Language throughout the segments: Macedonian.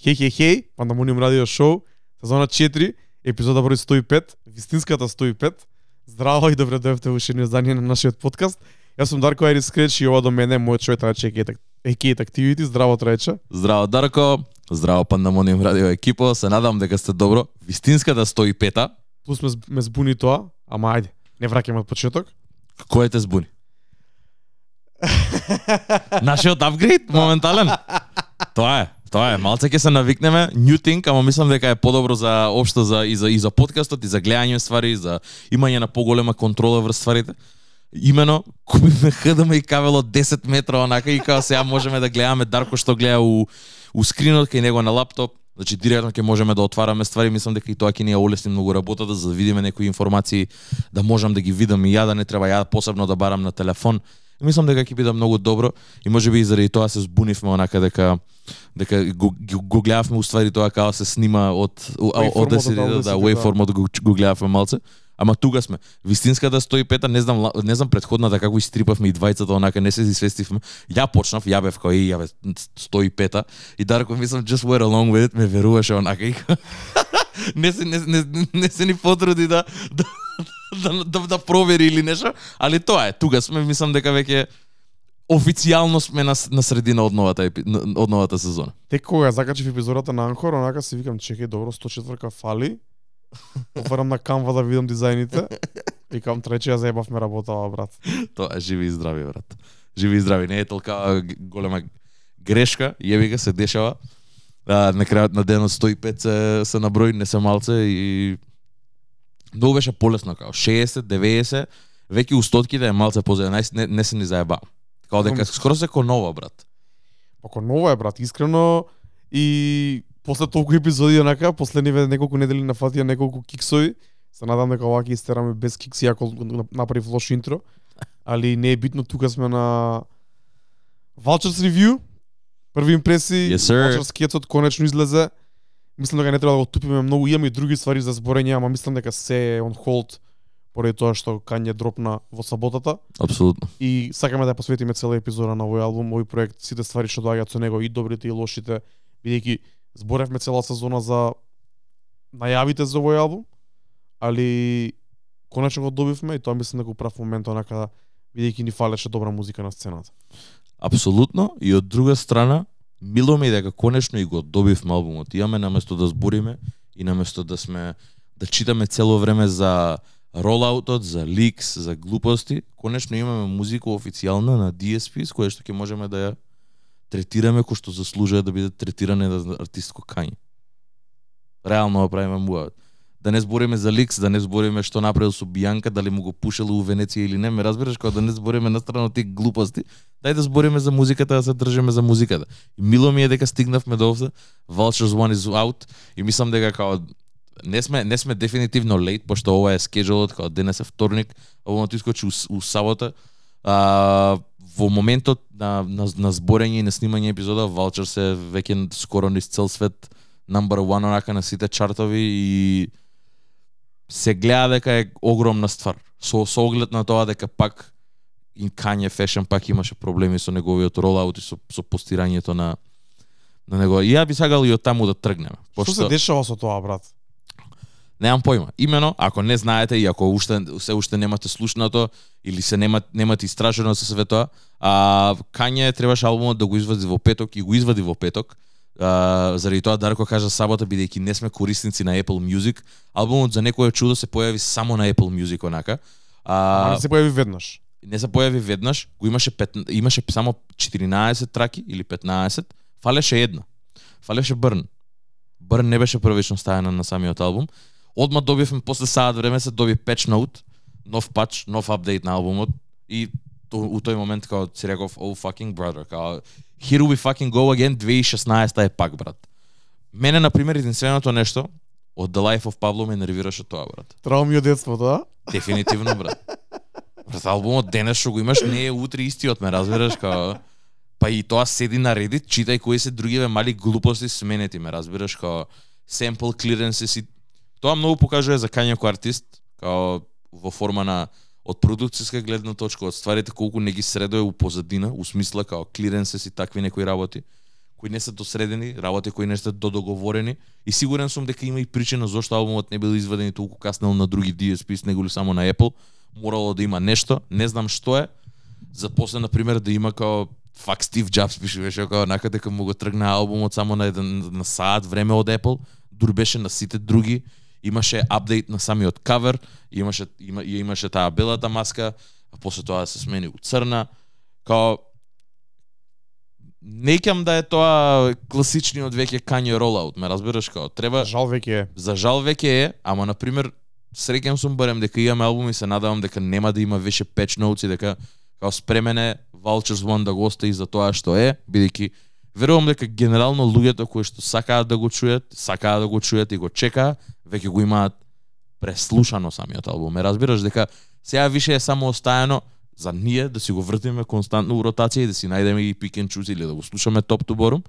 Хеј, хеј, хеј, Пандамониум радио шоу, сезона 4, епизода број 105, вистинската 105. Здраво и добре дојавте во уште издание на нашиот подкаст. Јас сум Дарко Айрис Скреч и ова до мене е мојот човек Траче Екиет Активити. Здраво Траче. Здраво Дарко, здраво Пандамониум радио екипо, се надам дека сте добро. Вистинската 105-та. Плюс ме, ме збуни тоа, ама ајде, не враќаме од почеток. Кој те збуни? Нашиот апгрейд моментален. Тоа е. Тоа е, малце ќе се навикнеме, new thing, ама мислам дека е подобро за општо за и за и за подкастот и за гледање ствари, за имање на поголема контрола врз стварите. Имено, купивме ХДМ и кабело 10 метра онака и као сега можеме да гледаме Дарко што гледа у у скринот кај него на лаптоп. Значи директно ќе можеме да отвараме ствари, мислам дека и тоа ќе ни ја олесни многу работата да, за да видиме некои информации, да можам да ги видам и ја да не треба ја посебно да барам на телефон. Мислам дека ќе биде многу добро и можеби и заради тоа се збунивме онака дека дека го, го, гледавме уствари тоа како се снима од од Waveformот, 10 од да, да, Audacity, waveformот го, го гледавме малце. Ама тука сме. Вистинската 105 не знам не знам предходната како истрипавме и двајцата онака не се известивме. Ја почнав, ја бев кој ја бев 105 и Дарко мислам just wait along with it ме веруваше онака не се не, не, не се ни потруди да да, да, да, да провери или нешто, али тоа е. Тука сме, мислам дека веќе официјално сме на, на средина од новата епи, од новата сезона. Тек кога закачив епизодата на Анхор, онака си викам, чекај, добро, 104 фали. Отварам на Canva да видам дизајните. Викам, трече, ја заебавме работава, брат. Тоа е живи и здрави, брат. Живи и здрави, не е толка голема грешка, јеби га се дешава. А, на крајот на денот 105 се, се наброи, не се малце и многу беше полесно као 60, 90, веќе устотките е малце позади, не, не, се ни заеба. Као дека скоро се ко нова, брат. Ако ново е, брат, искрено и после толку епизоди онака, последниве неколку недели нафатија неколку киксови. Се надам дека ова ќе истераме без кикси, ако го направив лош интро. Али не е битно, тука сме на Vultures Review. Први импресии, Yes. Vultures скетот конечно излезе. Мислам дека не треба да го тупиме многу, имаме и други ствари за зборење, ама мислам дека се е on hold поради тоа што Кање дропна во саботата Апсолутно. и сакаме да ја посветиме цела епизода на овој албум, овој проект, сите ствари што доаѓаат со него, и добрите и лошите, бидејќи зборевме цела сезона за најавите за овој албум, али конечно го добивме и тоа мислам дека прав момент онака бидејќи ни фалеше добра музика на сцената. Апсолутно. И од друга страна, мило ми е дека конечно и го добивме албумот. Имаме наместо да збориме и наместо да сме да читаме цело време за ролаутот, за ликс, за глупости, конечно имаме музика официјална на DSP с која што ќе можеме да ја третираме кој што заслужува да биде третиране на артистко кање. Реално го правиме муавот. Да не збориме за ликс, да не збориме што направил со Бијанка, дали му го пушело у Венеција или не, ме разбираш, кога да не збориме на страна од тие глупости, дај да збориме за музиката, да се држиме за музиката. И мило ми е дека стигнавме до овде, Vultures One is out, и мислам дека као не сме не сме дефинитивно лейт, пошто ова е скеджулот, као денес е вторник, овоното искочи у, у сабота. А, во моментот на, на, на зборење и на снимање епизода, Vultures е веќе скоро низ цел свет number one онака на сите чартови и се гледа дека е огромна ствар. Со, со оглед на тоа дека пак и Kanye Fashion пак имаше проблеми со неговиот ролаут и со, со постирањето на на него. И ја би сакал и од таму да тргнеме. Што се дешава со тоа, брат? Немам појма. Имено, ако не знаете и ако уште се уште немате слушнато или се немате немате истражено со све тоа, а Кање требаше албумот да го извади во петок и го извади во петок. А, заради тоа Дарко кажа сабота бидејќи не сме корисници на Apple Music, албумот за некое чудо се појави само на Apple Music онака. А, А, не се појави веднаш. не се појави веднаш, го имаше пет, имаше само 14 траки или 15, фалеше една. Фалеше Брн. Брн не беше првично ставена на самиот албум. Одма добивме после саат време се доби patch note, нов пач, нов апдейт на албумот и то, у тој момент као си реков oh fucking brother, као here we fucking go again 2016 е пак брат. Мене на пример единственото нешто од The Life of Pablo ме нервираше тоа брат. Трауми од детството, а? Дефинитивно, брат. Брат, албумот денес што го имаш не е утре истиот, ме разбираш, као... Па и тоа седи на Reddit, читај кои се другиве мали глупости сменети, ме разбираш, као sample clearances и... Тоа многу покажува за како артист, као во форма на од продукцијска гледна точка, од стварите колку не ги средоја у позадина, у смисла као клиренсес и такви некои работи, кои не се досредени, работи кои не се додоговорени и сигурен сум дека има и причина зошто албумот не бил изведен и толку каснел на други DSPs него ли само на Apple. Морало да има нешто, не знам што е. За после на пример да има као фак Стив Джабс пише беше као онака дека му го тргна албумот само на еден на саат време од Apple, дур беше на сите други. Имаше апдейт на самиот кавер, имаше има, имаше таа белата маска, а после тоа се смени у црна. Као не ќам да е тоа класичниот веќе Kanye rollout, ме разбираш као треба Жал веќе е. за жал веќе е, ама на пример среќен сум барем дека имаме албум и се надевам дека нема да има више patch notes и дека као спремен е Vultures One да го остави за тоа што е, бидејќи верувам дека генерално луѓето кои што сакаат да го чујат, сакаат да го чујат и го чека, веќе го имаат преслушано самиот албум. Ме разбираш дека сега више е само остаено за ние да си го вртиме константно у ротација и да си најдеме и пикен чуз или да го слушаме топ ту борум.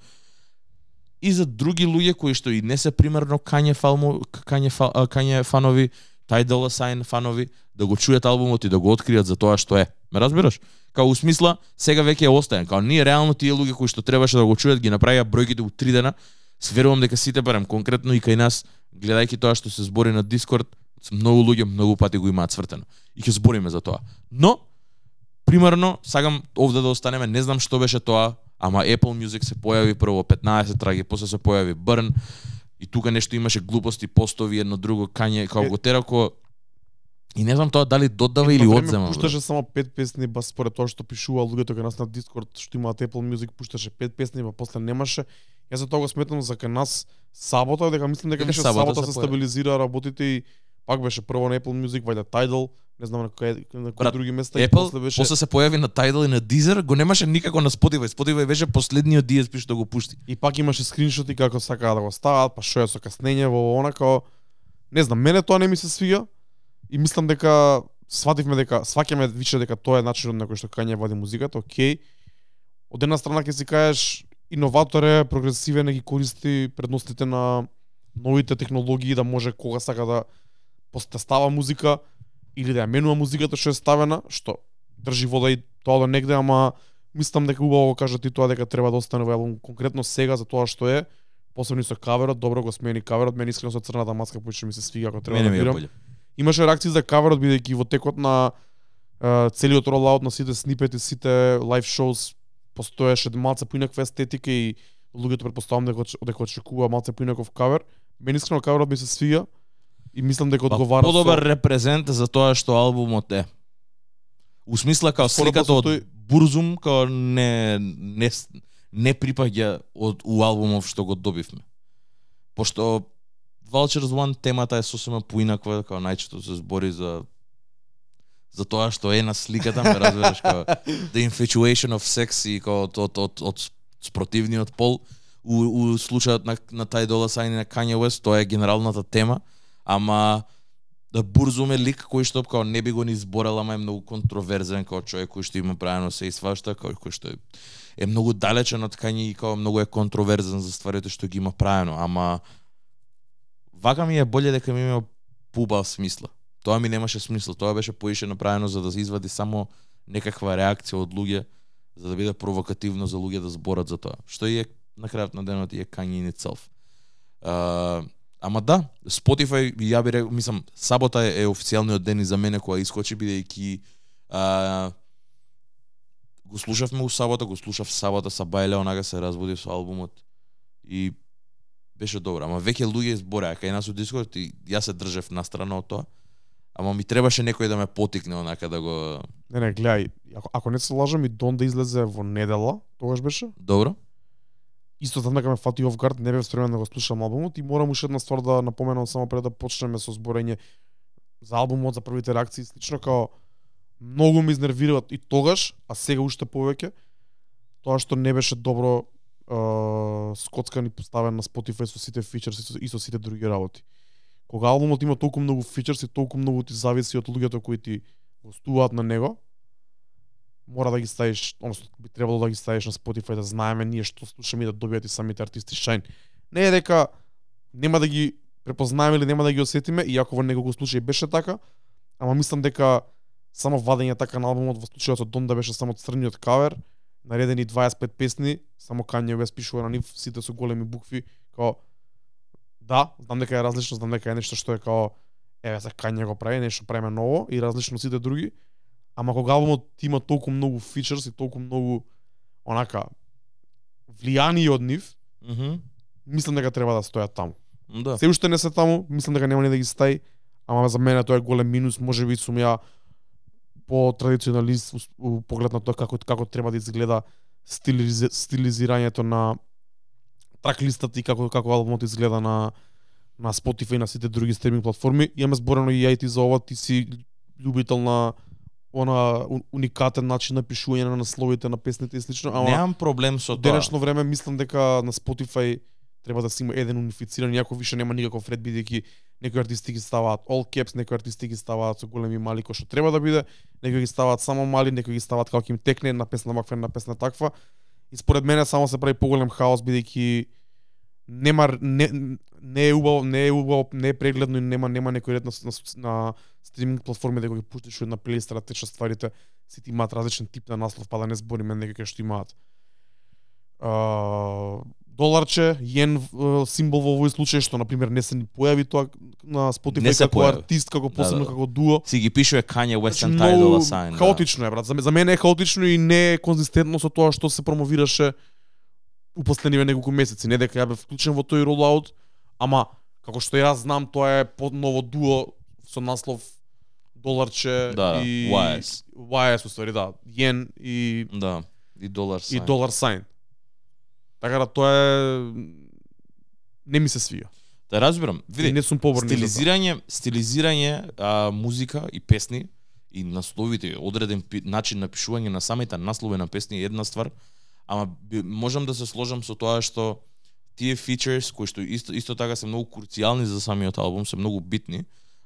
И за други луѓе кои што и не се примерно кање фалмо кање, фа, кање фанови, тај Dolla Сайн фанови, да го чујат албумот и да го откријат за тоа што е. Ме разбираш? Као у смисла, сега веќе е остаен. Као ние реално тие луѓе кои што требаше да го чујат ги направија бројките у три дена. Сверувам дека сите барем конкретно и кај нас, гледајќи тоа што се збори на Дискорд, многу луѓе многу пати го имаат цвртено. И ќе збориме за тоа. Но примерно, сакам овде да останеме, не знам што беше тоа, ама Apple Music се појави прво 15 траги, после се појави Burn и тука нешто имаше глупости, постови, едно друго кање, као го терако И не знам тоа дали додава или одзема. бе. Пушташе само пет песни, ба според тоа што пишува луѓето кај нас на Дискорд, што имаат Apple Music, пушташе пет песни, па после немаше. Јас за тоа го сметам за кај нас сабота, дека мислам дека беше сабота сабота се се стабилизира работите и пак беше прво на Apple Music, вајде Tidal, не знам на кој на кои Брат, други места и Apple, после беше после се појави на Tidal и на Deezer, го немаше никако на Spotify. Spotify беше последниот DSP што го пушти. и пак имаше скриншоти како сакаа да го стават, па што е со каснење во онака. Не знам, мене тоа не ми се свига и мислам дека свативме дека сваќаме више дека тоа е начинот на кој што Кање води музиката, окей. Од една страна ќе си кажеш иноватор е, прогресивен е, ги користи предностите на новите технологии да може кога сака да поста става музика или да ја менува музиката што е ставена, што држи вода и тоа до негде, ама мислам дека убаво го кажа ти тоа дека треба да остане во албум конкретно сега за тоа што е, посебно и со каверот, добро го смени каверот, мене искрено со црната маска поише ми се свига ако треба Мене да ми е бирам. Имаше реакции за каверот бидејќи во текот на е, целиот ролаут на сите снипети, сите лайв шоус постоеше малце поинаква естетика и луѓето претпоставам дека дека очекува малце поинаков кавер. Мене искрено каверот ми се свига и мислам дека Па, одговара подобар со... репрезент за тоа што албумот е. У смисла као сликата од тој- Бурзум као не не не припаѓа од у албумов што го добивме. Пошто Vultures One темата е сосема поинаква, као најчето се збори за за тоа што е на сликата, ме разбираш, као the infatuation of sex и као од, од, од, од спротивниот пол. У, у случајот на, на тај Дола Сайн и на Kanye West, тоа е генералната тема, ама да бурзуме лик кој што као не би го ни изборал, ама е многу контроверзен као човек кој што има правено да се и свашта, као кој што е, е многу далечен од Kanye и као многу е контроверзен за стварите што ги има правено, ама вака ми е боле дека ми има пуба смисла. Тоа ми немаше смисла, тоа беше поише направено за да се извади само некаква реакција од луѓе, за да биде провокативно за луѓе да зборат за тоа. Што и е на крајот на денот и е Kanye in itself. Uh, ама да, Spotify, ја би рекол, мислам, сабота е, е официјалниот ден и за мене која искочи, бидејќи uh, го слушавме у сабота, го слушав сабота са Бајле, онага се разбуди со албумот и беше добро. Ама веќе луѓе збореа кај нас у Дискорд и јас се држев настрана од тоа. Ама ми требаше некој да ме потикне онака да го Не, не, гледај, ако, ако не се лажам и Дон да излезе во недела, тогаш беше, добро исто така ме фати оф гард, не бев спремен да го слушам албумот и морам уште една ствар да напоменам само пред да почнеме со зборење за албумот, за првите реакции, слично као многу ме изнервираат и тогаш, а сега уште повеќе, тоа што не беше добро е, скоцкан и поставен на Spotify со сите фичерс и со, и со сите други работи. Кога албумот има толку многу фичерс и толку многу ти зависи од луѓето кои ти гостуваат на него, мора да ги ставиш, односно би требало да ги ставиш на Spotify да знаеме ние што слушаме и да добијат и самите артисти шајн. Не е дека нема да ги препознаеме или нема да ги осетиме, иако во неколку случаи беше така, ама мислам дека само вадење така на албумот во случајот со Дон да беше само црниот кавер наредени 25 песни, само Kanye West пишува на нив сите со големи букви, као да, знам дека е различно, знам дека е нешто што е као еве за Kanye го прави, нешто преме ново и различно сите други. Ама кога албумот има толку многу фичерс и толку многу онака влијани од нив, Мгм. мислам дека треба да стојат таму. Да. Се уште не се таму, мислам дека нема ни да ги стаи, ама за мене тоа е голем минус, може би сум ја по традиционалист у поглед на тоа како како треба да изгледа стилизи, стилизирањето на трак листата и како како албумот изгледа на на Spotify и на сите други стриминг платформи. Имаме зборено и ја и ти за ова, ти си љубител на она уникатен начин на пишување на насловите на песните и слично, ама Немам проблем со тоа. денешно време мислам дека на Spotify треба да се има еден унифициран, иако више нема никаков ред бидејќи некои артисти ги ставаат all caps, некои артисти ги ставаат со големи мали кои што треба да биде, некои ги ставаат само мали, некои ги ставаат како им текне една песна ваква, една песна таква. И според мене само се прави поголем хаос бидејќи нема не, не е убаво, не е убаво, не е прегледно и нема нема некој ред на, на, на стриминг платформи да го ги пуштиш на плейлиста да течат стварите, сите имаат различен тип на наслов, па да не збориме некои кои што имаат а, доларче, јен а, символ во овој случај што на пример не се ни појави тоа на Spotify како појави. артист, како Да, посебно да. како дуо. Си ги пишува Kanye West and Значи, Tidal многу Sign. хаотично е брат. За, за мене е хаотично и не е конзистентно со тоа што се промовираше у последниве неколку месеци. Не дека ја бев вклучен во тој ролаут, ама како што јас знам, тоа е под ново дуо со наслов доларче Да, и YS. YS уствари, да, јен и Да. да. И долар и sign. долар сайн. Така да тоа е не ми се свија. Да разбирам. И Види, не сум поборник. стилизирање, стилизирање а, музика и песни и насловите, одреден пи, начин на пишување на самите наслови на песни е една ствар, ама би, можам да се сложам со тоа што тие фичерс кои што исто исто така се многу круцијални за самиот албум, се многу битни.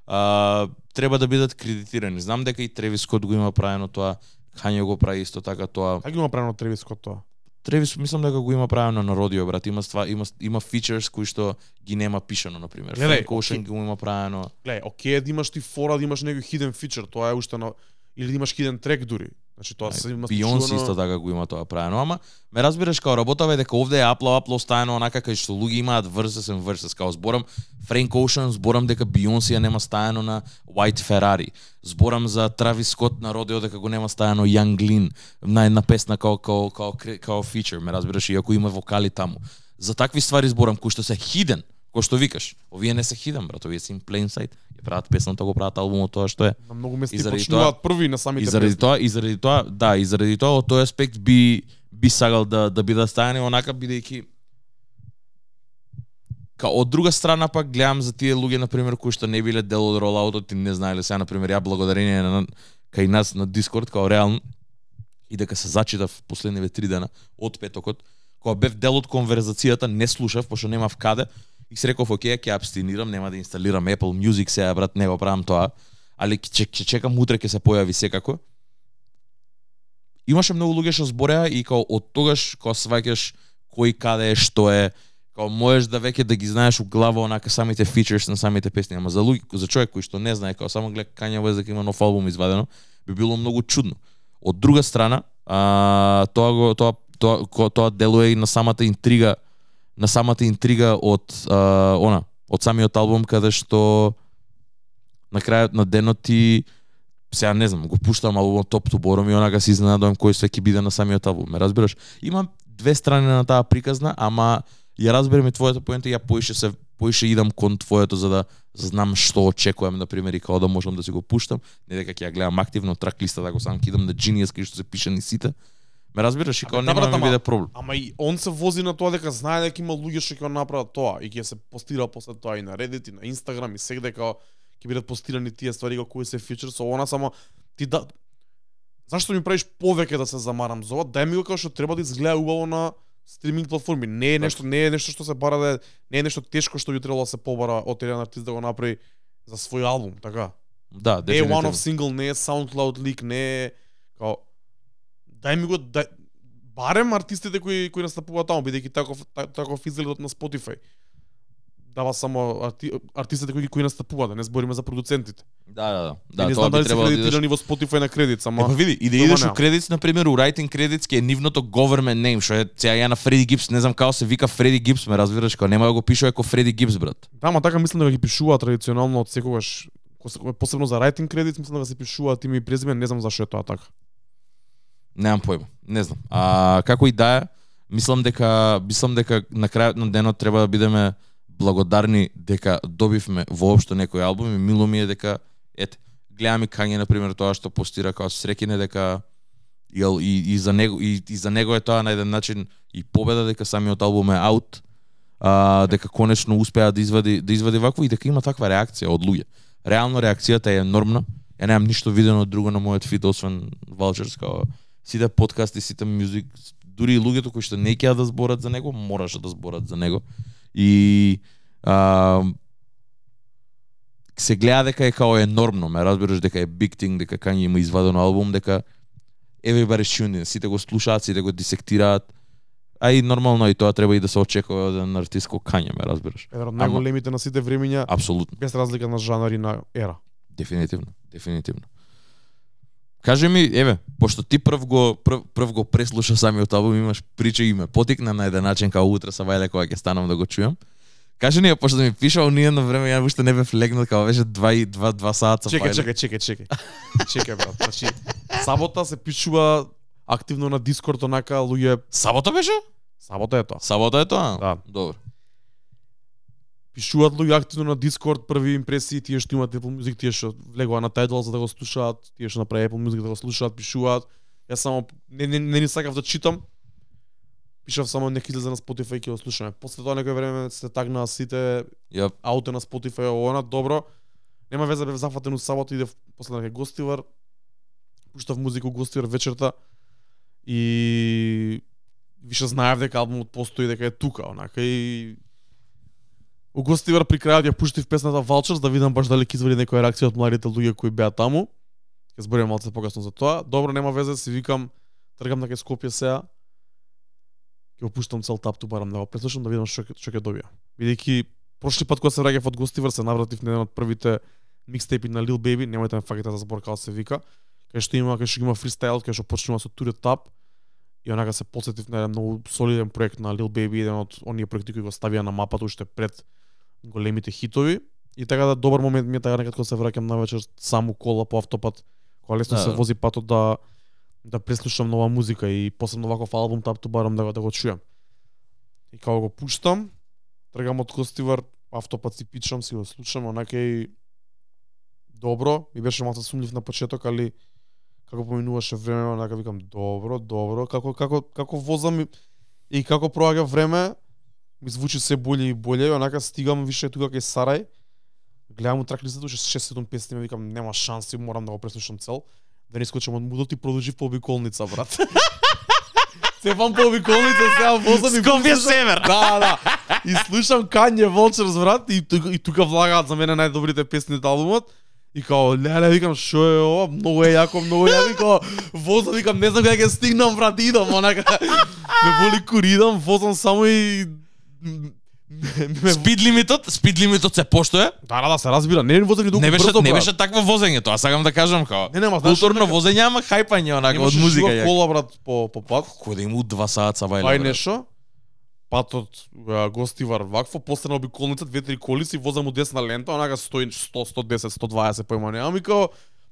А, треба да бидат кредитирани. Знам дека и Тревис Скот го има правено тоа, Kanye го прави исто така тоа. Како има правено Тревис Скот тоа? Тревис мислам дека го има правено на родио брат, има ства, има има фичерс кои што ги нема пишано на пример. Гледај, Frank Ocean го има правено. Гледај, окей, да имаш ти фора, да имаш некој hidden feature, тоа е уште на или да имаш hidden track дури. Значи тоа се има Бионс случувано- исто така го има тоа правено, ама ме разбираш као работава е дека овде е апло апло стаено онака кај што луѓе имаат verses and verses, као зборам Frank Ocean, зборам дека Бионс ја нема стаено на White Ferrari. Зборам за Травис Скот на родео дека го нема стаено Young Lean на една песна као као као као, фичер, ме разбираш, иако има вокали таму. За такви ствари зборам кои што се hidden, кој што викаш. Овие не се hidden, брат, овие се in plain sight. Ја прават песната, го прават албумот тоа што е. на многу места И заради почнуваат први на И самите заради песни. тоа, и заради тоа, да, и заради тоа од тој аспект би би сагал да да биде стајани онака бидејќи Ка од друга страна пак гледам за тие луѓе на пример кои што не биле дел од ролаутот и не знаеле сега на пример ја благодарение на кај нас на Дискорд као реално и дека се зачитав последниве три дена од петокот кога бев дел од конверзацијата не слушав пошто немав каде и се реков окей ќе абстинирам нема да инсталирам Apple Music сега брат не го правам тоа али ќе чекам утре ќе се појави секако. Имаше многу луѓе што збореа и као од тогаш кога сваќаш кој каде е што е као можеш да веќе да ги знаеш у глава онака самите фичерс на самите песни, ама за луѓе за човек кој што не знае, као само гледа Kanye West дека има нов албум извадено, би било многу чудно. Од друга страна, а, тоа го тоа тоа тоа, тоа делува и на самата интрига на самата интрига од а, она, од самиот албум каде што на крајот на денот ти сега не знам, го пуштам албумот топ ту бором и онака се изненадувам кој се биде на самиот албум. Ме разбираш? Има две страни на таа приказна, ама ја разберам и твојата поента, ја поише се поише идам кон твоето за да знам што очекувам на пример и како да можам да си го пуштам, не дека ќе ја гледам активно трак листа да го сам кидам на Genius кај што се пише ни сите. Ме разбираш и да, нема да биде проблем. Ама и он се вози на тоа дека знае дека има луѓе што ќе направат тоа и ќе се постира после тоа и на Reddit и на Instagram и сегде како ќе бидат постирани тие ствари како кои се фичер со она само ти да Зашто ми правиш повеќе да се замарам за ова? Дај ми го како што треба да изгледа убаво на стриминг платформи. Не е нешто, не е нешто што се бара да не е нешто тешко што би требало да се побара од еден артист да го направи за свој албум, така? Да, Не е one дефинитивно. of single, не е SoundCloud leak, не е дај ми го дај, барем артистите кои кои настапуваат таму бидејќи таков та- таков изгледот на Spotify. дава само арти, артистите кои кои настапуваат, да не збориме за продуцентите. Да, да, да. Да, Да, не тоа знам дали се да кредитирани во Spotify на кредит, само па види, и да идеш у нема. кредитс, на пример, у writing credits, ке е нивното government name, што е сега ја на Фреди Гипс, не знам како се вика Фреди Гипс, ме разбираш, као нема да го пишува како Фреди Гипс, брат. Да, ма така мислам да ги пишуваат традиционално од секогаш ко се- посебно за writing credits мислам да се пишуваат име и презиме, не знам зашто е тоа така. Немам појма, не знам. А како и да е, мислам дека мислам дека на крајот на денот треба да бидеме благодарни дека добивме воопшто некој албум и мило ми е дека ете, гледам и Кање на пример тоа што постира како среќине дека Јел, и, и, за него и, и за него е тоа на еден начин и победа дека самиот албум е аут а, дека конечно успеа да извади да извади вакво и дека има таква реакција од луѓе. Реално реакцијата е нормна. Ја немам ништо видено друго на мојот фид освен Vultures како сите подкасти, сите мюзик, дури и луѓето кои што не ќе да зборат за него, мораше да зборат за него. И а, се гледа дека е као енормно, ме разбираш дека е big thing, дека кај има извадено албум, дека everybody's tuned in, сите го слушаат, сите го дисектираат. А и нормално и тоа треба и да се очекува од еден артист кој Кање, ме разбираш. Еден од најголемите на сите времиња, Апсолутно. без разлика на жанр и на ера. Дефинитивно, дефинитивно. Кажи ми, еве, пошто ти прв го прв, прв го преслуша самиот албум, имаш прича и ме потикна на еден начин као утре са вајле кога ќе станам да го чујам. Кажи ни, пошто ми пишал ние на време, ја уште не бев легнал, као беше 2 и 2 2 сата Чекај, фајле. чекај, чекај, чекај. Чекај брат. Значи, сабота се пишува активно на Дискорд онака луѓе Сабота беше? Сабота е тоа. Сабота е тоа? Да. Добро. Пишуваат луѓе активно на Дискорд, први импресии, тие што имаат Apple Music, тие што влегува на Tidal за да го слушаат, тие што направи Apple Music да го слушаат, пишуваат. Јас само не не, не ни сакав да читам. Пишав само нека излезе на Spotify ќе го слушаме. После тоа некој време се тагнаа сите Ја ауто на Spotify, она добро. Нема веза бев зафатен у сабота идев после на гостивар. Пуштав музика у гостивар вечерта и више знаев дека албумот постои дека е тука, онака и У гостивар при крајот ја пуштив песната Vultures да видам баш дали ќе извади некоја реакција од младите луѓе кои беа таму. Ќе зборим малце покасно за тоа. Добро, нема везе, си викам, тргам на кај Скопје сега. Ќе го пуштам цел тап ту барам да го преслушам да видам што ќе- што ќе добија. Бидејќи прошли пат кога се враќав од гостивар се навратив на еден од првите микстейпи на Lil Baby, немајте ме факите за збор како се вика. Кај што има, кај што има фристайл, кај што почнува со Турет Тап. И онака се подсетив на еден многу солиден проект на Lil Baby, еден од оние проекти кои го ставија на мапата уште пред големите хитови. И така да добар момент ми е така некад кога се враќам на вечер само кола по автопат, кога лесно Да, се да. вози патот да да преслушам нова музика и посебно ваков албум тап ту барам да го да го чујам. И кога го пуштам, тргам од Костивар, автопат си пичам, си го слушам, онака и добро, ми беше малку сумнив на почеток, али како поминуваше време, онака викам добро, добро, како како како возам и- и како проаѓа време, ми звучи се боле и боле, и онака стигам више тука кај Сарај. Гледам трак листата уште 6-7 песни, ми викам нема шанси, морам да го преслушам цел. Да не скочам од мудот и продолжив по обиколница, брат. Цепам по обиколница, сега возам и Скопје север. Да, да. И слушам Kanye Vultures, брат, и тука, и тука влагаат за мене најдобрите песни од албумот. И као, леле, викам, шо е ова, многу е јако, многу е јако, и као, возам, викам, не знам кај ќе стигнам, брат, идам, онака, ме боли кур, идам, возам само и... Спид лимитот, спид лимитот се поштоe. Да, да, да, се разбира, не ни толку Не беше брзо, не беше такво возење, тоа сакам да кажам као. Не, нема, знаеш, Културно возење, ама хајпање онака од Имаше музика. ја. кола, брат, по, по пат. Кој да има 2 саат са вајле. брат. нешо, патот а, гостивар вакво, после на обиколница, две-три коли си возам у десна лента, онака 100, 100 110, 120 појма немам и као,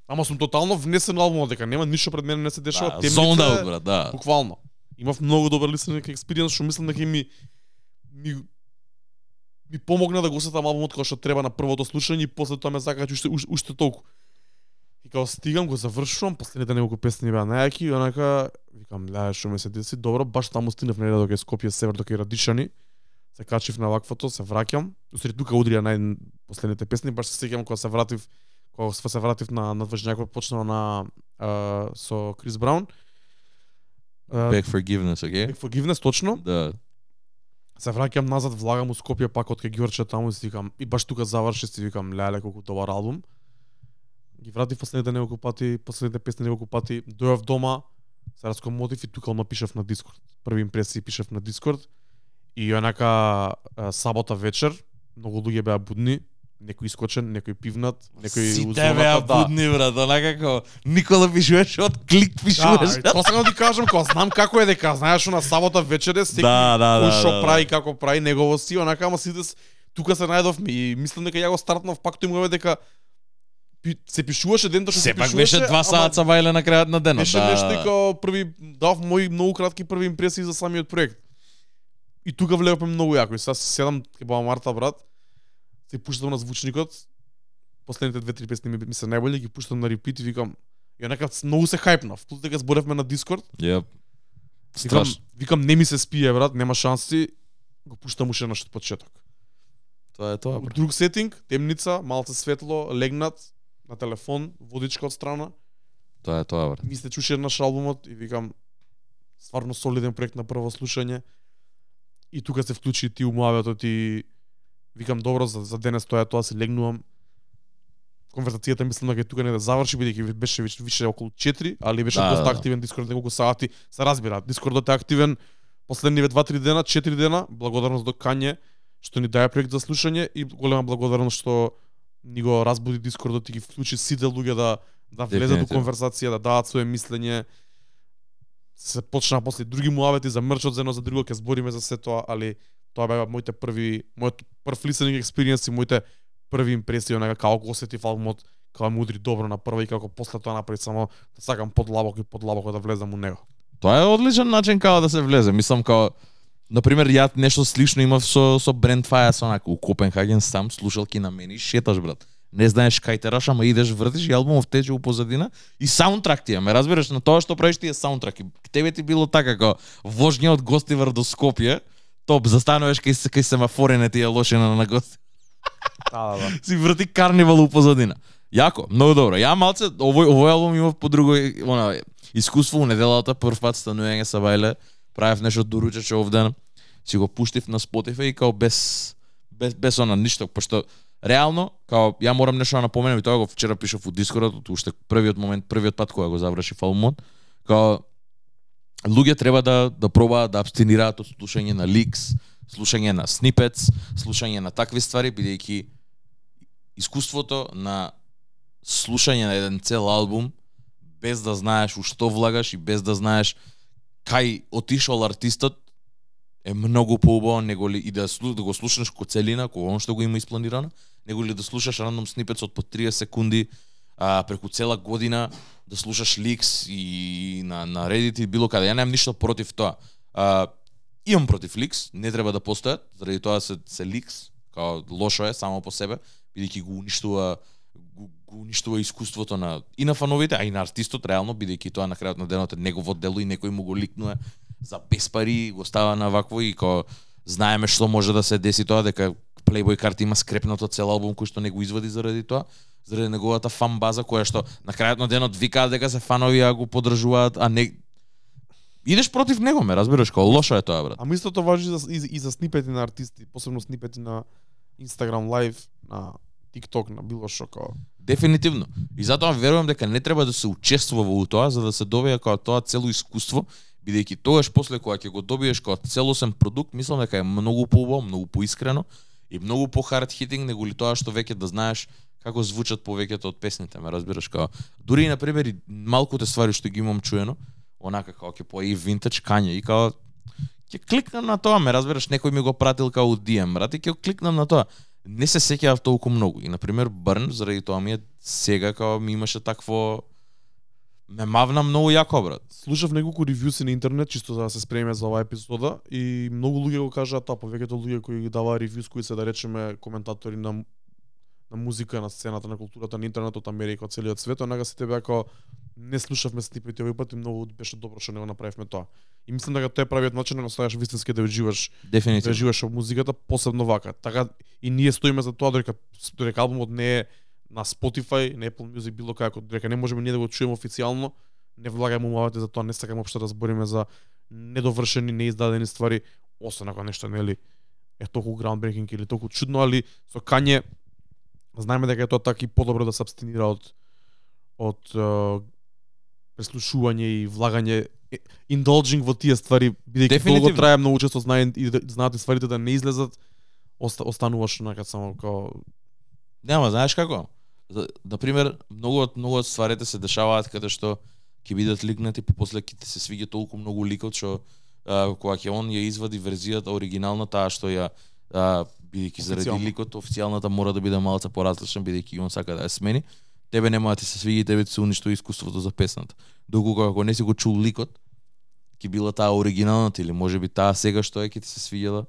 ама сум тотално внесен во албумот, дека нема ништо пред мене не се дешава, Да, темница Zoned е- out, брат, да. Буквално. Имав многу добар listening experience, што мислам дека ми ми ми помогна да го сетам албумот како што треба на првото слушање и после тоа ме закачи уште уште, уште толку. И као стигам, го завршувам, последните неколку песни беа најаки и онака викам, леле што ме се деси, добро, баш таму стигнав на до кај Скопје север до кај Радишани. Се качив на ваквото, се враќам. Усреди тука удрија нај последните песни, баш се сеќавам кога се вратив кога се вратив на на Дважњаков почнав на а, со Крис Браун. А, Beg forgiveness, okay? Beg Forgiveness, точно. Да. Се враќам назад, влагам у Скопје пак од кај Ѓорче таму и си викам и баш тука заврши си викам леле колку добар албум. Ги вратив последните неколку пати, последните песни неколку пати, дојав дома, се раскомотив и тука одма пишав на Дискорд. Први импресии пишав на Дискорд и онака сабота вечер многу луѓе беа будни, некој искочен, некој пивнат, некој Сите беа да. будни, брат, онака како Никола пишуваше од клик Да, пишуваше. тоа да ти кажам, кога знам како е дека знаеш на сабота вечере секој Да, да, кој да, што да, да. прави како прави негово си, онака ама сите тука се најдовме и мислам дека ја го стартнав пак тој му дека се пишуваше ден што се Сепак беше два ама саат са бајле на крајот на денот. Беше да. нешто и као први дав мои многу кратки први импресии за самиот проект. И тука влеговме многу јако. И сега се седам ке баба Марта брат, се пуштам на звучникот. Последните две-три песни ми, ми се најбољи, ги пуштам на репит и викам И онака многу се хајпнав. Плюс дека зборевме на Дискорд. Јеп. Викам, Страшно. викам не ми се спие брат, нема шанси. Го пуштам уште на почеток. Тоа е тоа, брат. Друг сетинг, темница, малце светло, легнат на телефон, водичка од страна. Тоа е тоа, брат. ми се чуше еднаш албумот и викам стварно солиден проект на прво слушање. И тука се вклучи ти умовето и викам добро за, за денес тоа е тоа се легнувам. Конверзацијата мислам дека е тука не да заврши бидејќи беше више, више околу 4, али беше Да, доста да, да. активен Дискорд неколку сати. Се разбира, Дискордот е активен последниве 2-3 дена, 4 дена. Благодарност до Кање што ни даја проект за слушање и голема благодарност што ни го разбуди Дискордот и ги вклучи сите луѓе да да влезат во конверзација, да дадат свое мислење. Се почнаа после други муавети за мрчот за едно за друго, ќе збориме за се тоа, али тоа беа моите први, мојот прв listening experience и моите први импресии, онака како го осетив албумот, како ме удри добро на прва и како после тоа направи само да сакам подлабоко и подлабоко да влезам у него. Тоа е одличен начин како да се влезе. Мислам како на пример ја нешто слично имав со со Brand Fire со онака у Копенхаген сам слушалки на мене и шеташ брат. Не знаеш кај тераш, ама идеш вртиш и албумов тече у позадина и саундтрак ти е, ме разбираш на тоа што правиш ти е саундтрак. И тебе ти било така како вожња од Гостивар до Скопје, топ застануваш кај се- кај семафорине тие лошина на гости. Да, да, да. си врти карнивал у позадина. Јако, многу добро. Ја малце овој овој албум имав по друго она искуство у неделата прв пат станување са бајле, правев нешто доручаче овден, си го пуштив на Spotify и као без без без она ништо, пошто реално као ја морам нешто да напоменам и тоа го вчера пишав у Дискордот, уште првиот момент, првиот пат кога го завршив албумот, као луѓе треба да да пробаат да абстинираат од слушање на ликс, слушање на снипец, слушање на такви ствари бидејќи искуството на слушање на еден цел албум без да знаеш у што влагаш и без да знаеш кај отишол артистот е многу поубаво него ли и да, да го слушаш ко целина, кога он што го има испланирано, него ли да слушаш рандом снипец од по 30 секунди а, преку цела година да слушаш ликс и на, на Reddit и било каде. Ја немам ништо против тоа. А, имам против ликс, не треба да постојат, заради тоа се, се ликс, као лошо е само по себе, бидејќи го уништува го, го уништува искуството на и на фановите, а и на артистот реално, бидејќи тоа на крајот на денот е негово дело и некој му го ликнува за без пари, го става на вакво и као знаеме што може да се деси тоа дека Playboy карта има скрепнато цел албум кој што не го извади заради тоа, заради неговата фан база која што на крајот на денот викаат дека се фанови а го поддржуваат, а не идеш против него, ме разбираш, као лошо е тоа брат. Ама истото важи за, и, и за снипети на артисти, посебно снипети на Instagram Live, на TikTok, на било што као. Дефинитивно. И затоа верувам дека не треба да се учествува во тоа за да се добие како тоа цело искуство, бидејќи тогаш после кога ќе го добиеш како целосен продукт, мислам дека е многу поубаво, многу поискрено и многу по хард хитинг него ли тоа што веќе да знаеш како звучат повеќето од песните, ме разбираш како дури и на пример и малкуте ствари што ги имам чуено, онака како ќе пои винтаж кање и како ќе кликнам на тоа, ме разбираш, некој ми го пратил као у DM, брат, и ќе кликнам на тоа. Не се сеќавав толку многу. И на пример Burn, заради тоа ми е сега као ми имаше такво ме мавна многу јако, брат. Слушав неколку ревјуси на интернет чисто за да се спремиме за оваа епизода и многу луѓе го кажаа тоа, повеќето луѓе кои ги даваа ревјус кои се да речеме коментатори на на музика, на сцената, на културата на интернет од Америка, од целиот свет, онага сите беа како не слушавме снипети овој пат и многу беше добро што не го направивме тоа. И мислам дека тоа е правиот начин да наставаш вистински да уживаш, да уживаш во музиката, посебно вака. Така и ние стоиме за тоа додека додека албумот не е на Spotify, на Apple Music било како, додека не можеме ние да го чуеме официјално, не влагаме умовите за тоа, не сакаме општо да збориме за недовршени, неиздадени ствари, освен ако нешто нели е толку groundbreaking или толку чудно, али со Кање знаеме дека е тоа така и подобро да се абстинира од од е, преслушување и влагање indulging во тие ствари бидејќи долго трае многу често знае и да- знаат и стварите да не излезат оста, остануваш онака само као Нема, знаеш како? За, на пример, многу од многу од стварите се дешаваат каде што ќе бидат ликнати, по после ќе ти се свиѓа толку многу ликот што а, кога ќе он ја извади верзијата оригинална таа што ја а, бидејќи заради ликот официјалната мора да биде малку поразлична бидејќи он сака да ја смени, тебе нема да ти се свиѓа тебе ти се уништува искуството за песната. Доколку ако не си го чул ликот, ќе била таа оригиналната или можеби таа сега што е ќе ти се свиѓала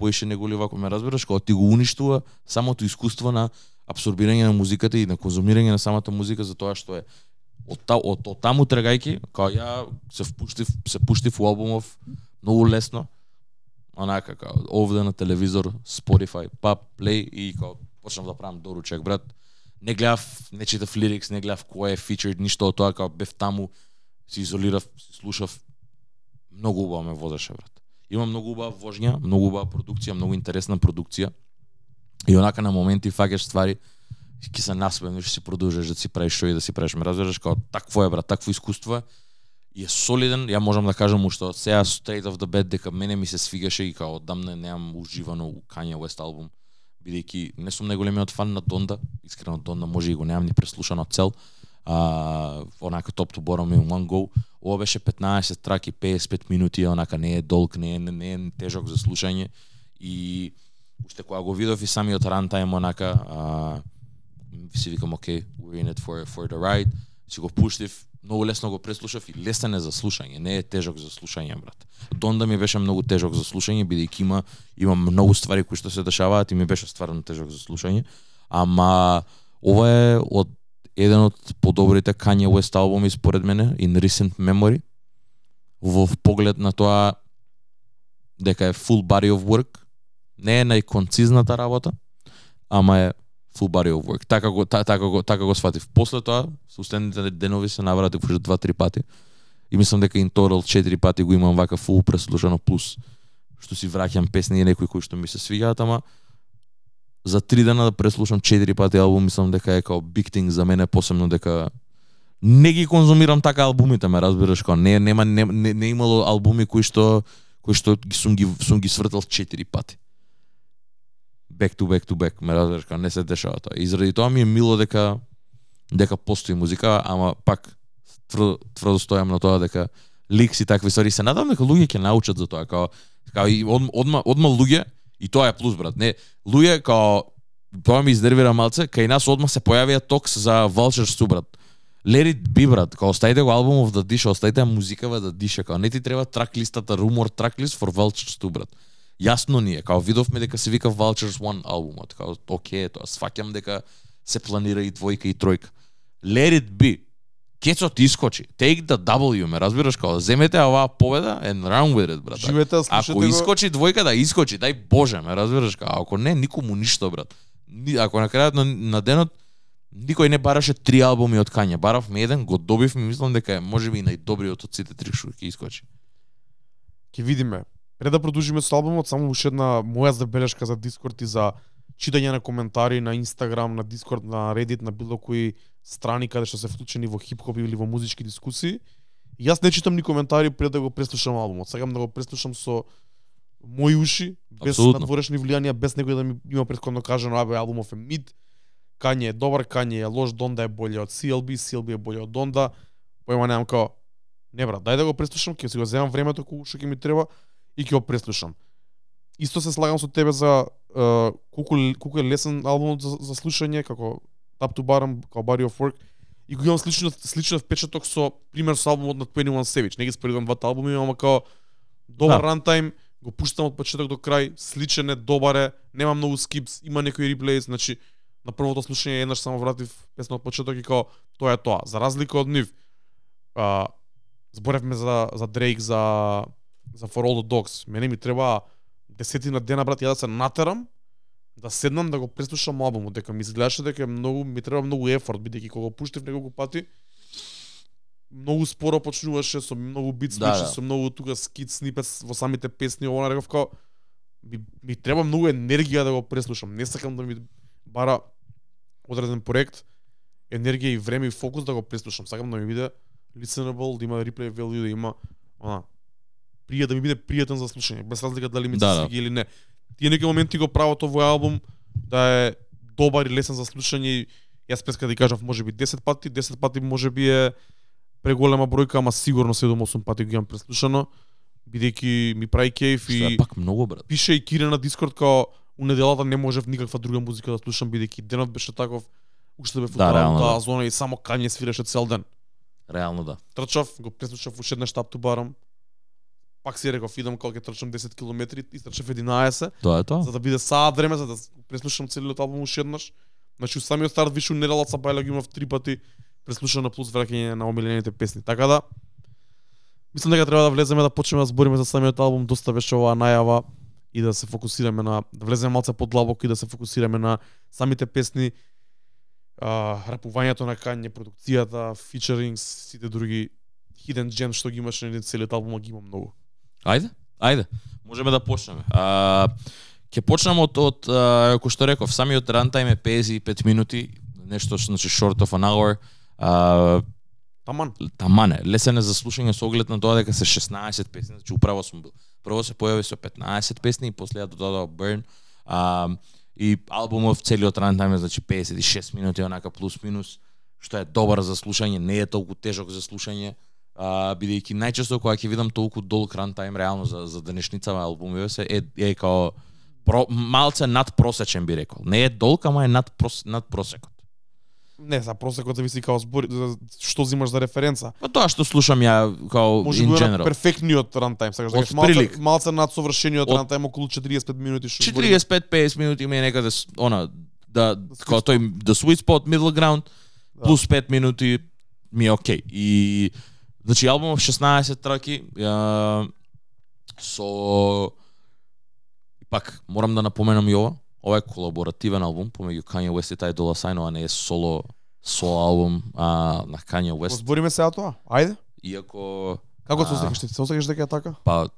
поише него ли вако ме разбираш, кога ти го уништува самото искуство на абсорбирање на музиката и на конзумирање на самата музика за тоа што е од, та, од, од таму трегајки, кога ја се впуштив, се пуштив у албумов многу лесно, онака као овде на телевизор, Spotify, па плей и као почнав да правам доручек брат. Не гледав, не читав лирикс, не гледав кој е фичерд, ништо од тоа, као бев таму, се изолирав, се слушав, многу убаво ме возеше брат. Има многу убава вожња, многу убава продукција, многу интересна продукција. И онака на моменти фаќаш ствари ќе се насмеам, ќе си продолжиш да си правиш што и да си правиш, ме разбираш како такво е брат, такво искуство е. И е солиден, ја можам да кажам уште сега straight of the bed дека мене ми се свигаше и као одамна немам уживано у Kanye West албум бидејќи не сум најголемиот фан на Донда, искрено Донда може и го немам ни преслушано цел. А, онака топ to bottom in one go. Ова беше 15 траки, 55 минути, онака не е долг, не е, не е тежок за слушање и уште кога го видов и самиот рантајм онака а, си викам окей, we're in it for for the ride. Си го пуштив, многу лесно го преслушав и лесен е за слушање, не е тежок за слушање, брат. Донда ми беше многу тежок за слушање бидејќи има има многу ствари кои што се дешаваат и ми беше стварно тежок за слушање. Ама ова е од еден од подобрите Kanye West албуми според мене in recent memory во поглед на тоа дека е full body of work не е најконцизната работа ама е full body of work. Така го та, така го така го сватив. После тоа со денови се навратив уште два три пати. И мислам дека in total четири пати го имам вака full преслушано плюс што си враќам песни и некои кои што ми се свигаат ама за три дена да преслушам четири пати албум, мислам дека е као big thing за мене, посебно дека не ги конзумирам така албумите, ме разбираш, као не нема не, не, не имало албуми кои што кои што ги сум ги сум ги свртал четири пати. Back to back to back, ме разбираш, као не се дешава тоа. И заради тоа ми е мило дека дека постои музика, ама пак тврдо, тврдо стојам на тоа дека ликс и такви стори се надам дека луѓе ќе научат за тоа, као као и одма одма одма луѓе И тоа е плюс, брат. Не, луѓе као тоа ми издервира малце, кај нас одма се појавија токс за Vultures ту, брат. Let it be, брат. Као оставите го албумов да диша, оставите музикава да диша. Као не ти треба трак листата, rumor трак лист for Vultures ту, брат. Јасно ни е, као видовме дека се вика Vultures One албумот, као оке тоа сваќам дека се планира и двојка и тројка. Let it be. Кецот искочи. Take the W, ме разбираш као земете оваа победа and run with it, брат. живете, а слушате Ако го. искочи двојка да искочи, дај Боже, ме разбираш као ако не никому ништо брат. Ни- Ако на крајот на, на денот никој не бараше три албуми од Кање, баравме еден, го добив и мислам дека е можеби и најдобриот од сите три што ќе искочи. Ќе видиме. Пред да продолжиме со албумот, само уште една моја забелешка за Дискорд и за читање на коментари на Инстаграм, на Дискорд, на Reddit, на било кои страни каде што се вклучени во хип-хоп или во музички дискусии. И јас не читам ни коментари пред да го преслушам албумот. Сакам да го преслушам со мои уши, без надворешни влијанија, без некој да ми има претходно кажано, абе албумов е мид, Кање е добар, Кање е лош, Донда е боле од CLB, CLB е боле од Донда. Појма немам као не брат, дај да го преслушам, ќе си го земам времето кога што ќе ми треба и ќе го преслушам. Исто се слагам со тебе за е, колку колку е лесен албумот за, за слушање, како Top to Bottom, како Body of Work. И го имам слично сличен впечаток со пример со албумот на 21 Savage. Не ги споредувам двата албуми, ама као добар Да. рантајм, го пуштам од почеток до крај, сличен е, добар е, нема многу скипс, има некои реплеи, значи на првото слушање еднаш само вратив песна од почеток и као тоа е тоа. За разлика од нив, а, зборевме за за Дрейк за за For All the Dogs. Мене ми треба десетина дена брат ја да се натерам да седнам да го преслушам албумот, дека ми изгледаше дека е многу ми треба многу ефорт бидејќи кога го пуштив неколку пати многу споро почнуваше со многу бит Да, да. со многу тука скит снипет во самите песни, ова реков као ми, ми треба многу енергија да го преслушам. Не сакам да ми бара одреден проект енергија и време и фокус да го преслушам. Сакам да ми биде listenable, да има replay value, да има она пријат да ми биде пријатен за слушање, без разлика дали ми се Да, да. или не. Тие некои моменти го прават овој албум да е добар и лесен за слушање и јас преска да кажав можеби 10 пати, 10 пати можеби е преголема бројка, ама сигурно 7-8 пати го имам преслушано, бидејќи ми прави кејф Што е и пак многу брат. пише и Кире на Дискорд као у неделата не можев никаква друга музика да слушам бидејќи денот беше таков уште бев Да, да, реално, таа да. зона и само Кање свиреше цел ден. Реално да. Трчав, го преслушав уште еднаш Tap to Bottom. Пак си реков идам кога ќе трчам 10 км, истрчав 11 Тоа е тоа. за да биде саат време за да преслушам целиот албум уште еднаш. Значи у самиот старт више неделата бајла ги имав три пати преслушано плюс враќање на омилените песни. Така да мислам дека треба да влеземе да почнеме да збориме за самиот албум, доста беше оваа најава и да се фокусираме на да влеземе малце подлабоко и да се фокусираме на самите песни, а, рапувањето на Кање, продукцијата, фичерингс, сите други hidden gems што ги имаше на целиот албум, ги има многу. Ајде, ајде. Можеме да почнеме. А, ќе почнеме од, од а, кој што реков, самиот рантайм е 55 минути, нешто значи short of an hour. А, Таман. таман е, лесен е за слушање со оглед на тоа дека се 16 песни, значи управо сум бил. Прво се појави со 15 песни и после ја додадоа Burn. А, и албумов целиот рантайм е значи 56 минути онака плюс минус, што е добар за слушање, не е толку тежок за слушање. А, бидејќи најчесто кога ќе видам толку долг рантайм реално за за денешницава албумиве се е е као про, малце над просечен би рекол. Не е долг, ама е над прос, над просекот. Не, за просекот зависи као збори, за што зимаш за референца. Па тоа што слушам ја као Може in general. перфектниот рантайм, сакаш да кажеш малце, малце над совршениот Од- рантайм околу 45 минути што збориме. 45-50 минути ми е некаде она да како тој the sweet spot middle ground Да. плюс 5 минути ми е окей. И значи албумов 16 траки ја, со пак морам да напоменам и ова. Ова е колаборативен албум помеѓу Kanye West и Ty Dolla Sign, ова не е соло соло албум а, на Kanye West. збориме сега тоа. Ајде. Иако Како се А. осеќаш? Ти се осеќаш дека е така? Па,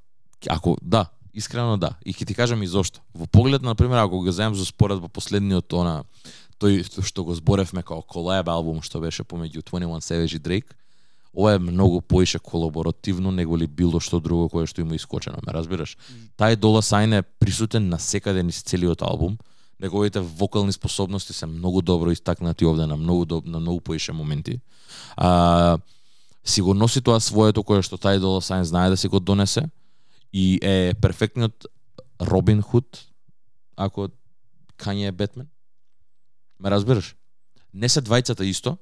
ако да, искрено да. И ќе ти кажам и зошто. Во поглед, на пример, ако го земам за споредба последниот она тој што го зборевме као колаб албум што беше помеѓу 21 Savage и Drake, ова е многу поише колаборативно него ли било што друго кое што има искочено, ме разбираш? Тај Дола Сайн е присутен на секаде низ целиот албум. Неговите вокални способности се многу добро истакнати овде на многу доб, на многу поише моменти. А, си го носи тоа своето кое што тај Дола Сайн знае да си го донесе и е перфектниот Робин Худ ако Кање е Бетмен. Ме разбираш? Не се двајцата исто,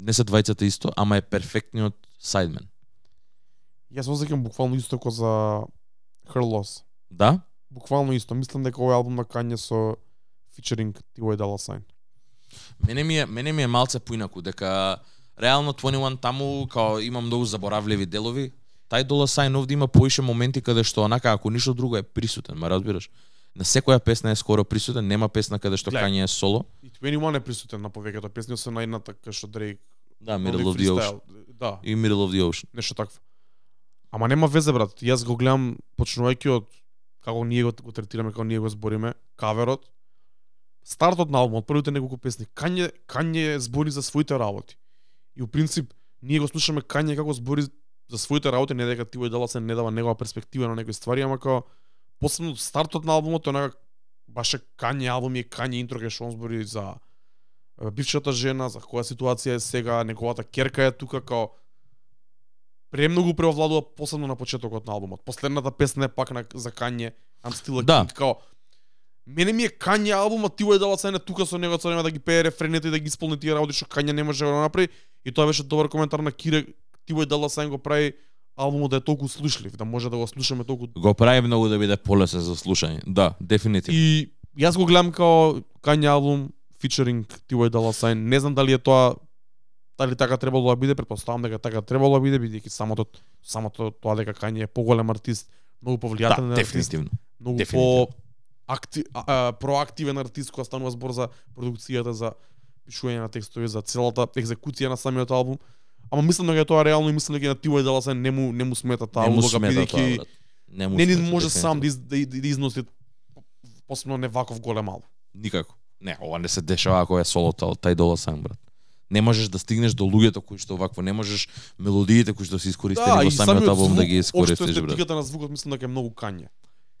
не се двајцата исто, ама е перфектниот сайдмен. Јас се осеќам буквално исто како за Her Loss. Да? Буквално исто. Мислам дека овој албум на Kanye со фичеринг T.Y. Dolla Sign. Мене ми е мене ми е малце поинаку дека реално 21 таму као има многу заборавливи делови. Тај Дола Сайн овде има поише моменти каде што онака ако ништо друго е присутен, ме разбираш? На секоја песна е скоро присутен, нема песна каде што. Кање е соло. И 21 е присутен на повеќето песни, освен на едната кај што Дрейк Да, Middle of the Ocean. Да, И Middle of the Ocean. нешто такво. Ама нема везе брат. Јас го гледам почнувајќи од како ние го, го третираме, како ние го збориме, каверот, стартот на албумот, првите неколку песни, Кање Кање збори за своите работи. И у принцип ние го слушаме Кање како збори за своите работи, не дека Тиво дала се не дава негова перспектива на некои ствари, ама како посебно стартот на албумот онака баше Кање албум и Кање интро кај што збори за бившата жена, за која ситуација е сега, неговата керка е тука као премногу преовладува посебно на почетокот на албумот. Последната песна е пак на за Кање, I'm Still a Да. King, као Мене ми е Кање албумот, ти е дала се тука со него време да ги пее рефрените и да ги исполни тие работи што Кање не може да го направи. И тоа беше добар коментар на Кире, ти е дала се го прави албумот да е толку слушлив, да може да го слушаме толку Го прави многу да биде полесен за слушање. Да, дефинитивно. И јас го гледам као Kanye албум featuring T.Y. Dolla Sign. Не знам дали е тоа дали така требало да биде, претпоставам дека така требало да биде бидејќи самото самото тоа дека Kanye е поголем артист, многу Да, повлијателен артист, дефинитивно. многу дефинитивно. по акти, а, а, проактивен артист кога станува збор за продукцијата, за пишување на текстови, за целата екзекуција на самиот албум. Ама мислам дека тоа реално и мислам дека на. Dolla Sign не му не му смета таа улога бидејќи. Не му не може сам да, да, да износи посебно не ваков голем албум. Никако. Не, ова не се дешава ако е солото тај дола сам брат. Не можеш да стигнеш до луѓето кои што вакво, не можеш мелодиите кои што се искористени во самиот албум да ги искористиш брат. естетиката на звукот мислам дека е многу Кање.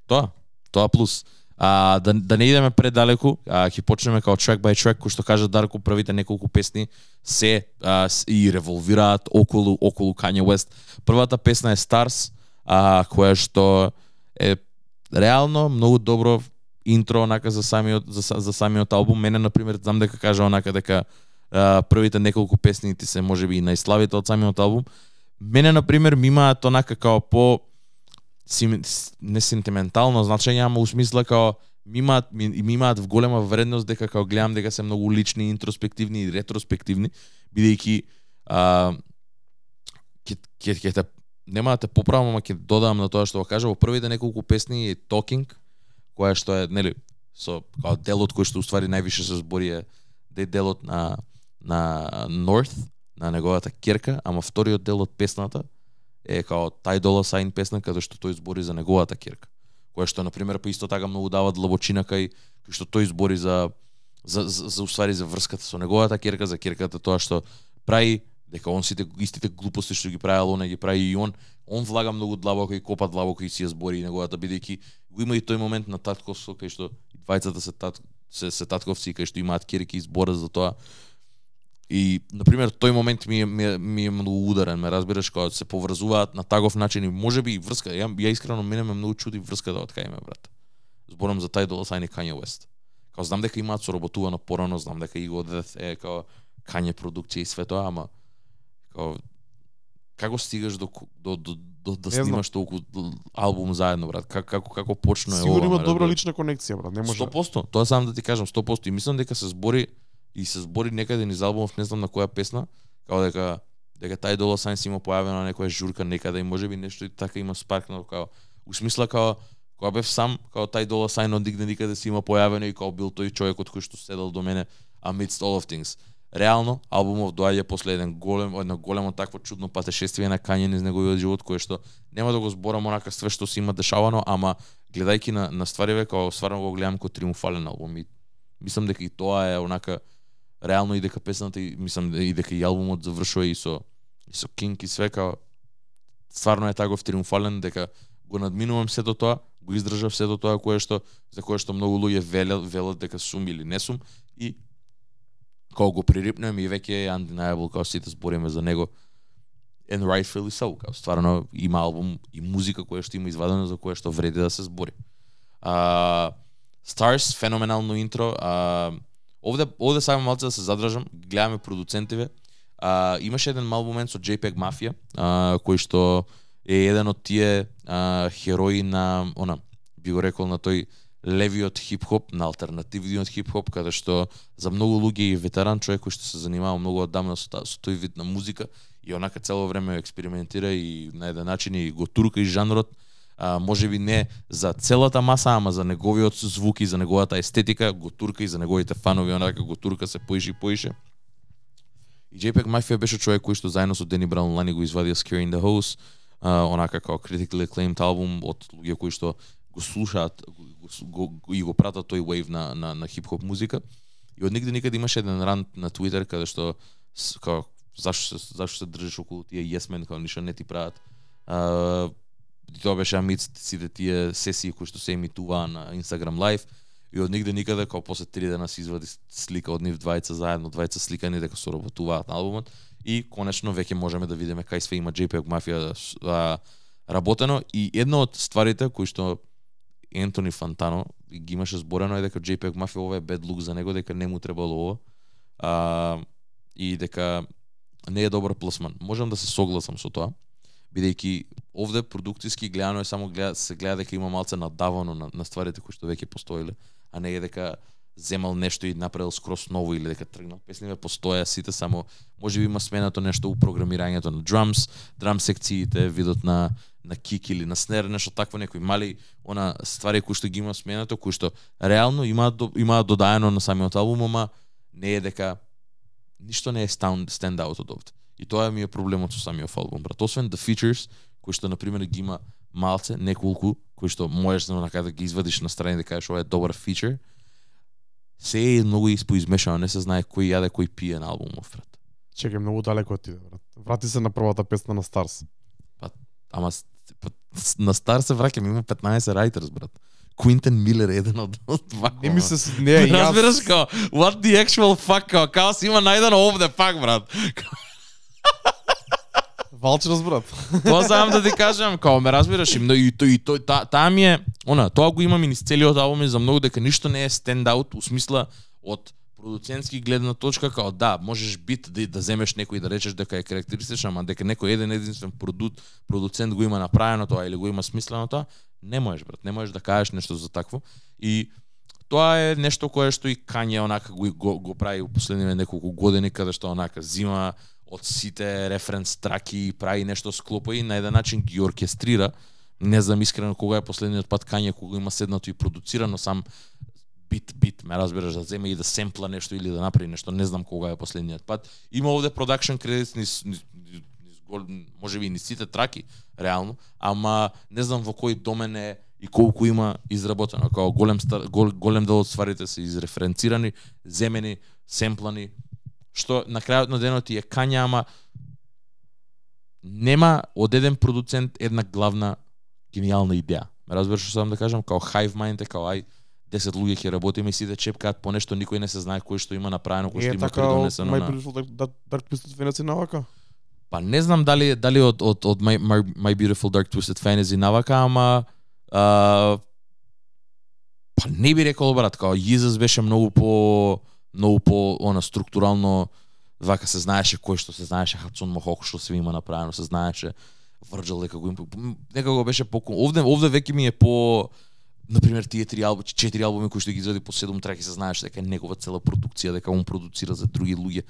Тоа, тоа плюс. А, да, да не идеме предалеку, а, ќе почнеме као track by track, кој што кажа Дарко, првите неколку песни се а, и револвираат околу околу Kanye West. Првата песна е Stars, а, која што е реално многу добро интро онака за самиот за, за самиот албум. Мене на пример знам дека кажа онака дека а, првите неколку песни ти се можеби и најславите од самиот албум. Мене на пример ми имаат онака како по сим, не сентиментално значење, ама усмисла као ми имаат ми, ми имаат в голема вредност дека као гледам дека се многу лични, интроспективни и ретроспективни, бидејќи а, ке, ке, ке те нема да те поправам, ама ќе додадам на тоа што го кажа. Во првите неколку песни е Talking, која што е нели со као делот кој што уствари највише се збори е да де делот на на North, на неговата керка, ама вториот дел од песната е као тај дола сайн песна каде што тој збори за неговата кирка Која што на пример па исто така многу дава длабочина кај кај што тој збори за за за, за уствари за врската со неговата кирка за кирката тоа што прави дека он сите истите глупости што ги правел, он ги прави и он, он влага многу длабоко и копа длабоко и си ја збори и неговата бидејќи го има и тој момент на татковство кај што двајцата се тат се, се татковци кај што имаат кирки и збора за тоа. И на пример тој момент ми е, ми е, ми е многу ударен, ме разбираш кога се поврзуваат на таков начин и можеби и врска. Ја, ја искрено мене ме многу чуди врската од кај ме брат. Зборам за тај Dolla Sign и Kanye West. Као знам дека имаат соработувано порано, знам дека и го е као Kanye продукција и све тоа, ама као како стигаш до до до, до да снимаш толку албум заедно брат? Как, како како почна е ова? Сигурно има добра лична конекција, брат. Не може. 100%, тоа сам да ти кажам 100% и мислам дека се збори и се збори некаде низ албумов, не знам на која песна, као дека дека тај Dolla Сајнс има појавено на некоја журка некаде и можеби нешто и така има спаркнало као у смисла као кога бев сам, као тај Dolla Сајн одигне никаде си има појавено и као бил тој човекот кој што седел до мене amidst all of things. Реално, албумов доаѓа после еден голем, едно големо такво чудно патешествие на Кање низ неговиот живот, кое што нема да го зборам онака све што се има дешавано, ама гледајќи на, на ствариве, као стварно го гледам како триумфален албум и мислам дека и тоа е онака реално и дека песната и мислам и дека и албумот завршува и со и со Кинг и све као стварно е таков триумфален дека го надминувам сето тоа, го издржав сето тоа кое што за кое што многу луѓе велат велат дека сум или не сум и кога го пририпнем и веќе е undeniable као сите збориме за него and rightfully so, као стварно има албум и музика која што има извадено за која што вреди да се збори. А, Stars, феноменално интро. А, овде, овде само малце да се задржам, гледаме продуцентиве. А, имаше еден мал момент со JPEG Mafia, а, кој што е еден од тие а, херои на, она, би го рекол на тој левиот хип-хоп, на алтернативниот хип-хоп, каде што за многу луѓе и ветеран човек кој што се занимава многу одамна со, со тој вид на музика и онака цело време експериментира и на еден начин и го турка и жанрот, а, може би не за целата маса, ама за неговиот звук и за неговата естетика, го турка и за неговите фанови, онака го турка се поише и поише. И JPEG Mafia беше човек кој што заедно со Дени Браун Лани го извадија Scary in the House, а, онака како critically acclaimed албум од луѓе кои што го слушаат го, го, го, и го пратат тој wave на, на, на хип-хоп музика. И од нигде никаде имаше еден рант на Twitter каде што како зашто се зашто се држиш околу тие yes men како ништо не ти прават. А, тоа беше амиц сите тие сесии кои што се емитуваа на Instagram Live и од нигде никаде како после три дена се извади слика од нив двајца заедно, двајца сликани дека соработуваат на албумот и конечно веќе можеме да видиме кај све има JPEG Mafia а, работено и една од стварите кои што Ентони Фантано ги имаше зборено е дека JPEG Mafia ова е bad look за него, дека не му требало ова. А, и дека не е добар пласман. Можам да се согласам со тоа, бидејќи овде продуктиски гледано е само гледа, се гледа дека има малце надавано на, на стварите кои што веќе постоеле, а не е дека земал нешто и направил скрос ново или дека тргнал песниве постоја сите само може би има сменато нешто у програмирањето на drums, драм секциите, видот на на кик или на снер, нешто такво некои мали она ствари кои што ги има сменато, кои што реално имаат до- имаат додаено на самиот албум, ама не е дека ништо не е stand, stand out од овде. И тоа ми е проблемот со самиот албум, брат. Освен the features, кои што на пример ги има малце, неколку, кои што можеш да нака да ги извадиш на страни да кажеш ова е добар фичер, се е многу испоизмешано, не се знае кој јаде, кој пие на албумов, брат. Чекај, многу далеко отиде, брат. Врати се на првата песна на Старс. Ама с- па, на стар се враќам, има 15 writers, брат. Квинтен Милер е еден од вако. Не ми се не, јас Разбираш као, what the actual fuck, као си има најдено овде пак, брат. Валчерс брат. Тоа сам да ти кажам, као ме разбираш и мно- и тој и тој та, таа ми е, она, тоа го имам и низ целиот албум и за многу дека ништо не е стендаут у смисла од продуцентски гледна точка као да, можеш бит да, да земеш некој да речеш дека е карактеристичен, ама дека некој еден единствен продут, продуцент го има направено тоа или го има смислено тоа, не можеш брат, не можеш да кажеш нешто за такво. И тоа е нешто кое што и Кање онака го, го, го прави у последниве неколку години каде што онака зима од сите референс траки и прави нешто склопа и на еден начин ги оркестрира. Не знам искрено кога е последниот пат Кања кога има седнато и продуцирано сам бит бит, ме разбираш, да земе и да семпла нешто или да направи нешто, не знам кога е последниот пат. Има овде продакшн кредит низ, низ, низ, може би и низ сите траки, реално, ама не знам во кој домен е и колку има изработено. Као голем, стар, гол, голем дел од стварите се изреференцирани, земени, семплани, што на крајот на денот е кања, ама нема од еден продуцент една главна гениална идеја. Ме разбираш што сам да кажам, као Hive Mind е као ај 10 луѓе ќе работиме и сите чепкаат по нешто, никој не се знае кој што има направено, кој што Е има така придонесено My на Beautiful Dark, Dark, Dark Twisted Fantasy навака. Па не знам дали дали од од од My, My, My Beautiful Dark Twisted Fantasy навака, ама а, па не би рекол брат, као Jesus беше многу по многу по она структурално вака се знаеше кој што се знаеше Хацун Мохок што се има направено, се знаеше Врджал дека го им некако беше по овде овде веќе ми е по на пример тие три албуми, четири албуми кои што ги изради по седум траки се знаеше дека е негова цела продукција, дека он продуцира за други луѓе.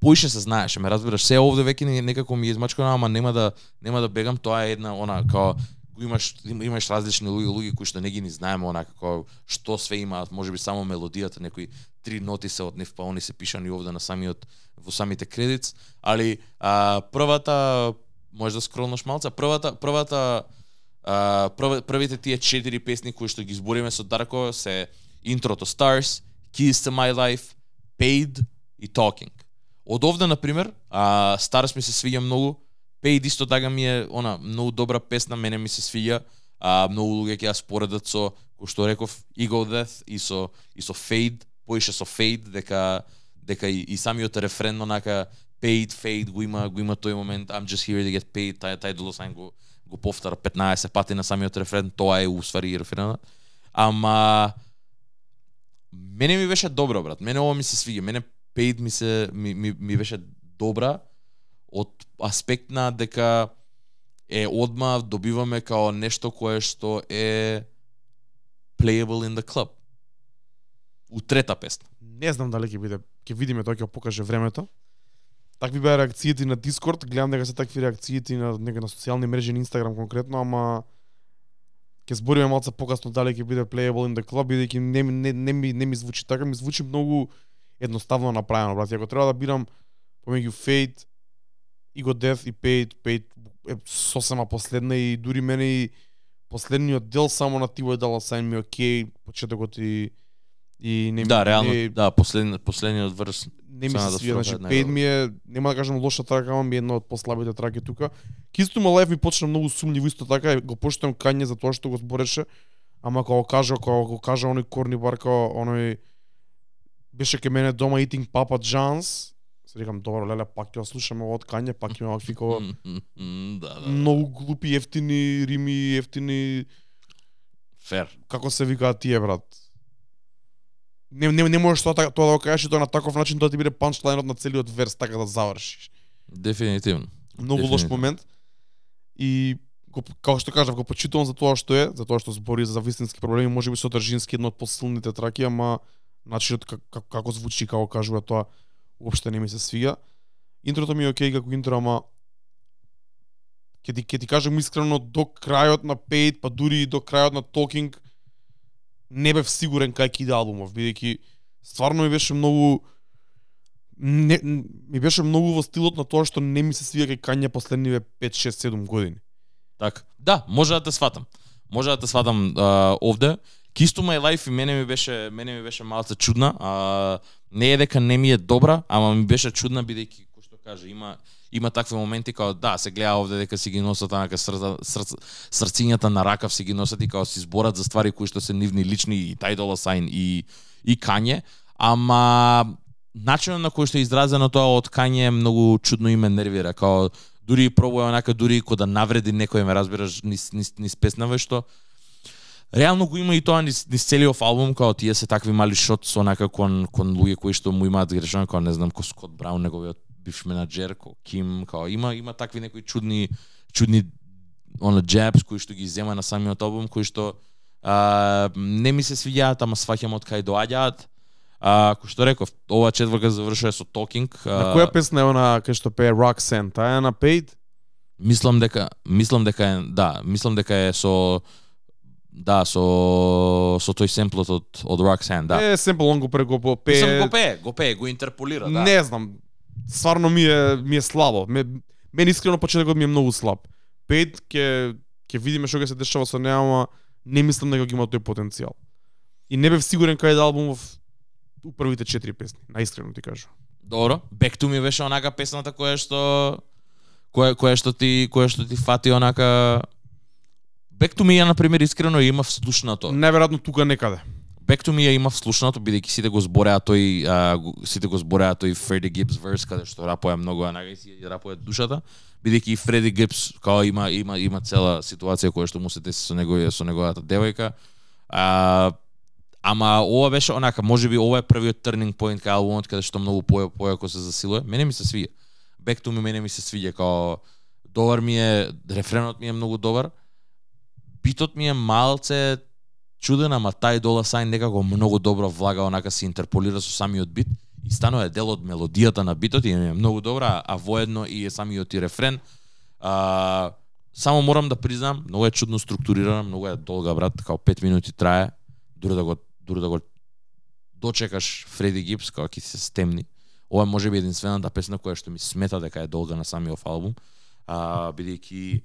Поише се знаеше, ме разбираш, се овде веќе некако ми е измачкано, ама нема да нема да бегам, тоа е една она као го имаш имаш различни луѓе, луѓе кои што не ги ни знаеме онака како што све имаат, можеби само мелодијата, некои три ноти се од нив, па они се пишани овде на самиот во самите кредитс, али а, првата може да скролнаш малца, првата првата а, прв, првите тие четири песни кои што ги збориме со Дарко се Intro to Stars, Keys to My Life, Paid и Talking. Од овде, на пример, а, Stars ми се свиѓа многу, Paid исто така ми е она многу добра песна, мене ми се свиѓа, а, многу луѓе ќе ја споредат со кој што реков ego Death и со и со Fade, поише со Fade дека дека и, и самиот рефрен онака paid fade го има го има тој момент I'm just here to get paid тај тај долу сам го го повтара 15 пати на самиот рефрен тоа е усвари и рефренот ама мене ми беше добро брат мене ова ми се свиѓа мене paid ми се ми, ми, ми беше добра од аспект на дека е одма добиваме као нешто кое што е playable in the club у трета песна Не знам дали ќе биде, ќе видиме тоа ќе покаже времето. Такви беа реакциите на Discord, гледам дека се такви реакциите на нека на социјални мрежи, на Instagram конкретно, ама ќе збориме малце покасно дали ќе биде playable in the club, бидејќи не, не, не, ми, не ми звучи така, ми звучи многу едноставно направено, брат. Ако треба да бирам помеѓу Fate, Ego Death и Paid, Paid е сосема последна и дури мене и последниот дел само на T.Y. Dollar Sign ми е окей, почетокот и и не ми- Да, реално, не, да, послед, последниот врс. не ми се да свија, значи него. ми е нема да кажам лоша трака, ама ми е една од послабите траки тука. Кисто ма лайф ми почна многу сумњиво исто така, и го поштам Кање за тоа што го збореше, ама кога го кажа, кога го кажа оној корни бар као оној беше ке мене дома eating Papa John's, се рекам добро леле пак ќе слушаме од Кање, пак има вакви као да, да. многу глупи ефтини рими, ефтини Фер. како се викаат тие брат. Не, не, не можеш тоа, така- тоа да го кажеш и тоа на таков начин тоа ти биде панчлайнот на целиот верс, така да завршиш. Дефинитивно. Многу лош момент. И го, како што кажав, го почитувам за тоа што е, за тоа што збори за вистински проблеми, можеби содржински едно од посилните траки, ама начинот как, как, како звучи, како кажува тоа, уопште не ми се свига. Интрото ми е окей како интро, ама ќе ти, ке ти кажам искрено, до крајот на Paid, па дури и до крајот на Talking, не бев сигурен кај ќе иде албумов, бидејќи стварно ми беше многу не, ми беше многу во стилот на тоа што не ми се свија кај Кања последниве 5, 6, 7 години. Така. Да, може да те сватам. Може да те сватам а, овде. Kiss to my life и мене ми беше мене ми беше малце чудна. А, не е дека не ми е добра, ама ми беше чудна бидејќи кој што каже има има такви моменти као да, се гледа овде дека си ги носат онака срца, срц, срцињата на ракав си ги носат и као си зборат за ствари кои што се нивни лични и Ty Dolla и и Кање, ама начинот на кој што е изразено тоа од Кање е многу чудно и ме нервира, као дури и пробува онака дури и кога да навреди некој ме разбираш низ низ низ песнава што реално го има и тоа низ, низ целиот албум као тие се такви мали шот со онака кон кон луѓе кои што му имаат грешно као не знам ко Скот Браун неговиот бивш менаџер ко Ким као има има такви некои чудни чудни она джебс кои што ги зема на самиот албум кои што а, не ми се свиѓаат ама сваќам од кај доаѓаат А, кој што реков, ова четврка завршува со Talking. На која песна е она кај што пее Roxanne? Таа е на Paid? Мислам дека мислам дека е да, мислам дека е со да, со со тој семплот од од Roxanne, да. Е, семпл он го прего по пее. Мислам го пее, го пее, го интерполира, да. Не знам. Сварно ми е ми е слабо. Ме, мен искрено почетокот ми е многу слаб. Paid ќе ќе видиме што ќе се дешава со неа, ама не мислам дека ќе има тој потенцијал. И не бев сигурен кај да албумов у првите четири песни, наискрено ти кажу. Добро. Back to me беше онака песната која што која која што ти која што ти фати онака Back to me ја на пример искрено ја имав слушнато. Неверојатно тука некаде. Back to me ја имав слушнато бидејќи сите го збореа тој а, сите го збореа тој Freddie Gibbs verse каде што рапува многу онака и си ја рапува душата бидејќи и Freddie Gibbs као има има има цела ситуација која што му се деси со неговија со неговата девојка. А, ама ова беше онака можеби ова е првиот turning point кај албумот каде што многу поја појако се засилува. Мене ми се свија. Back to me мене ми се свиѓа као добар ми е рефренот ми е многу добар. Битот ми е малце чуден, ама тај Дола сај некако многу добро влага, онака се интерполира со самиот бит и станува дел од мелодијата на битот и е многу добра, а воедно и е самиот и рефрен. А, само морам да признам, многу е чудно структурирана, многу е долга брат, као 5 минути трае, дури да го дури да го дочекаш Фреди Гипс како ќе се стемни. Ова е можеби единствената песна која што ми смета дека е долга на самиот албум, а бидејќи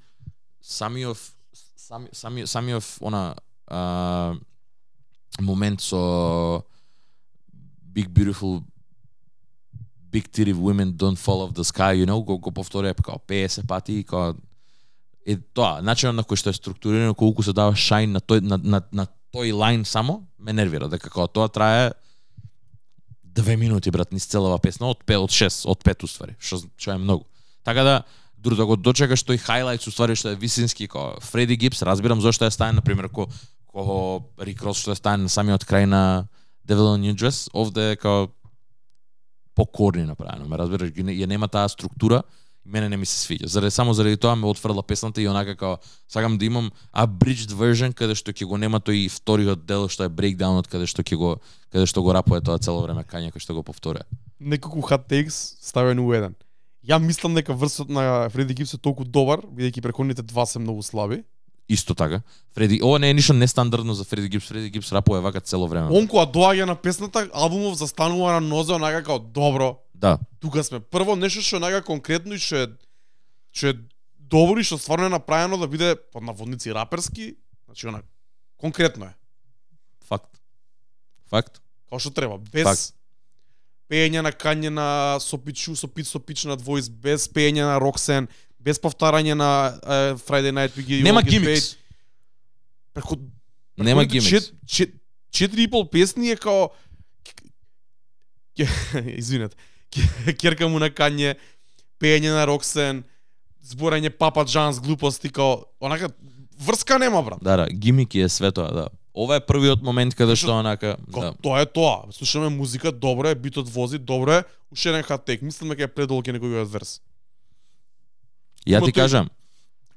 самиот сами, сами, самиот она а, момент со Big Beautiful Big Titty Women Don't Fall Off the Sky, you know, го, го повторија како 50 пати и као е тоа, начинот на кој што е структурирано, колку се дава шајн на тој на, на, на тој лайн само, ме нервира дека како тоа трае две минути брат низ целава песна од 5 од 6 од 5 уствари, што што е многу. Така да дури да го дочекаш тој хайлајт уствари што е висински како Фреди Гипс, разбирам зошто е стаен на пример ко ко Рик Рос што е стаен на самиот крај на Devil in New Dress, овде е као покорни направено, ме разбираш, ја нема таа структура, мене не ми се свиѓа. Заради само заради тоа ме отфрла песната и онака како сакам да имам abridged version каде што ќе го нема тој вториот дел што е breakdownот каде што ќе го каде што го рапува тоа цело време кања кој што го повторува. Неколку hot takes ставен у еден. Ја мислам дека врсот на Фреди Гипс е толку добар, бидејќи претходните два се многу слаби. Исто така. Фреди, ова не е ништо нестандардно за Фреди Гипс. Фреди Гипс рапува вака цело време. Он кога доаѓа на песната, албумов застанува на нозе онака као добро. Да. Тука сме. Прво нешто што онака конкретно и што е што е добро и што стварно е направено да биде под наводници раперски, значи она конкретно е. Факт. Факт. Као што треба, без Факт. Пеење на кање на со пичу, со пич со пич на двојс, без пеење на Роксен, без повтарање на е, Friday Night You Нема гимикс. Paid. Преку Нема гимикс. чет- чет- Четири и пол песни е као. Ке- Керка му на кање, пеење на Роксен, зборање Папа Джанс глупости као онака врска нема брат. Да, да, гимики е све тоа, да. Ова е првиот момент каде што онака, да. Тоа е тоа. Слушаме музика, добро е, битот вози, добро е. Уште еден хат-тек. Мислам дека е предолг е неговиот верс. Ја ти кажам,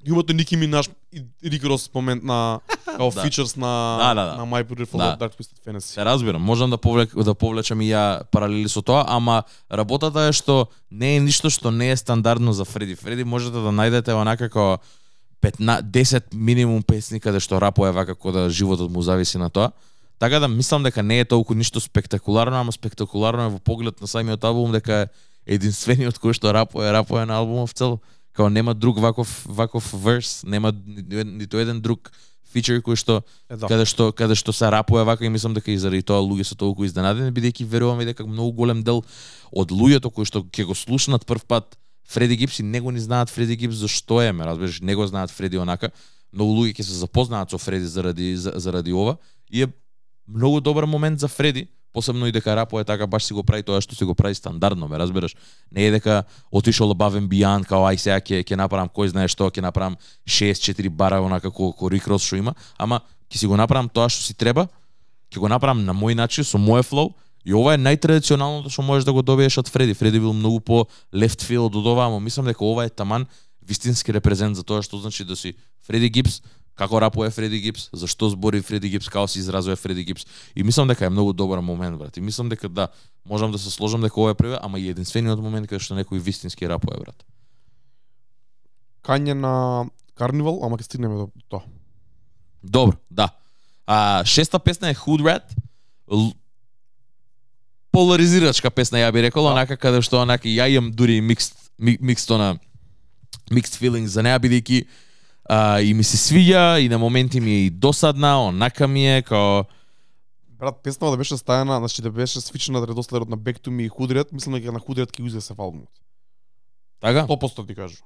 Имате Ники Минаж и Рик Рос момент на као Да. фичерс на Да, да, да. на My Beautiful Да. Dark Twisted Fantasy. се разбирам, можам да повлек, да повлечам и ја паралели со тоа, ама работата е што не е ништо што не е стандардно за Фреди. Фреди можете да најдете онака како 15 10 минимум песни каде што рапува вака како да животот му зависи на тоа. Така да мислам дека не е толку ништо спектакуларно, ама спектакуларно е во поглед на самиот албум дека е единствениот кој што рапува, рапува на албумов цел. Као нема друг ваков ваков верс, нема ни- ниту еден друг фичер кој што Е, да. каде што каде што се рапува вака и мислам дека и заради тоа луѓе се толку изненадени бидејќи верувам и дека многу голем дел од луѓето кои што ќе го слушнат прв пат Фреди Гипс и него ни знаат Фреди Гипс зашто е, ме разбираш, него знаат Фреди онака. Многу луѓе ќе се запознаат со Фреди заради за- заради ова и е многу добар момент за Фреди, посебно и дека Рапо е така баш си го прави тоа што си го прави стандардно, ме разбираш. Не е дека отишол да бавен бијан као ај сега ќе ќе направам кој знае што, ќе направам 6-4 бара онака како ко Рикрос што има, ама ќе си го направам тоа што си треба, ќе го направам на мој начин, со мој флоу, И ова е најтрадиционалното што можеш да го добиеш од Фреди. Фреди бил многу по left field од ова, ама мислам дека ова е таман вистински репрезент за тоа што значи да си Фреди Гипс, како рапува Фреди Гипс, зашто збори Фреди Гипс, како се изразува Фреди Гипс. И мислам дека е многу добар момент, брат. И мислам дека да, можам да се сложам дека ова е првиот, ама и единствениот момент каде што некој вистински рапува, брат. Кање на Карнивал, ама ќе стигнеме до тоа. Добро, да. А шеста песна е Hood Rat. Поларизирачка песна, ја би рекол, Да. онака каде што онака ја имам дури микст ми- микст на mixed feelings за неа бидејќи а, и ми се свиѓа и на моменти ми е и досадна, онака ми е као Брат, песнава да беше стајана, значи да беше свичена редоследот на Back to Me и Худрет, мислам дека на Худрет ќе узе се албумот. така? 100% ти кажу.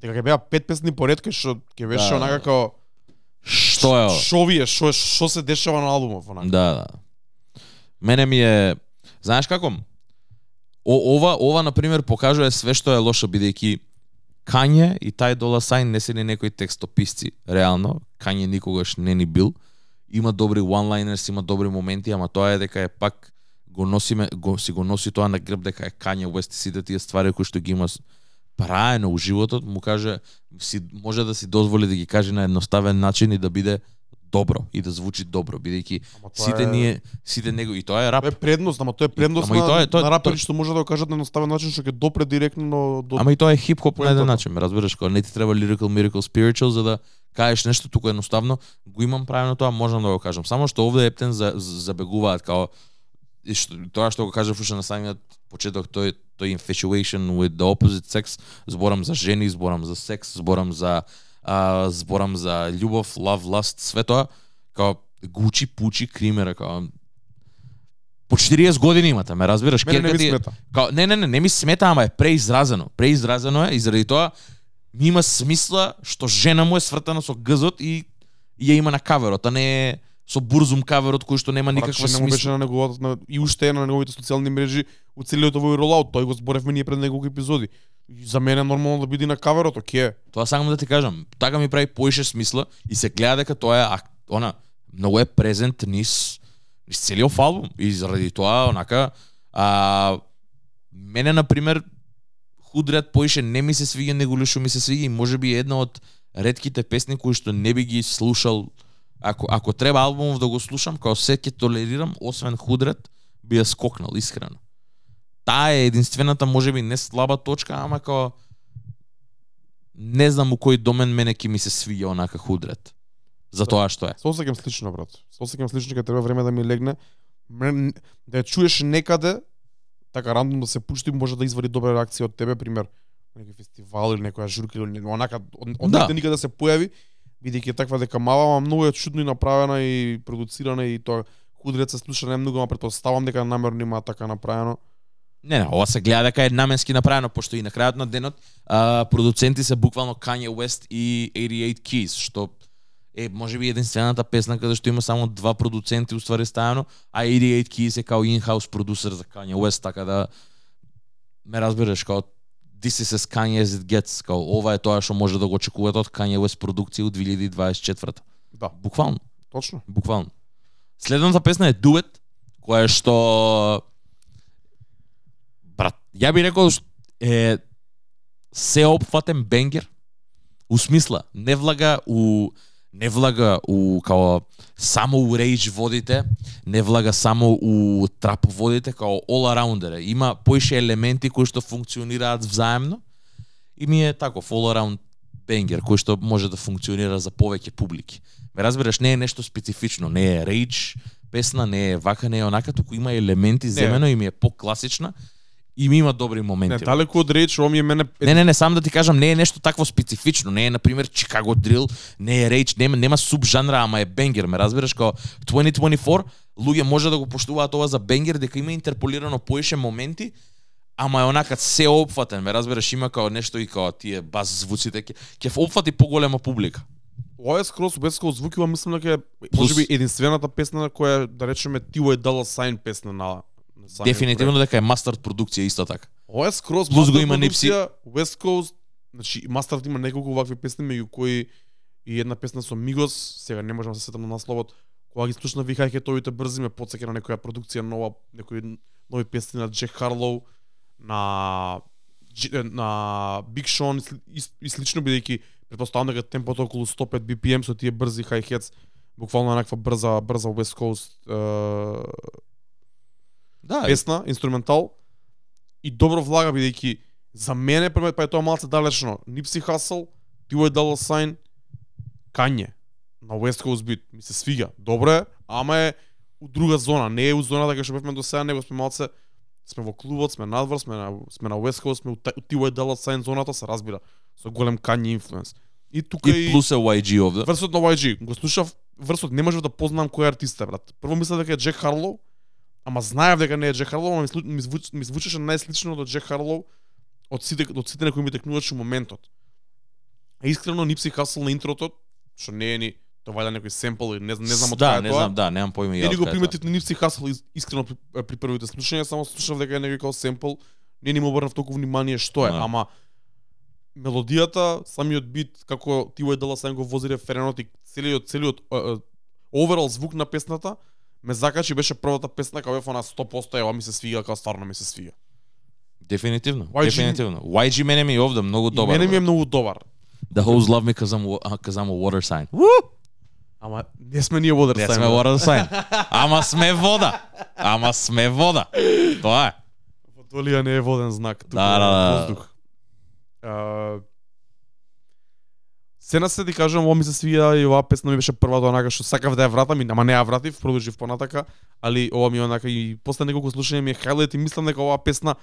Дека ќе беа пет песни поред кај што ќе беше Да, онака да. како Што е? Шо вие, шо шо се дешава на албумов онака. Да, да. Мене ми е знаеш како? О, ова ова на пример покажува све што е лошо бидејќи Кање и тај Дола Сайн не се ни некои текстописци, реално. Кање никогаш не ни бил. Има добри one-liners, има добри моменти, ама тоа е дека е пак го носиме, го, си го носи тоа на грб дека е Кање Уест и сите тие ствари кои што ги има праено у животот, му каже си може да си дозволи да ги каже на едноставен начин и да биде добро и да звучи добро, бидејќи сите е- ние сите него и тоа е рап. Тоа е предност, ама тоа е предност Ама на, тоа е- тоа- на рапери тоа- што може да го кажат на едноставен начин што ќе допре директно до Ама и тоа е хип-хоп на еден начин, разбираш, кога не ти треба lyrical miracle spiritual за да кажеш нешто туку едноставно го имам правено тоа, можам да го кажам. Само што овде Ептен за, за- забегуваат као и што, тоа што го кажав уште на самиот почеток, тој тој infatuation with the opposite sex, зборам за жени, зборам за секс, зборам за а, зборам за љубов, love, lust, све тоа, као гучи, пучи, кримера, као по 40 години имате, ме разбираш? Мене не ми ти смета. Као, не, не, не, не ми смета, ама е преизразено. Преизразено е и заради тоа ми има смисла што жена му е свртана со гзот и, и ја има на каверот, а не е со бурзум каверот кој што нема Никаква никаква не му беше смисла. на неговата на, и уште е на неговите социјални мрежи у целиот овој ролаут, тој го зборевме ние пред неколку епизоди. За мене е нормално да биде на каверот, оке. Тоа само да ти кажам. Така ми прави поише смисла и се гледа дека тоа е она многу е презент низ низ целиот албум и заради тоа онака а мене на пример худрет поише не ми се свиѓа него лишо ми се свиѓа и можеби една од ретките песни кои што не би ги слушал ако ако треба албумов да го слушам, као се ќе толерирам, освен худрет би ја скокнал искрено. Таа е единствената можеби не слаба точка, ама као не знам у кој домен мене ќе ми се свиѓа онака Худрат. За тоа што е. Се осеќам слично, брат. Се осеќам слично кога треба време да ми легне. Да ја чуеш некаде, така рандом да се пушти, може да извади добра реакција од тебе, пример, некој фестивал или некоја журка или онака од, од Да. да. никаде да се појави, бидејќи е таква дека мала, ама многу е чудно и направена и продуцирана и тоа худрец се слуша немногу, ама претпоставам дека намерно има така направено. Не, не, ова се гледа дека е наменски направено, пошто и на крајот на денот а, продуценти се буквално Kanye West и 88 Keys, што е можеби единствената песна каде што има само два продуценти уствари ставено, а 88 Keys е као in-house продусер за Kanye West, така да ме разбираш, као this is as Kanye as it gets, као ова е тоа што може да го очекувате од Kanye West продукција од 2024. Да, Буквално. точно. Буквално. Следната песна е Дует, која што ја би рекол е сеопфатен бенгер. У смисла, не влага у не влага у као само у рейдж водите, не влага само у трап водите, као all arounder. Има поише елементи кои што функционираат взаемно и ми е таков all around бенгер кој што може да функционира за повеќе публики. Ме разбираш, не е нешто специфично, не е рейдж песна, не е вака, не е онака, туку има елементи земено и ми е по-класична и ми има добри моменти. Не, далеку од реч, ми е мене Не, не, не, сам да ти кажам, не е нешто такво специфично, не е на пример Chicago Drill, не е рейдж, нема нема субжанра, ама е бенгер, ме разбираш како 2024 луѓе може да го поштуваат ова за бенгер дека има интерполирано поише моменти, ама е онака се опфатен, ме разбираш, има као нешто и као тие бас звуците ќе ќе опфати поголема публика. Ова е скрос убеско звуки, ова мислам дека е можеби единствената песна која да речеме Тио е дала сайн песна на, Дефинитивно дека е мастер продукција исто така. Ова е скрос Плюс го има продукција, West Coast, значи Мастерот има неколку вакви песни меѓу кои и една песна со Мигос, сега не можам да се сетам на насловот, кога ги слушнав викај хитовите брзи ме потсеќа на некоја продукција нова, некои нови песни на Джек Харлоу, на на Биг Шон и, и, слично бидејќи претпоставам дека темпото околу 105 BPM со тие брзи hi-hats, буквално некаква брза брза West Coast е, Да, песна, инструментал и добро влага бидејќи за мене пред па е тоа малце далечно. Nipsey Hussle, T.Y. Dollar Sign, Kanye на West Coast Beat ми се свига. Добро е, ама е у друга зона, не е у зоната кај што бевме до сега, него сме малце сме во клубот, сме надвор, сме на сме на West Coast, сме у у. Dollar Sign зоната, се разбира, со голем Kanye инфлуенс. И тука и плюс е YG овде. Врсот на YG, го слушав, врсот не можев да познам кој е артиста, брат. Прво мислев дека е Джек Харлоу, ама знаев дека не е Джек Харлоу, ама ми, ми, звуч, ми звучеше најслично до Джек Харлоу од сите од сите на кои ми текнуваше моментот. А искрено Нипси Хасл на интрото, што не е ни тоа вајда некој семпл или не знам не знам од да, не тоа. знам, да, немам поима и Не го приметив на Нипси Хасл ис- искрено при, при првите слушања, само слушав дека е некој као семпл, не ни му обрнав толку внимание што е, Да. ама мелодијата, самиот бит, како ти дала сам го вози референот и целиот целиот оверал звук на песната ме закачи беше првата песна кога бев на 100% ева ми се свига, како стварно ми се свига. Дефинитивно, YG дефинитивно. YG мене ми е овде многу И добар. мене ми е многу добар. The hoes love me cause I'm, uh, cause I'm a water sign. Ама не сме ние водер Не сме water sign. Ама сме вода. Ама сме вода. Тоа е. Водолија не е воден знак, туку Да, да, е да. воздух. А, Се на се ти кажам, ова ми се свија и оваа песна ми беше првата онака што сакав да ја вратам, и- ама не ја вратив, продолжив понатака, али ова ми е онака и после неколку слушања ми е хайлайт и мислам дека оваа песна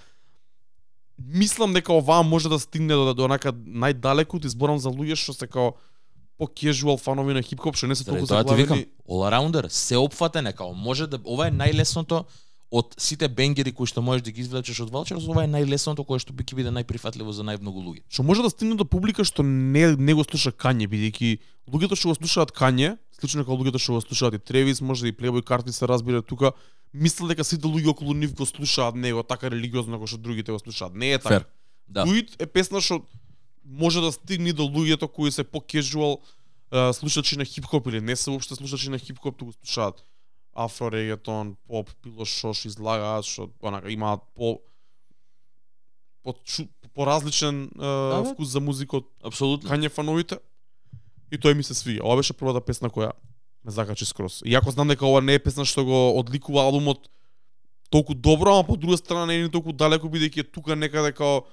мислам дека оваа може да стигне до, до онака најдалеку, ти зборам за луѓе што се као по кежуал фанови на хип-хоп, што не се толку тоа ти викам, заглавени. all arounder, се опфатен е као може да ова е најлесното од сите бенгери кои што можеш да ги извлечеш од Vultures, ова е најлесното кое што би ќе биде најприфатливо за најмногу луѓе. што може да стигне до публика што не не го слуша Кање, бидејќи луѓето што го слушаат Кање, слично како луѓето што го слушаат и Тревис, може да и Playboy Carti се разбира тука, мислат дека сите луѓе околу нив го слушаат него така религиозно како што другите го слушаат. Не е така. Фер. Да. Дуит е песна што може да стигне до луѓето кои се по кежуал слушачи на хип-хоп или не се уопште слушачи на хип-хоп, туку слушаат афро регетон, поп, пило шош излагаат што онака имаат по по, по различен Да, бе. вкус за музика од Апсолутно. Кање фановите. И тој ми се свија. Ова беше првата песна која ме закачи скроз. Иако знам дека ова не е песна што го одликува албумот толку добро, ама по друга страна не е ни толку далеко бидејќи е тука некаде као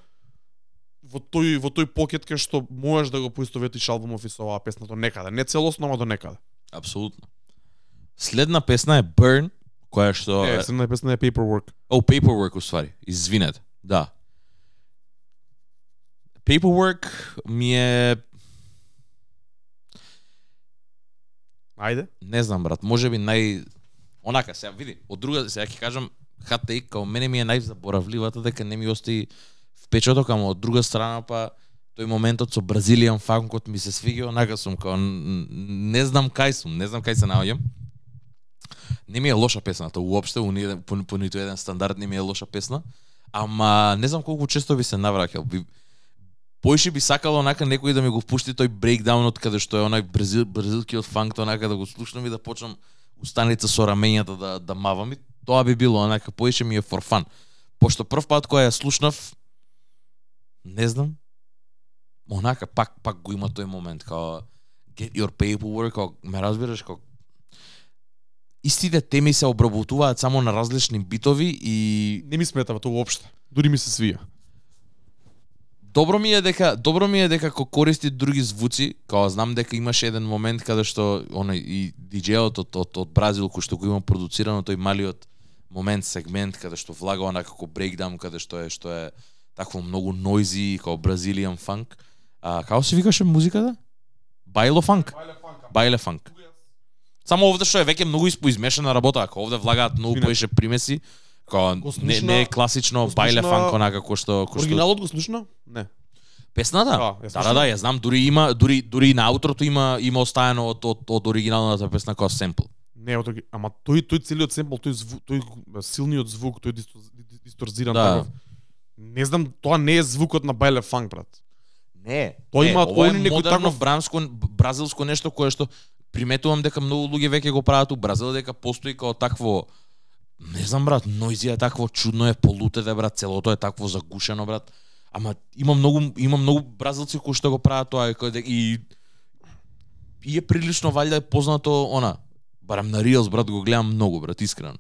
во тој во тој покет кај што можеш да го поистоветиш албумов и со оваа песна до некаде, не целосно, ама до некаде. Апсолутно. Следна песна е Burn, која што Е, е, следната песна е Paperwork. О, Paperwork уствари. Извинете. Да. Paperwork ми е Ајде. не знам брат, можеби нај онака сега види, од друга сега ќе кажам hot take, као мене ми е најзаборавливата дека не ми остави впечаток, ама од друга страна па тој моментот со Бразилијан фанкот ми се свиѓа, онака сум као не знам кај сум, не знам кај се наоѓам. Не ми е лоша песната уопште, у ни, по, по ниту еден стандард не ми е лоша песна, ама не знам колку често би се навраќал. Би, Поише би сакало онака некој да ми го пушти тој брейкдаунот каде што е онај бразил, бразилскиот фанк, онака да го слушнам и да почнам устаница со рамењата да да мавам и тоа би било онака поише ми е for fun. Пошто прв пат кога ја слушнав не знам онака пак пак го има тој момент као get your paperwork, као ме разбираш као истите теми се обработуваат само на различни битови и Не ми сметава тоа уопште. Дури ми се свија. Добро ми е дека добро ми е дека ко користи други звуци, као знам дека имаше еден момент каде што оној и диџејот од, од, од Бразил кој што го има продуцирано тој малиот момент сегмент каде што влага она како брейкдаун каде што е што е такво многу нойзи како бразилијан фанк. А како се викаше музиката? Байло фанк. Байле фанк. Само овде што е веќе многу испоизмешана работа, ако овде влагаат многу поише примеси, Као, Го не, не е класично бајле слушна- фанк онака кој што кој што Оригиналот го слушна? Не. песната. Да, Да, да, да, ја знам, дури има дури дури на аутрото има има оставено од од, од оригиналната песна како семпл. Не, од ама тој тој целиот семпл, тој звук, тој силниот звук, тој дисто- ди- дисторзиран Да. таков. Не знам, тоа не е звукот на Бајле фанк, брат. Не. Тоа не, има ова е модерно таков- брамско бразилско нешто кое што приметувам дека многу луѓе веќе го прават у Бразил дека постои како такво не знам брат, нојзи е такво чудно е полутете брат, целото е такво загушено брат. Ама има многу има многу бразилци кои што го прават тоа и да и и е прилично валјда е познато она. Барам на Reels брат го гледам многу брат, искрено.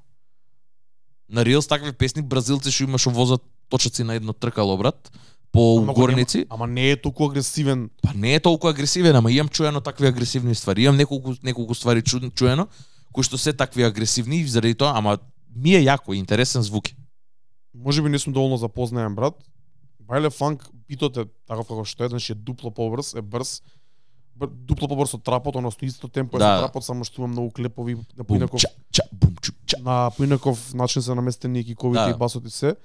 На Reels такви песни бразилци што имаш што возат точаци на едно тркало брат по Ама го горници. нема- Ама не е толку агресивен. Па не е толку агресивен, ама имам чуено такви агресивни ствари. Имам неколку неколку ствари чу, чуено кои што се такви агресивни и заради тоа, ама ми е јако, интересен звук. Може би не сум доволно запознаен, брат. Бајле фанк битот е таков како што е, значи е дупло побрз, е брз. Бр- дупло побрз од трапот, односно исто темпо е Да. со трапот, само што има многу клепови на Бум, поинаков ча, ча, бум, чу, ча. на поинаков начин се наместени и киковите Да. и басот и се.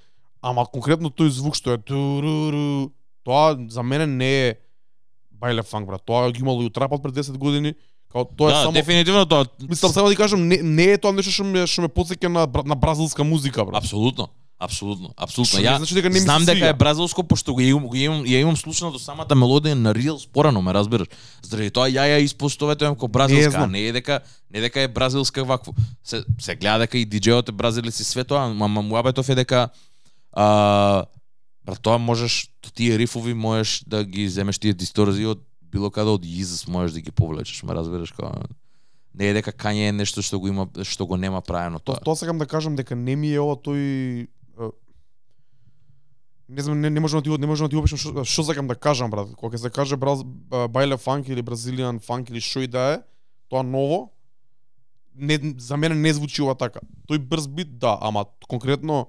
Ама конкретно тој звук што е туруру, тоа за мене не е бајле фанк брат. Тоа ги имало и у трапот пред 10 години. Као тоа е Да, само дефинитивно тоа. Мислам само да ти кажам не, не е тоа нешто што ме што ме потсеќа на на бразилска музика брат. Апсолутно. Апсолутно, апсолутно. Не Ја значи дека не знам дека е бразилско пошто го имам, го имам, ја имам слушано до самата мелодија на Reels порано, ме разбираш. Заради тоа ја ја испостоветувам како бразилска, знам. не е дека не дека е бразилска вакво. Се се гледа дека и диџејот е бразилец и све тоа, ама муабетов е дека а, брат, тоа можеш тие рифови можеш да ги земеш тие дисторзии од било каде од Jesus можеш да ги повлечеш, ме разбираш како не е дека Кање е нешто што го има што го нема правено Тоа, тоа. сакам да кажам дека не ми е ова тој не знам не, не можам да ти не можам да ти опишам што, што сакам да кажам брат. Кога се каже браз, бајле фанк или бразилијан фанк или што и да е, тоа ново не за мене не звучи ова така. Тој брз бит да, ама конкретно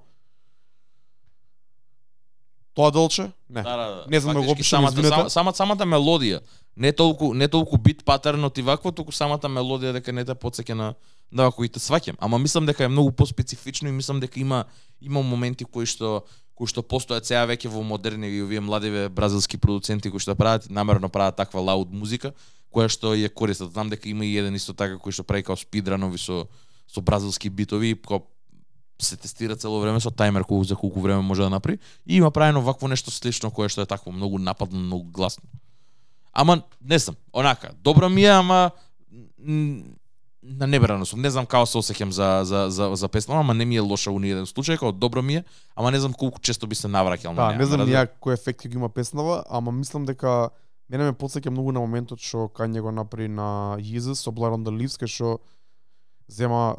тоа делче? Не. Да, да, да. Не знам да го опишам, самата, извинете. сама, самата, самата мелодија. Не толку не толку бит патернот и вакво, туку самата мелодија дека не те потсеќа на да кои те сваќам. Ама мислам дека е многу поспецифично и мислам дека има има моменти кои што кои што постојат сега веќе во модерни и овие младиве бразилски продуценти кои што прават намерно прават таква лауд музика која што ја користат. Знам дека има и еден исто така кој што прави као спидранови со со бразилски битови, као се тестира цело време со тајмер колку за колку време може да направи и има правено вакво нешто слично кое што е такво многу нападно, многу гласно. Ама не знам, онака, добро ми е, ама на небрано сум. Не знам како се осеќам за за за за песна, ама не ми е лоша у ниеден случај, како добро ми е, ама не знам колку често би се навраќал на Да, неа. не знам ја кој ефект ќе ги има песнава, ама мислам дека мене ме потсеќа многу на моментот што Кање го направи на Jesus со Blood on the Leaves, кај што зема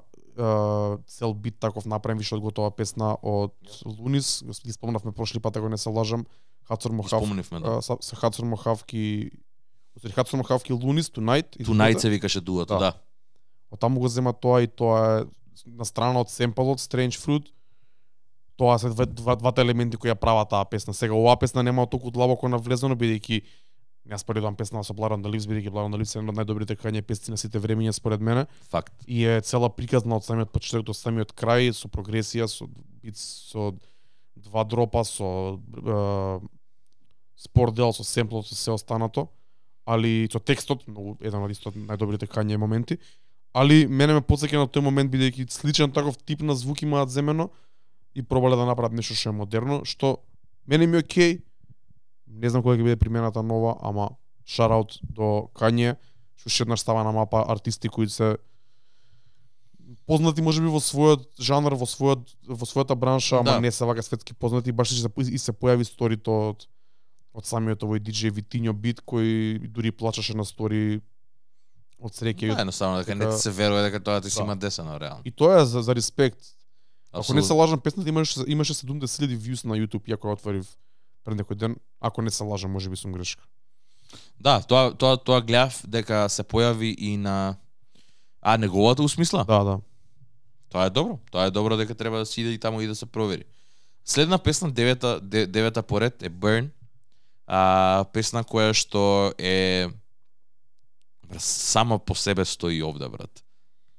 цел бит таков направен више од готова песна од Лунис, ги спомнавме прошли пат ако не се лажам, Хацур Мохав, Спомнивме, да. со со Хацур Мохавки Усери Хацур Мохавки Лунис Tonight. Тунајце другата. викаше дуото, Да. да. Од таму го зема тоа и тоа е на страна од семпелот Strange Fruit. Тоа се два, два, двата елементи кои ја прават таа песна. Сега оваа песна нема толку длабоко навлезено бидејќи не споредувам песна со Blood on the Leaves бидејќи Blood on the е една од најдобрите кање песни на сите времиња според мене Факт. и е цела приказна од самиот почеток до самиот крај со прогресија, со бит со два дропа, со е, спор дел, со семплот, со се останато, али со текстот, многу еден од исто најдобрите кање моменти. Али мене ме потсеќа на тој момент бидејќи сличен таков тип на звук имаат земено и пробале да направат нешто што е модерно, што мене ми е окей. Не знам кога ќе биде примената нова, ама шараут до Кање, што уште еднаш става на мапа артисти кои се познати можеби во својот жанр, во својот во својата бранша, ама Да. не се вака светски познати, баш се и се појави сторито од од самиот овој диџеј Витињо бит кој дури плачеше на стори од среќа. Да, едноставно дека не Така- се верува дека тоа ти си Да. има десено реално. И тоа е за, за респект. Ако не се лажам, песната имаше имаше 70.000 views на YouTube ја која отворив пред некој ден. Ако не се лажам, можеби сум грешка. Да, тоа тоа тоа гледав дека се појави и на а неговата усмисла. Да, да. Тоа е добро. Тоа е добро дека треба да се иде и таму и да се провери. Следна песна, девета, де, девета поред е Burn. А, песна која што е брат, сама по себе стои овде, брат.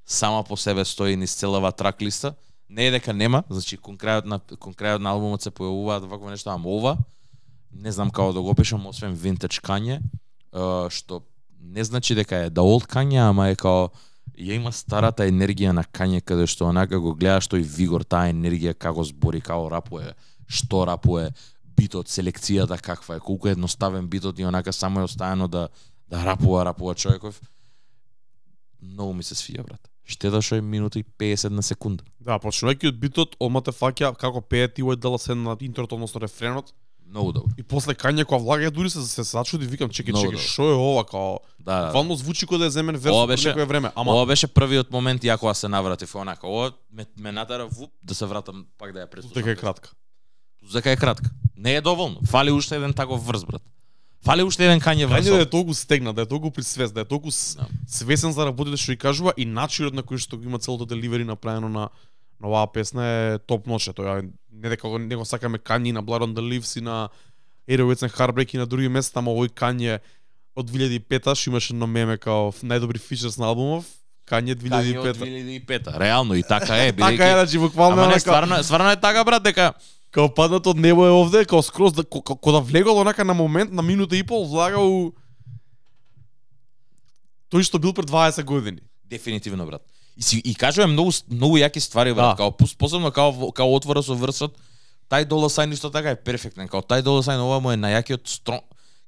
Сама по себе стои низ целава трак листа. Не е дека нема, значи кон крајот на кон крајот на албумот се појавуваат вакво нешто, ама ова не знам како да го опишам освен винтаж кање, што не значи дека е да олд кање, ама е као ја има старата енергија на кање каде што онака го гледаш тој вигор, таа енергија како збори, како рапуе, што рапуе, битот, селекцијата каква е, колку е едноставен битот и онака само е оставено да да рапува, рапува човеков. Многу ми се свија, брат. Штета што е минута и 50 на секунда. Да, почнувајќи од битот, одма те фаќа како пее ти дела се на интрото, односно рефренот, Многу добро. и после кање кога влага, ја дури се се зачуди, викам, чеки, чеки, што е ова, као, Да, да. буквално звучи кој да е земен верс Ова од беше- некое време, ама Ова беше првиот момент ја кога се навратив онака. Ова ме, ме натера вуп да се вратам пак да ја преслушам. дека е кратка. Дека е кратка. Не е доволно. Фали уште еден таков врз, брат. Фали уште еден кање врз. Кање да е толку стегнат, да е толку присвест, да е толку Да. свесен за работите што ги кажува и начинот на кој што го има целото деливери направено на на оваа песна е топ ноќе. Тоа не дека го не го сакаме Кање на Blood on the Leaves и на 808 and Heartbreak и на други места, ама овој Кање од 2005 што имаше едно меме као најдобри фичерс на албумов, Кање Кање од 2005. 2005 Реално и така е, Така е, бидејќи значи буквално Ама не, стварно, е- стварно е така, брат, дека као паднат од небо е овде, као скроз да ко, ко да влегол онака на момент на минута и пол влага у тој што бил пред 20 години. дефинитивно, брат. И си и кажува многу многу јаки ствари, брат, Да. као пос- посебно као као отвора со врсот. Тај долар сајн исто така е перфектен. Као тај долар сајн ова му е најакиот strong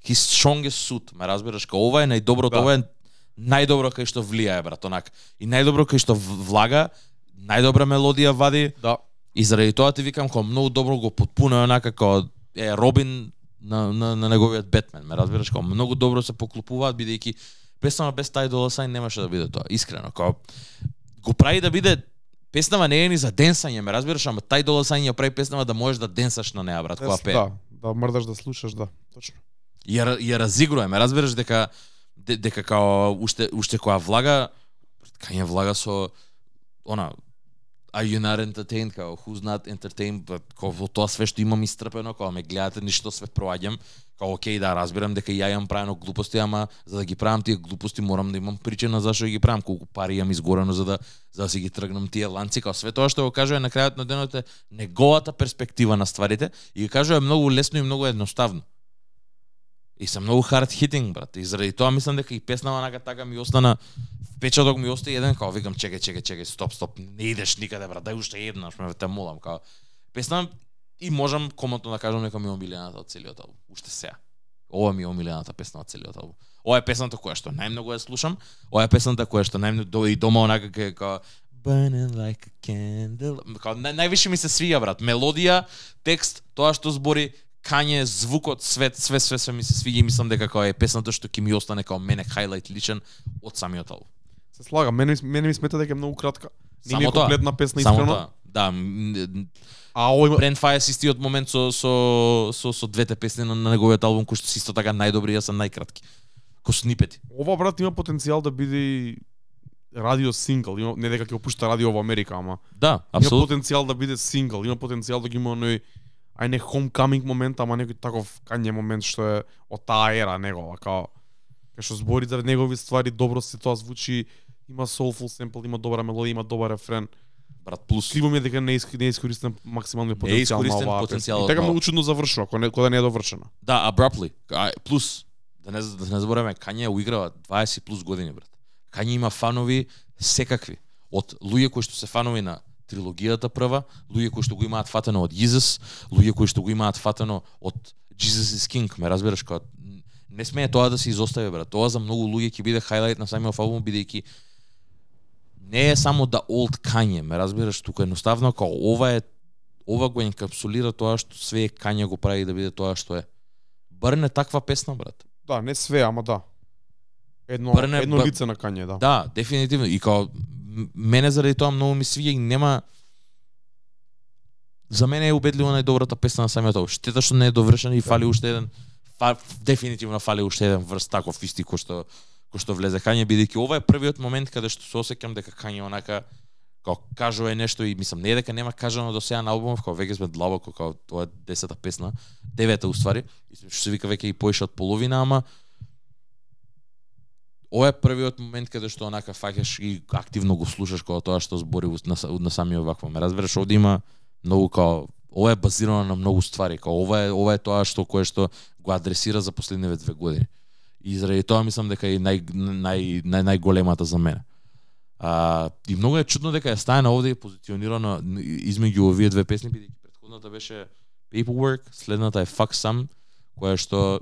his strongest suit, ме разбираш, као ова е најдоброто, Да. ова е најдобро кај што влијае, брат, онак. И најдобро кај што влага, најдобра мелодија вади, Да. И заради тоа ти викам како многу добро го потпуна онака како е Робин на, на, на неговиот Бетмен, ме разбираш, како многу добро се поклопуваат бидејќи песнава без тај долар сајн немаше да биде тоа, искрено, како го прави да биде песнава не е ни за денсање, ме разбираш, ама тај долар сајн ја прави песнава да можеш да денсаш на неа, брат, кога пее. Да, да мрдаш да слушаш, да, точно. Ја ја разигрува, ме разбираш дека де- дека као уште уште кога влага кај влага со она Are you not entertained? Као, who's not entertained? But, као, во тоа све што имам истрпено, као ме гледате, ништо све проаѓам. Као, окей, да, разбирам дека ја имам правено глупости, ама за да ги правам тие глупости морам да имам причина зашто да ги правам, колку пари имам изгорено за да за да си ги тргнам тие ланци, као све тоа што го кажува на крајот на денот е неговата перспектива на стварите и го кажува многу лесно и многу едноставно. И се многу hard hitting, брат. И заради тоа мислам дека и песнава нака така ми остана печаток ми остави еден, као викам чекај, чекај, чекај, стоп, стоп, не идеш никаде, брат, дај уште еднаш, ме те молам, као. Песна и можам коментно да кажам нека ми е омилената од целиот албум, уште сега. Ова ми е омилената песна од целиот албум. Ова е песната која што најмногу ја слушам, ова е песната која што најмногу до- и дома онака кај као burning like a candle. Као нај, највише ми се свија брат, мелодија, текст, тоа што збори, кање, звукот, свет, све све све ми се свиѓа и мислам дека као е песната што ќе ми остане као мене хайлайт личен од самиот албум. Се слагам, мене, мене ми смета дека е многу кратка. Не ми е комплетна песна искрено. Да, А овој има Brand Fire си истиот момент со со со со двете песни на, на неговиот албум кои што се исто така најдобри, јас сум најкратки. Ко снипети. ова брат има потенцијал да биде и радио сингл, има не дека ќе го пушта радио во Америка, ама Да, има апсолутно. потенцијал да биде сингл, има потенцијал да ги има оној ај не homecoming момент, ама некој таков кање момент што е од таа ера негова, као кај што збори за негови ствари, добро се тоа звучи, има soulful sample, има добра мелодија, има добар рефрен. Брат плюс. Сливо ми е дека не е иск- не е искористен максималниот Не е потенцијал искористен. И така многу чудно завршува, кога не, кога не е довршена. Да, abruptly. А, плюс да не да не забораваме Кање уиграва 20 плюс години брат. Кање има фанови секакви. Од луѓе кои што се фанови на трилогијата прва, луѓе кои што го имаат фатено од Jesus, луѓе кои што го имаат фатено од Jesus is King, ме разбираш кога не смее тоа да се изостави брат. Тоа за многу луѓе ќе биде хајлајт на самиот албум бидејќи не е само да old Kanye, ме разбираш, тука едноставно као ова е ова го енкапсулира тоа што све Kanye го прави да биде тоа што е. Бар не таква песна, брат. Да, не све, ама да. Едно, Брне, едно б- лице на Кање, да. Да, дефинитивно. И као мене заради тоа многу ми свиѓа и нема За мене е убедливо најдобрата песна на самиот албум. Штета што не е довршена и фали уште еден фа, дефинитивно фали уште еден врст таков исти кој што кој што влезе Кање бидејќи ова е првиот момент каде што се осеќам дека Кање онака како кажува е нешто и мислам не е дека нема кажано до сега на албумов, како веќе сме длабоко као тоа е десета песна, девета уствари, и што се вика веќе и поише од половина, ама ова е првиот момент каде што онака фаќаш и активно го слушаш кога тоа што збори на, на самиот вакво. Ме разбираш, овде има многу као ова е базирано на многу ствари, као ова е ова е тоа што кое што го адресира за последниве две години. И заради тоа мислам дека е нај нај нај најголемата за мене. А, и многу е чудно дека е стаена овде и позиционирано измеѓу овие две песни, бидејќи претходната беше Paperwork, следната е Fuck Some, која што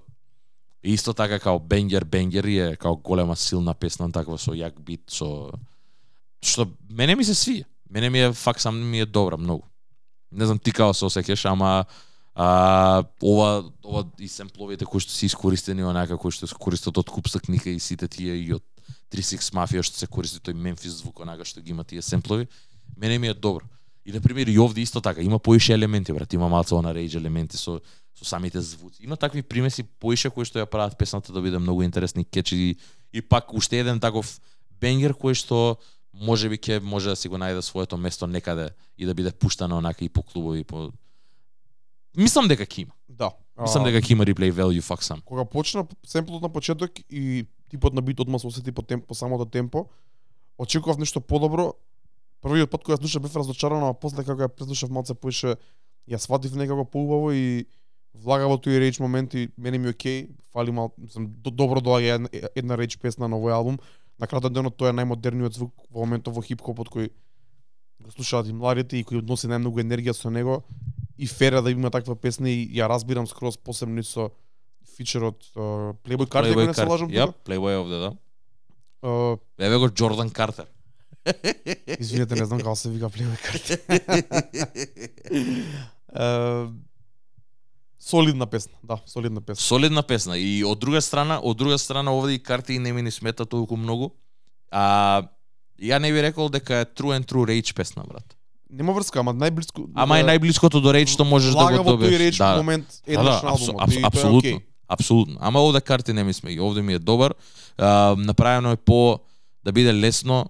е исто така као бенгер бенгер е као голема силна песна таква со јак бит со што мене ми се свија. Мене ми е Fuck Some ми е добра многу. Не знам ти као се осеќаш, ама а, ова ова и семпловите кои што се искористени онака кои што се користат од купса книга и сите тие и од 36 мафија што се користи тој мемфис звук онака што ги има тие семплови, мене ми е добро. И на пример и овде исто така, има поише елементи, брат, има малце она рейдж елементи со со самите звуци. Има такви примеси поише кои што ја прават песната да биде многу интересни кечи и, и пак уште еден таков бенгер кој што може би ќе може да си го најде своето место некаде и да биде пуштано онака и по клубови и по Мислам дека ќе има. Да. Мислам дека ќе има replay value fuck some. кога почна семплот на почеток и типот на бит одма се осети по темпо, по самото темпо, очекував нешто подобро. Првиот пат кога слушав бев разочаран, а после како ја преслушав малце поише ја сватив некако поубаво и влагаво тој реч моменти мене ми е окей, фали мал, мислам до, добро доаѓа една, една реч песна на овој албум. На кратен денот тоа е најмодерниот звук во моментот во хип-хопот кој го слушаат и младите и кој носи најмногу енергија со него и фера да има таква песна и ја разбирам скроз посебно со фичерот uh, Playboy Carti, ако не се лажам Ја. Playboy овде, да. Uh, Еве го Джордан Картер. извинете, не знам како се вика Playboy Carti. uh, солидна песна, да, солидна песна. Солидна песна и од друга страна, од друга страна овде и карти не ми ни смета толку многу. А ја не би рекол дека е true and true rage песна, брат. Нема врска, ама најблиско Ама е најблиското до rage што можеш да го добиеш. реч да, момент да, еднаш да, на албумот. апсолутно. Апсолутно. Ама овде карти не ми сме. Овде ми е добар. А, направено е по да биде лесно.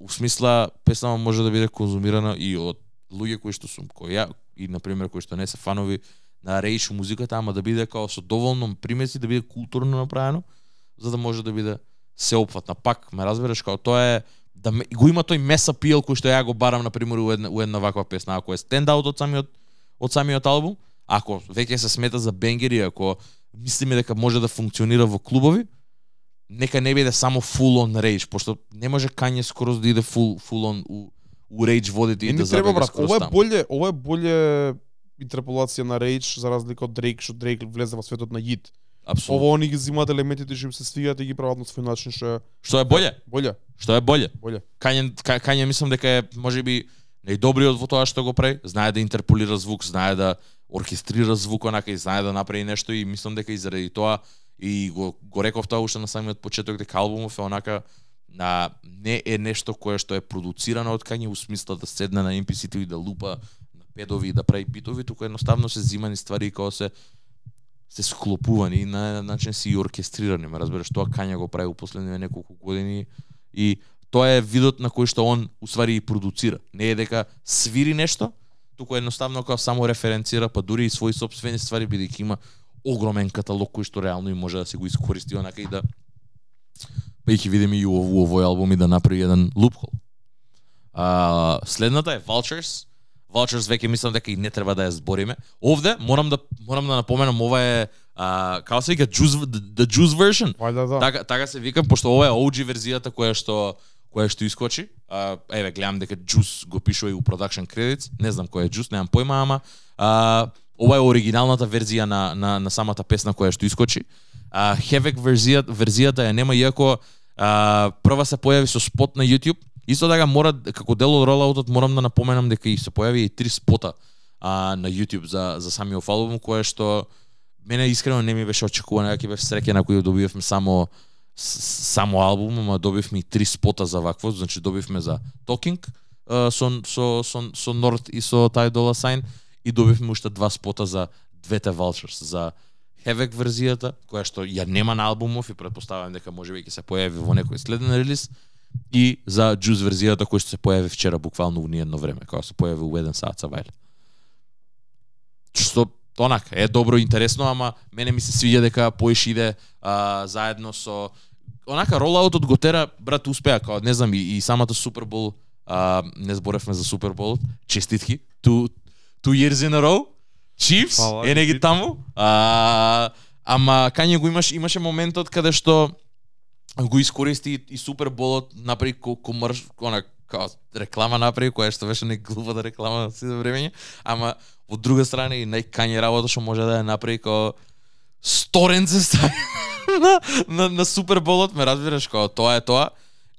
У смисла песната може да биде конзумирана и од луѓе кои што сум кој ја и на пример кои што не се фанови на рейш музиката, ама да биде као со доволно примеси да биде културно направено, за да може да биде сеопфатна. Пак ме разбереш као тоа е да го има тој мес апил кој што ја го барам на пример у една, у една ваква песна, ако е стендаут од самиот од самиот албум, ако веќе се смета за бенгери, ако мислиме дека може да функционира во клубови, нека не биде само full on rage, пошто не може Кање скроз да иде full, full on у, у rage водите и да треба брат, ова е боле, ова е боле интерполација на Rage за разлика од Drake, што Drake влезе во светот на хит. Апсолутно. Ова они ги земаат елементите што им се свигаат и ги прават на свој начин што е Што е боле? боле, Што е боле? боле. Кање, Ка- Кање мислам дека е можеби најдобриот во тоа што го прави, знае да интерполира звук, знае да оркестрира звук онака и знае да направи нешто и мислам дека и заради тоа и го, го реков тоа уште на самиот почеток дека албумов е онака на не е нешто кое што е продуцирано од Кање у смисла да седне на MPC-то и да лупа на педови и да прави битови, туку едноставно се зимани ствари како се се склопувани и на начин си и оркестрирани, ме разбираш, тоа Кања го прави у последниве неколку години и тоа е видот на кој што он уствари и продуцира. Не е дека свири нешто, туку едноставно како само референцира, па дури и свои собствени ствари бидејќи има огромен каталог кој што реално и може да се го искористи онака и да па и ќе видиме и у овој албум и да направи еден лупхол. А, следната е Vultures. Vultures веќе мислам дека и не треба да ја збориме. Овде морам да морам да напоменам ова е а, како се вика Juice the Juice version. Вајда да. Така така се вика пошто ова е OG верзијата која што која што искочи. А, еве гледам дека Juice го пишува и у production credits. Не знам кој е Juice, немам појма, ама а, ова е оригиналната верзија на на на самата песна која што искочи. А Havoc верзијата верзијата ја нема иако а, прва се појави со спот на YouTube. Исто така мора како дел од ролаутот морам да напоменам дека и се појави и три спота а, на YouTube за за самиот албум кое што мене искрено не ми беше очекувано, дека ќе бев среќен ако ја добивме само само албум, ама добивме и три спота за вакво, значи добивме за Talking со со со со Nord и со тај Дола Сайн и добивме уште два спота за двете Vultures, за Havoc верзијата, која што ја нема на албумов и претпоставувам дека можеби ќе се појави во некој следен релиз и за Juice верзијата која што се појави вчера буквално у едно време, кога се појави у еден саат са вајле. Што онака е добро интересно, ама мене ми се свиѓа дека поиш иде а, заедно со онака ролаутот го тера брат успеа као не знам и, и самата Супербол а, не зборевме за Супербол честитки two, two years in a row Chiefs Фала, е не ги честитки. таму а, ама кање го имаш имаше моментот каде што го искористи и Суперболот направи ко комерш, она као реклама направи која што беше не глупата да реклама се за времење ама од друга страна и најкање работа што може да ја направи као сторен се стави на, на, на Суперболот, ме разбираш, као тоа е тоа.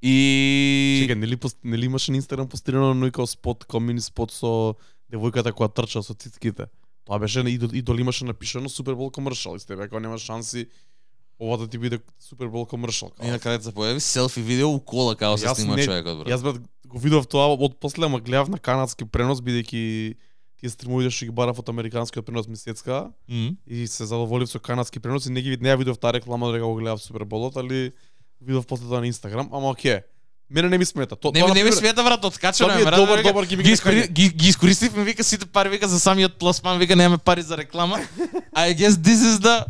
И... чека нели пост- нели имаше на Инстаграм постирано но и као спот, комини спот со девојката која трча со цицките. Тоа беше и, идол, имаше напишано Супербол комершал и сте бе, као нема шанси ова да ти биде Супербол комершал. И на крајот се појави селфи видео у кола као се снима човекот, брат. Јас брат го видов тоа од после, ама гледав на канадски пренос бидејќи тие стримовите што ги барав од американскиот пренос месецка Мм. и се задоволив со канадски пренос и не ги не ја видов таа реклама дека го гледав Суперболот, али видов после тоа на Инстаграм, ама оке. Мене не ми смета. То, Не, тоа, не ми света брат, откачено е, брат, добар, добар ги, на искори, ги, ги искористивме вика сите пари вика за самиот пласман вика немаме пари за реклама. I guess this is the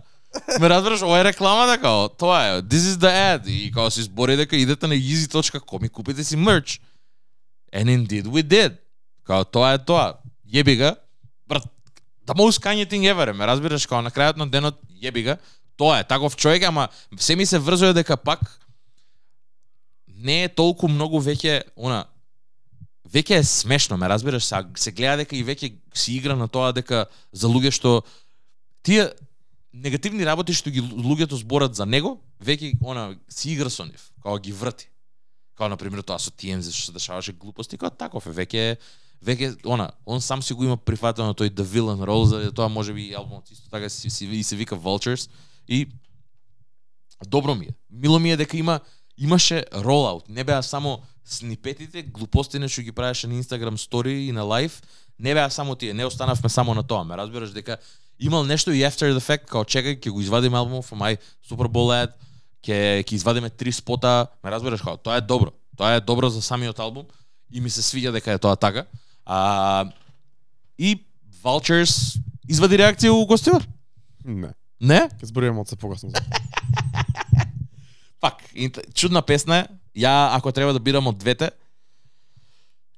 Ме разбираш, ова е реклама дека као, тоа е, this is the ad. И као се избори дека идете на easy.com и купите си мерч. And indeed we did. Као тоа е тоа. Јеби ga. Брат, the most Kanye thing ever, ме разбираш, као на крајот на денот јеби ga. Тоа е, таков човек, ама се ми се врзува дека пак не е толку многу веќе, она, веќе е смешно, ме разбираш, се, се гледа дека и веќе си игра на тоа дека за луѓе што тие негативни работи што ги луѓето зборат за него, веќе она си игра со нив, као ги врти. Као на пример тоа со TMZ што се дешаваше глупости, као таков е веќе веќе она, он сам си го има прифатено тој The Villain Role, за тоа може би и албумот исто така си, си, и се вика Vultures и добро ми е. Мило ми е дека има имаше ролаут, не беа само снипетите, глупостите што ги правеше на Instagram стори и на лайв, не беа само тие, не останавме само на тоа, ме разбираш дека имал нешто и after the fact, као чекај, ќе го извадиме албумот for my Super Bowl ad, ќе ќе извадиме три спота, ме разбираш као, тоа е добро. Тоа е добро за самиот албум и ми се свиѓа дека е тоа така. А и Vultures извади реакција у гостивар. Не. Не? Ќе зборуваме од се покасно. Пак, чудна песна е. Ја, ако треба да бирам од двете,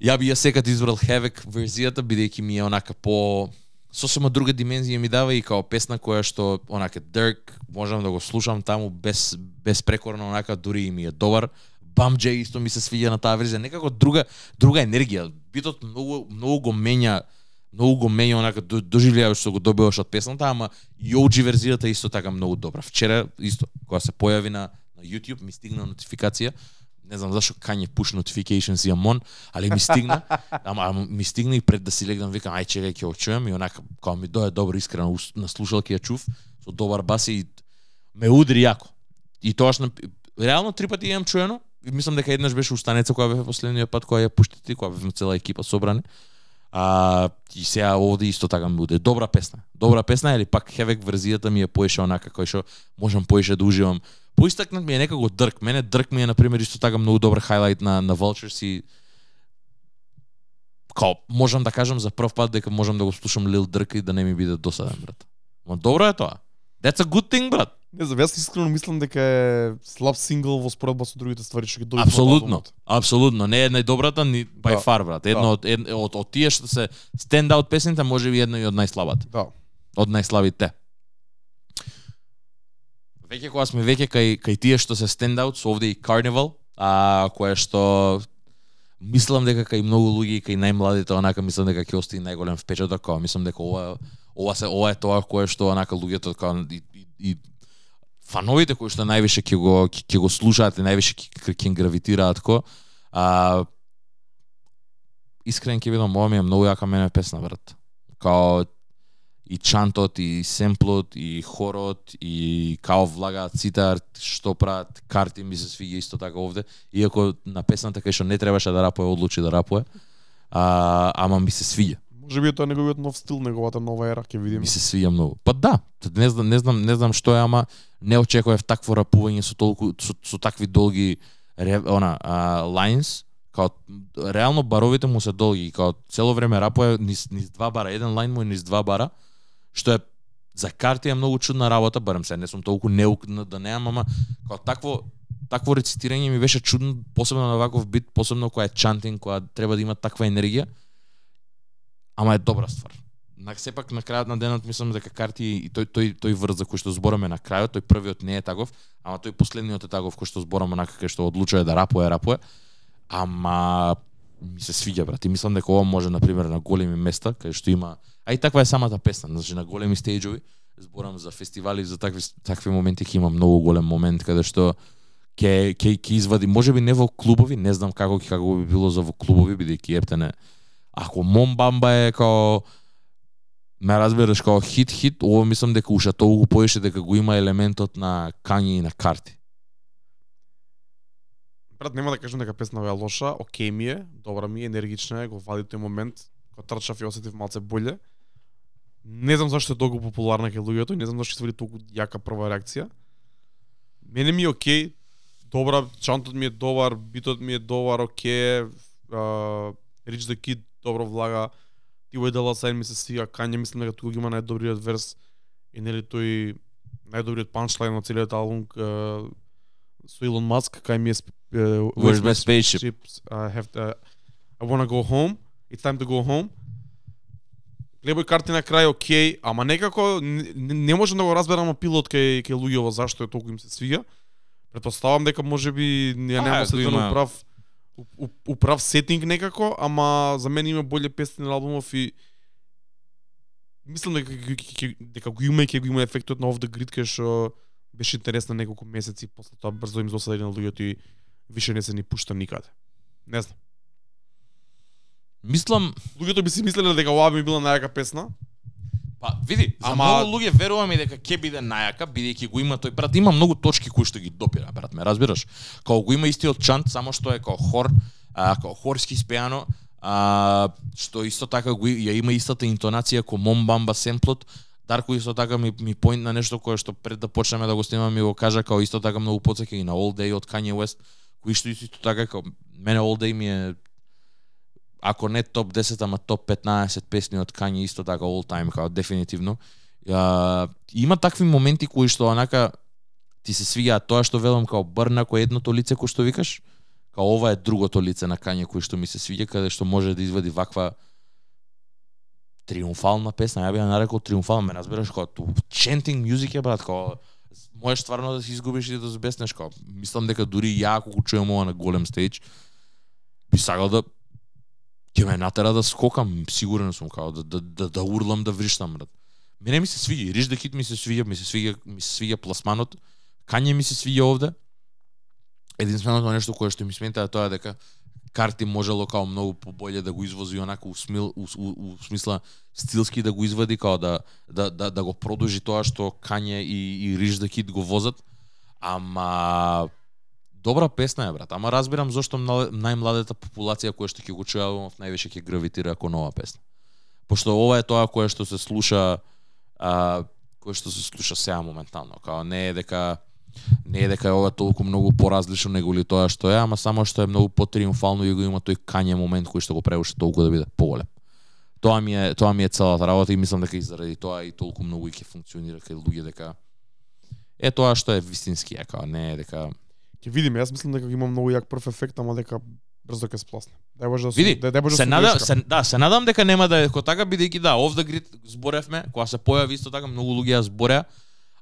ја би ја секад избрал Havoc верзијата, бидејќи ми е онака по сосема друга димензија ми дава и као песна која што онака Dirk можам да го слушам таму без безпрекорно онака дури и ми е добар. Бам Джей исто ми се свиѓа на таа верзија, некако друга друга енергија. Битот многу многу го менја многу го менја онака доживлеа што го добиваш од песната, ама и верзијата исто така многу добра. Вчера исто кога се појави на на YouTube ми стигна нотификација не знам зашо кање push notifications имам он, али ми стигна, ама, ама ми стигна и пред да си легнам викам ај чекај ќе го чуем и онака кога ми дое добро искрено на слушалки ја чув со добар бас и ме удри јако. И тоаш на реално три пати имам чуено и мислам дека еднаш беше устанеца која беше последниот пат која ја пуштите, која бевме цела екипа собрани. А и сега овде исто така ми буде добра песна. Добра песна или пак Хевек верзијата ми е поише онака кој што можам поише да уживам. Поистакнат ми е некако Дрк. Мене Дрк ми е на пример исто така многу добар хайлайт на на Vultures и као можам да кажам за прв пат дека можам да го слушам Лил Дрк и да не ми биде досаден брат. Ма добро е тоа. That's a good thing брат. Не знам, јас искрено мислам дека е слаб сингл во споредба со другите ствари што ги доби. Апсолутно. Апсолутно. Не е најдобрата ни by Да. far брат. Едно Да. од, ед, од, од тие што се stand out песните може би едно и од најслабата. Да. од најслабите. Веќе кога сме веќе кај кај тие што се стендаут со овде и Carnival, а кое што мислам дека кај многу луѓе и кај најмладите онака мислам дека ќе остане најголем впечаток, као мислам дека ова ова се ова е тоа кое што онака луѓето као и, и, и фановите кои што највише ќе го ќе, го слушаат и највише ќе ќе гравитираат ко а искрен ќе бидам ова ми е многу јака мене песна брат. Као и чантот, и семплот, и хорот, и као влагаат цитар, што прават, карти ми се свиѓа исто така овде, иако на песната кај што не требаше да рапуе, одлучи да рапуе, а, ама ми се свиѓа. Може би е тоа неговиот нов стил, неговата нова ера, ќе видиме. Ми се свиѓа многу. Па да, не знам, не знам, не знам што е, ама не очекував такво рапување со толку со, со такви долги ре, она а, lines, као реално баровите му се долги, као цело време рапува низ, низ два бара, еден лайн му е низ два бара, што е за карти е многу чудна работа, барем се не сум толку неук на да неам, ама како такво такво рецитирање ми беше чудно, посебно на ваков бит, посебно која е чантинг, која треба да има таква енергија. Ама е добра ствар. На сепак на крајот на денот мислам дека карти и тој тој тој врз за кој што збораме на крајот, тој првиот не е таков, ама тој последниот е таков кој што збораме на кај што одлучува да рапуе, рапуе. Ама ми се свиѓа брат. И мислам дека ова може на пример на големи места кај што има а и таква е самата песна, значи на големи стејџови зборам за фестивали, за такви такви моменти ќе има многу голем момент каде што ќе ќе ќе извади, можеби не во клубови, не знам како како би било за во клубови бидејќи ептене ако Момбамба е као ме разбираш као хит хит, ово мислам дека уша толку поише дека го има елементот на Кањи и на карти. Брат, нема да кажам дека песната е лоша, окей ми е, добра ми е, енергична е, го вади тој момент, кога трчав и осетив малце боле. Не знам зашто е толку популарна кај луѓето, не знам зашто извади толку јака прва реакција. Мене ми е окей, добра, чантот ми е добар, битот ми е добар, окей, uh, Rich the Kid добро влага, T.Y. Della Sign ми се свига, Kanye мислам дека тука ги има најдобриот верс и нели тој најдобриот панчлайн на целиот албум uh, со Илон Маск, кај ми е uh, Where's my spaceship? I have to, I wanna go home. It's time to go home. Плейбој карти на крај окей, ама некако не, не можам да го разберам пилот кај кај луѓето зашто е толку им се свига. Претпоставам дека можеби ја нема се има- прав у, у, у прав сетинг некако, ама за мене има боле песни на албумов и мислам дека дека го има и ќе го има ефектот на Off the Grid кај што беше интересно неколку месеци после тоа брзо им досади на луѓето и више не се ни пушта никаде. Не знам. Мислам, Луѓето би си мислеле дека ова би била најака песна. Па, види, за Ама- многу луѓе верувам и дека ќе биде најака, бидејќи го има тој брат, има многу точки кои што ги допира, брат, ме разбираш? Као го има истиот чант, само што е као хор, а, као хорски спеано, а, што исто така го ја има истата интонација ко Момбамба семплот, Дарко исто така ми ми поинт на нешто кое што пред да почнеме да го снимаме ми го кажа као исто така многу потсеќа и на All Day од Kanye West, кои што исто така као мене All Day ми е ако не топ 10, ама топ 15 песни од Kanye исто така all time, као дефинитивно. А, има такви моменти кои што онака ти се свиѓаат тоа што велам као брна кој едното лице кој што викаш, као ова е другото лице на Kanye кој што ми се свиѓа каде што може да извади ваква триумфална песна, ја би ја нарекол триумфална, ме разбираш као ту chanting music е брат, као можеш стварно да се изгубиш и да збеснеш као мислам дека дури ја ако го чујам ова на голем стејдж би сакал да ќе ме натера да скокам, сигурен сум као да да да, да урлам да вриштам брат. Мене ми се свиѓа, Риш да ми се свиѓа, ми се свиѓа, ми се свиѓа пласманот. Кање ми се свиѓа овде. Единственото нешто кое што ми смета е тоа дека карти можело као многу поболе да го извози онака у, смил, у, у, у смисла стилски да го извади као да да да, да го продолжи тоа што Кање и и Риш да го возат. Ама добра песна е брат, ама разбирам зошто најмладата популација која што ќе го чуе албумов највише ќе гравитира кон оваа песна. Пошто ова е тоа кое што се слуша а, кое што се слуша сега моментално, као не е дека не е дека е ова толку многу поразлично него ли тоа што е, ама само што е многу потриумфално и го има тој кање момент кој што го превуше толку да биде поголем. Тоа ми е тоа ми е целата работа и мислам дека и заради тоа и толку многу и ќе функционира кај луѓе дека е тоа што е вистински, е, као не е дека Ќе видиме, јас мислам дека има многу јак прв ефект, ама дека брзо ќе спласне. Дај Боже да Види, дај, дај Боже се сум надам, се, да, се надам дека нема да е ко така бидејќи да, the Grid зборевме, кога се појави исто така многу луѓе ја збореа,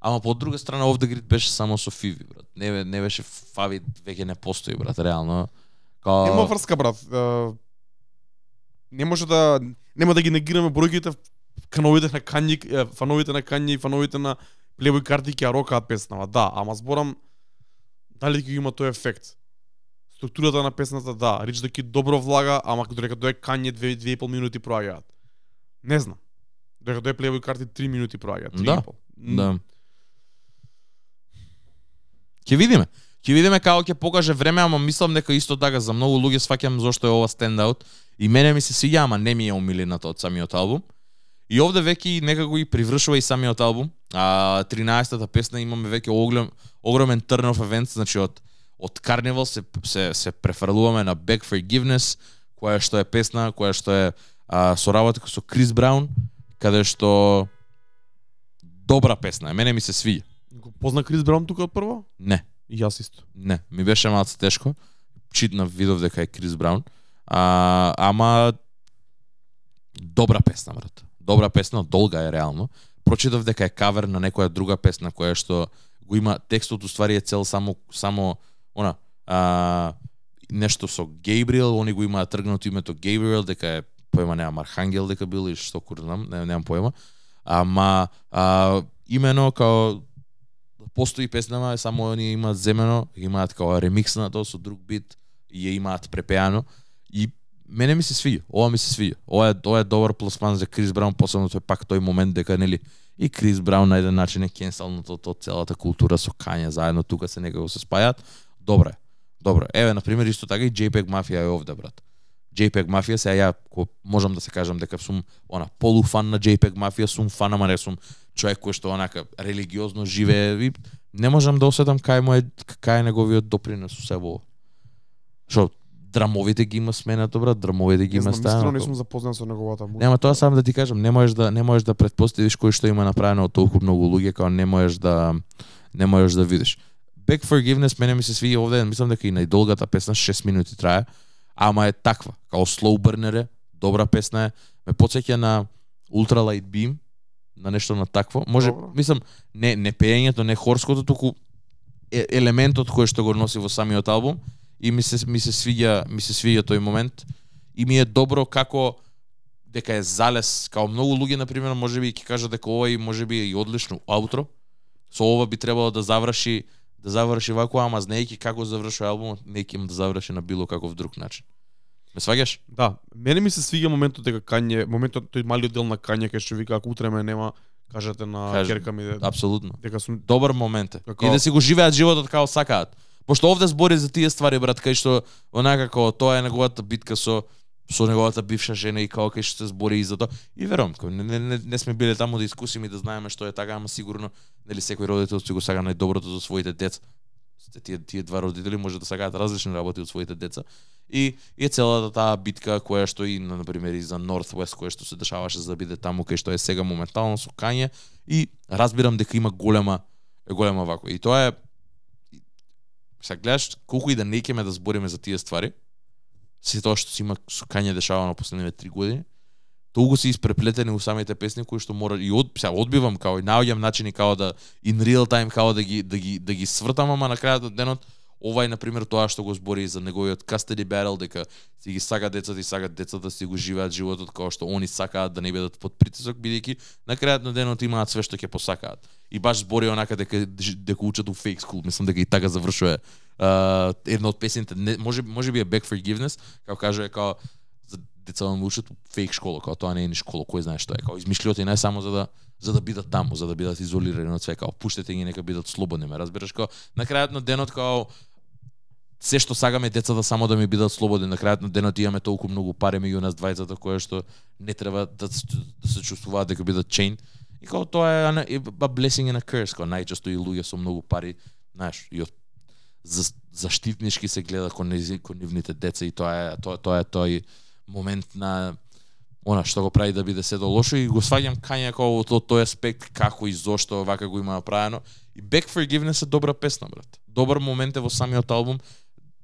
ама по друга страна the Grid беше само со Фиви, брат. Не не беше Фави веќе не постои, брат, реално. Као Нема врска брат. Не може да нема да ги негираме бројките фановите на Кањи, фановите на Кањи и фановите на Плейбој карти ќе рокаат песнава. Да, ама зборам дали ќе има тој ефект. Структурата на песната да, Рич да добро влага, ама додека дое Кање 2 2,5 минути проаѓаат. Не знам. Додека дое Плейбој карти 3 минути проаѓаат, 3,5. Да, Да. Ќе видиме. Ќе видиме како ќе покаже време, ама мислам дека исто така за многу луѓе сваќам зошто е ова стендаут. И мене ми се свиѓа, ама не ми е омилената од самиот албум. И овде веќе некако и привршува и самиот албум. А 13-та песна имаме веќе оглем, огромен turn of events, значи од од Carnival се се се префрлуваме на Beg Forgiveness, која што е песна, која што е а, со работа со Крис Браун, каде што добра песна. Мене ми се свиѓа. Го позна Крис Браун тука од прво? Не. И јас исто. Не, ми беше малку тешко. Читнав, видов дека е Крис Браун. А, ама добра песна, брат. Добра песна, долга е реално. Прочитав дека е кавер на некоја друга песна која што го има текстот уствари е цел само само она а, нешто со Гейбриел, они го имаат тргнато името Гейбриел, дека е поема немам Архангел дека бил или што кур знам, не, немам поема. Ама а, имено као постои песнама, само они имаат земено, имаат као ремикс на тоа со друг бит и ја имаат препеано и мене ми се свиѓа, ова ми се свиѓа. Ова е ова е добар пласман за Крис Браун, посебно тој пак тој момент дека нели и Крис Браун на еден начин е кенселнато тоа целата култура со Кања заедно тука се некако се спајат. Добро е. Добро. Еве на пример исто така и JPEG Мафија е овде брат. JPEG Мафија се ја ко можам да се кажам дека сум она полуфан на JPEG Мафија, сум фан ама не сум човек кој што онака религиозно живее и не можам да осетам кај му е кај е неговиот допринес со себе ово. Што драмовите ги има сменато брат, драмовите ги Не има искрено не стајано. сум запознат со неговата музика. Нема тоа сам да ти кажам, не можеш да не можеш да претпоставиш кој што има направено од толку многу луѓе, као не можеш да не можеш да видиш. Back Forgiveness мене ми се свиѓа овде, мислам дека и најдолгата песна 6 минути трае, ама е таква, као slow burner е, добра песна е, ме потсеќа на Ultralight Beam, на нешто на такво. Може, Добро. мислам, не не пеењето, не хорското, туку елементот кој што го носи во самиот албум и ми се ми се свиѓа, ми се свиѓа тој момент и ми е добро како дека е залез, као многу луѓе на пример можеби ќе кажат дека ова и можеби е и одлично аутро. Со ова би требало да заврши да заврши вако, ама знаејќи како завршува албумот, неќе им да заврши на било каков друг начин. Ме сваѓаш? Да, мене ми се свиѓа моментот дека Кање, моментот тој малиот дел на Кање кај што вика ако утре ме нема, кажете на Кажи. керка ми де- Апсолутно. дека сум Добар момент е. Како- И да си го живеат животот како сакаат. Пошто овде збори за тие ствари брат, кај што онака како тоа е неговата битка со со неговата бивша жена и како кај што се збори и за тоа. И верувам, не, не, не, не сме биле таму да искусиме и да знаеме што е така, ама сигурно нели секој родител си го сака најдоброто за своите деца. Сте тие тие два родители може да сакаат различни работи од своите деца. И, и е целата таа битка која што и на пример и за Northwest која што се дешаваше за да биде таму кај што е сега моментално со Кање и разбирам дека има голема голема вако. И тоа е сега гледаш колку и да не кеме да збориме за тие ствари, се тоа што се има со Кање дешавано последниве три години, толку се испреплетени у самите песни кои што мора и од сега одбивам као и наоѓам начини као да in real time као да ги да ги да ги свртам, ама на крајот од денот ова е на пример тоа што го збори за неговиот custody battle дека си ги сака децата и сакат децата си го живеат животот како што они сакаат да не бидат под притисок бидејќи на крајот на денот имаат све што ќе посакаат. И баш збори онака дека дека учат у fake school, мислам дека и така завршува uh, една од песните, не, може може би е Back Forgiveness, како кажува како за деца да учат у фейк школа, како тоа не е ни школа, кој знае што е, како измишлиот и не само за да за да бидат таму, за да бидат изолирани од све, како пуштете ги нека бидат слободни, ме разбираш, како на крајот на денот како се што сагаме децата само да ми бидат слободни, на крајот на денот имаме толку многу пари меѓу нас двајцата кое што не треба да, да се чувствуваат дека бидат чейн. И као тоа е ана- a blessing and a curse, као најчесто и луѓе со многу пари, знаеш, и од за, заштитнички се гледа кон, нези- кон нивните деца и тоа е тоа, тоа е тој момент на она што го прави да биде се до лошо и го сваѓам Кања како од то, тој аспект како и зошто вака го има направено. И Back Forgiveness е добра песна, брат. Добар момент е во самиот албум,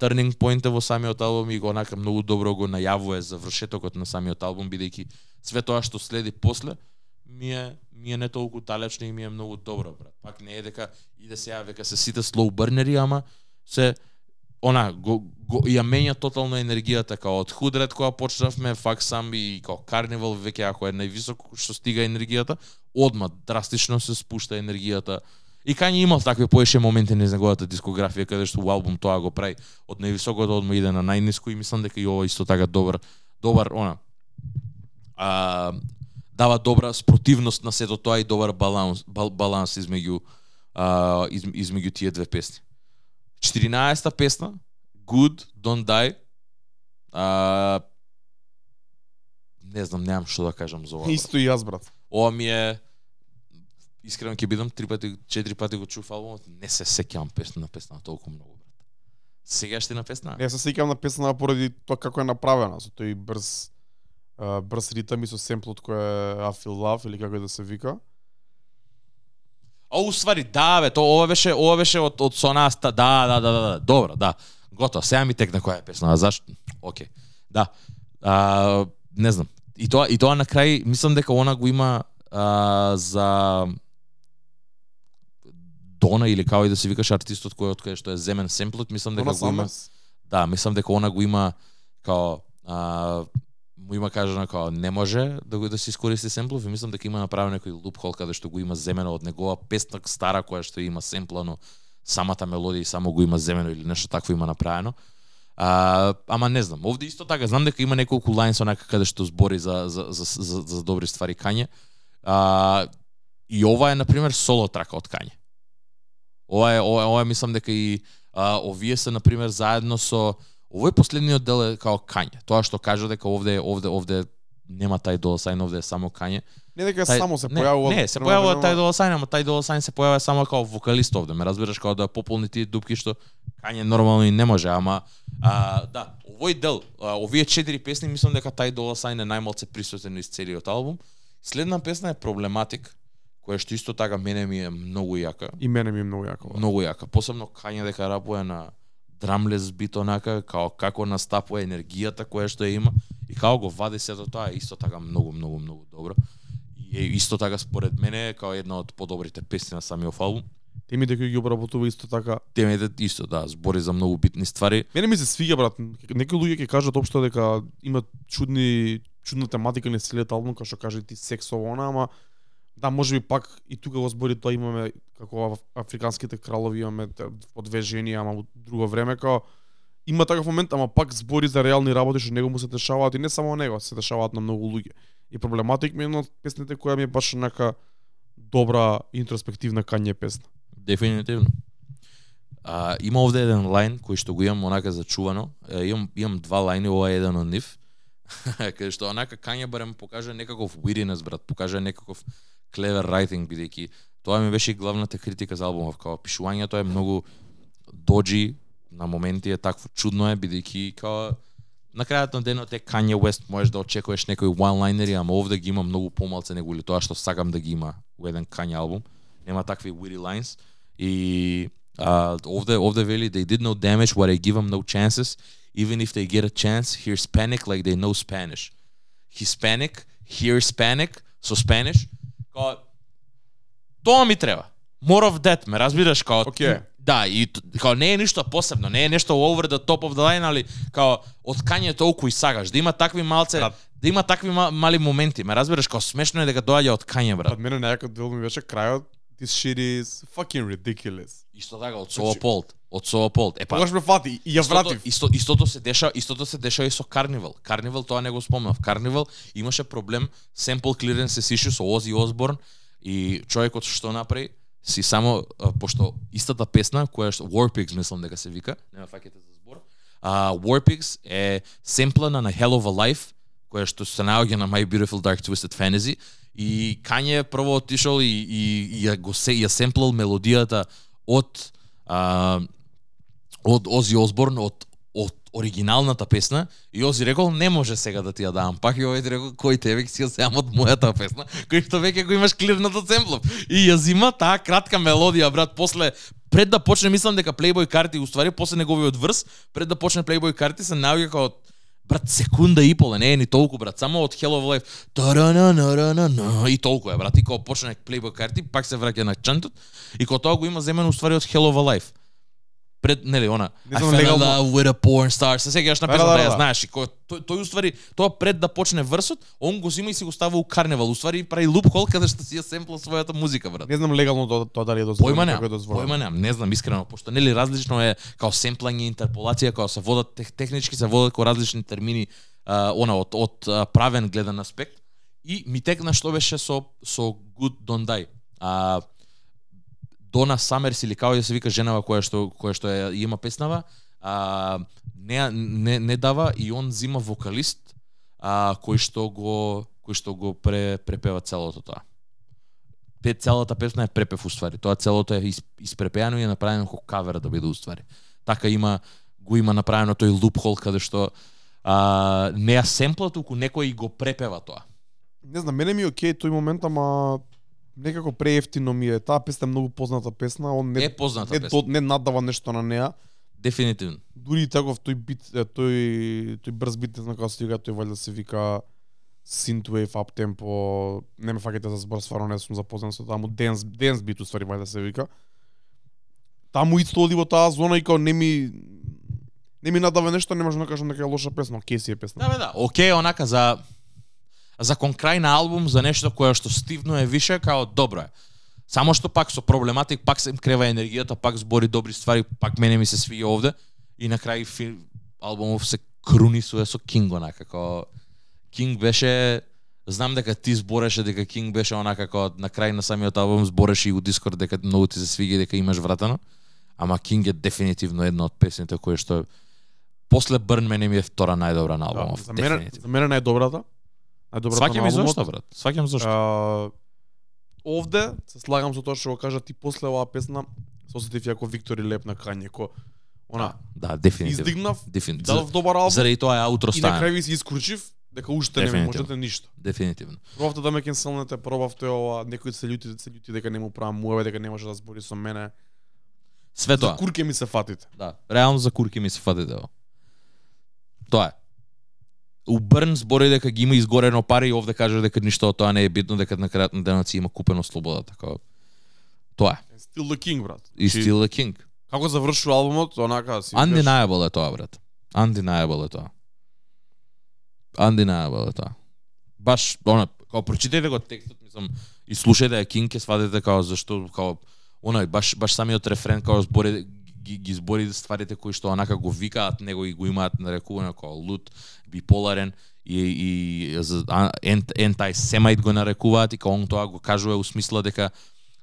turning point е во самиот албум и го онака многу добро го најавува завршетокот на самиот албум бидејќи све тоа што следи после ми е ми е не толку далечно и ми е многу добро, брат. Пак не е дека иде сега века се сите slow burneri, ама се она го, го ја менја тотално енергијата како од худрет кога почнавме фак сам и како Карнивал веќе ако е највисоко што стига енергијата, одма драстично се спушта енергијата. И Кање имал такви поеше моменти низ неговата дискографија каде што албум тоа го прави од највисокото одма иде на најниско и мислам дека и ова исто така добар добар она а, дава добра спротивност на сето тоа и добар баланс бал, баланс измеѓу а, из, измеѓу тие две песни. 14-та песна Good Don't Die а, не знам, немам што да кажам за ова. Исто и јас брат. Ова ми е искрено ќе бидам три пати, четири пати го чув албумот, не се сеќавам песна на песна толку многу брат. Сега ще на песна? Не се сеќавам на песната поради тоа како е направена, со тој брз брз ритам и со семплот кој е I Feel Love или како да се вика. А уствари да бе, то ова беше ова беше од од Сонаста. Да, да, да, да, да. Добро, да. Готово. Сега ми текна која е песна. А зашто? Океј. Да. А, не знам. И тоа и тоа на крај мислам дека она го има а, за Дона или како и да се викаш артистот кој од кај што е земен семплот, мислам дека Дона го има. Да, мислам дека она го има као а, му има кажано како не може да го да се искористи семплов и мислам дека има направено некој лупхол каде што го има земено од негова песна стара која што има семплано самата мелодија и само го има земено или нешто такво има направено. А, ама не знам, овде исто така знам дека има неколку лајнс онака каде што збори за за за, за, за добри ствари Кање. А, и ова е на пример соло трака од Кање. Ова е ова, е- ова мислам дека и а, овие се на пример заедно со овој последниот дел е као Кање. Тоа што кажа дека овде овде овде нема тај долар сајн, овде е само Кање. Не дека Тај- само се не, појавува. Не, се појавува тај долар сајн, ама тај долар сајн се појавува само као вокалист овде. Ме разбираш као да пополни тие дупки што Кање нормално и не може, ама а, да, овој дел, а, овие четири песни мислам дека тај долар сајн е најмалце присутен из целиот албум. Следна песна е Проблематик, која што исто така мене ми е многу јака. И мене ми е многу јако. Многу јака. Посебно Кање дека рапува на драмлес бит онака, као како настапува енергијата која што ја има и како го вади сето тоа е исто така многу, многу, многу добро. И е исто така според мене е као една од подобрите песни на самиот албум. Темите кои ги обработува исто така. Темите исто, да, збори за многу битни ствари. Мене ми се свига брат. Некои луѓе ќе кажат општо дека има чудни чудна тематика на целиот албум, како што каже ти сексово она, ама да, може би пак и тука во збори тоа имаме како африканските кралови имаме те- по две жени, ама во друго време како има таков момент, ама пак збори за реални работи што него му се дешаваат и не само него, се дешаваат на многу луѓе. И проблематик ми е една од песните која ми е баш онака добра интроспективна кање песна. Дефинитивно. А, има овде еден лайн кој што го имам онака зачувано. Е, имам имам два лајни, ова е еден од нив. каде што онака Кање барем покажа некаков wittiness брат, покажа некаков clever writing бидејќи тоа ми беше главната критика за албумов, као пишувањето е многу доджи, на моменти е такво чудно е бидејќи као на крајот на денот е Kanye West, можеш да очекуваш некои one-lineri, ама овде ги има многу помалце него или тоа што сакам да ги има во еден Kanye албум. Нема такви witty lines. И а, овде овде вели they did no damage what I give them no chances. Even if they get a chance here's panic like they know Spanish. Hispanic here's panic so Spanish као тоа ми треба more of that ме разбираш као Океј. да и као не е ништо посебно не е нешто over the top of the line али као од кање толку и сагаш да има такви малце Брат. да има такви ма- мали моменти ме разбираш као смешно е дека доаѓа од кање брат Од мене најакот дел ми беше крајот This shit is fucking ridiculous. Исто така од Соаполд, од Соаполд. Е па Тогаш ме фати и ја вратив. исто, истото се деша, истото се деша и со Карнивал. Карнивал тоа не го спомнав. Карнивал имаше проблем sample clearance се issue со Ози Осборн и човекот што направи си само а, пошто истата песна која што Warpigs мислам дека се вика, нема фаќате за збор. А Warpigs е семплана на Hell of a Life која што се наоѓа на My Beautiful Dark Twisted Fantasy и Kanye прво отишол и, и, и ја го се ја семплал мелодијата од а, од Ози Осборн од од оригиналната песна и Ози рекол не може сега да ти ја давам пак и овој рекол кој те ќе си ја земам од мојата песна кој што веќе го имаш клирната да семплов и ја зима таа кратка мелодија брат после пред да почне мислам дека Playboy карти уствари после неговиот врз пред да почне Playboy карти се наоѓа како брат секунда и пола, не е ни толку брат, само од Hell of Life тарана на на на и толку е брат, и кога почне Playboy карти, пак се враќа на чантот и кога тоа го има земено уствари од Hell of Life. Пред нели она Не I fell in love with a porn star. Се сеќаш на Да, песната, да, ја да. знаеш и кој тој, тој уствари тоа пред да почне врсот, он го зима и си го става у карневал, уствари прави луп хол каде што си ја семпла својата музика брат. Не знам легално тоа, тоа дали е дозволено. Како е дозволено. појма немам, не знам искрено, пошто нели различно е као семплање, интерполација, као се водат тех, технички се водат ко различни термини, а, она од од правен гледан аспект. И ми текна што беше со со Good Don't Die. А Дона Самерс или како ја се вика женава која што која што е има песнава, а не не не дава и он зима вокалист а кој што го кој што го пре, препева целото тоа пе целата песна е препев уствари. Тоа целото е испрепеано и е направено како кавер да биде уствари. Така има го има направено тој лупхол каде што а, не ја семпла туку некој и го препева тоа. Не знам, мене ми е окей тој момент, ама некако преевтино ми е таа песна е многу позната песна, он не Е позната не, песна. до, не надава нешто на неа. Дефинитивно. Дури и таков тој бит, тој тој брз бит, не знам како се вика, тој валјда се вика synthwave up tempo, не ме фаќате за збор, стварно не сум запознат со таму dance dance бит уствари валјда се вика. Таму исто оди во таа зона и као не ми не ми надава нешто, не можам да кажам дека е лоша песна, окей си е песна. Да, бе, да. Океј, онака за за кон крај на албум за нешто кое што стивно е више као добро е. Само што пак со проблематик, пак се им крева енергијата, пак збори добри ствари, пак мене ми се свија овде и на крај фил, албумов се крунисува со Кинг онака како Кинг беше знам дека ти збореше дека Кинг беше онака како на крај на самиот албум збореше и у Дискорд дека многу ти се свиѓа дека имаш вратано. Ама Кинг е дефинитивно една од песните кои што после Burn мене ми е втора најдобра на Да, албумов. за мене за мене најдобрата. Најдобрата Сваќам и зошто, брат. Сваќам зошто. А, овде се слагам со тоа што го кажа ти после оваа песна се осетив јако Виктори Леп на Кање, ко она Да, дефинитивно. издигнав, Дефинитивно. дадов добар албум Заради тоа е аутро и на стаја. крај ви се искручив дека уште не можете ништо. Дефинитивно. Пробавте да ме кенселнете, пробавте ова, некои се љути, се љути дека не му правам муеве, дека не може да збори со мене. Све За тоа. курке ми се фатите. Да, реално за курки ми се фатите. Тоа е. У Брн збори дека ги има изгорено пари и овде кажа дека ништо од тоа не е битно, дека на крајот на денот си има купено слобода, така. Тоа е. Still the king, брат. И Still the King. Како завршува албумот, онака си. Undeniable е тоа, брат. Undeniable е тоа. Undeniable е тоа. Баш, она, као прочитајте го текстот, мислам, и слушајте ја Кинг, ќе сватите као зашто, као, онај, баш, баш самиот рефрен, као збори, ги, ги збори стварите кои што онака го викаат него и го имаат нарекувано како лут, биполарен и, и за ентай семајт го нарекуваат и као он тоа го кажува у смисла дека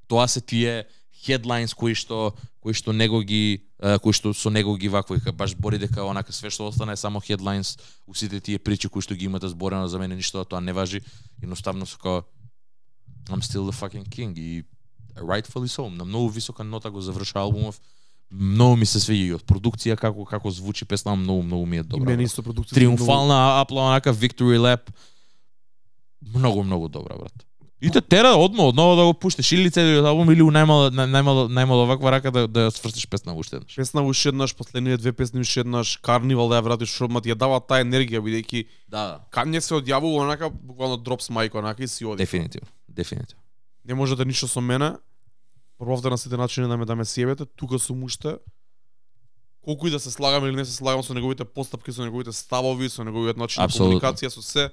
тоа се тие headlines кои што кои што него ги кои што со него ги вакво и баш бори дека онака све што остана е само хедлайнс у сите тие причи кои што ги имате зборено за мене ништо од тоа не важи. Едноставно со као I'm still the fucking king и rightfully so на многу висока нота го завршува албумов многу ми се свиѓа и од продукција како како звучи песна многу многу ми е И добра мене исто продукција. Триумфална апла онака Victory Lap многу многу добра брат. И те тера одма одново да го пуштиш или целиот албум или у најмало на- најмало најмало ваква рака да да ја сврстиш песна уште еднаш. Песна уште еднаш, последниве две песни уште еднаш, Карнивал да ја вратиш шумат, ја дава таа енергија бидејќи Да, Кање се одјавува онака буквално дропс мајк онака и си оди. дефинитивно, дефинитивно. Не можете ништо со мене. Пробавте на сите начини да ме да ме тука сум уште. Колку и да се слагам или не се слагам со неговите постапки, со неговите ставови, со неговиот начин на комуникација со се,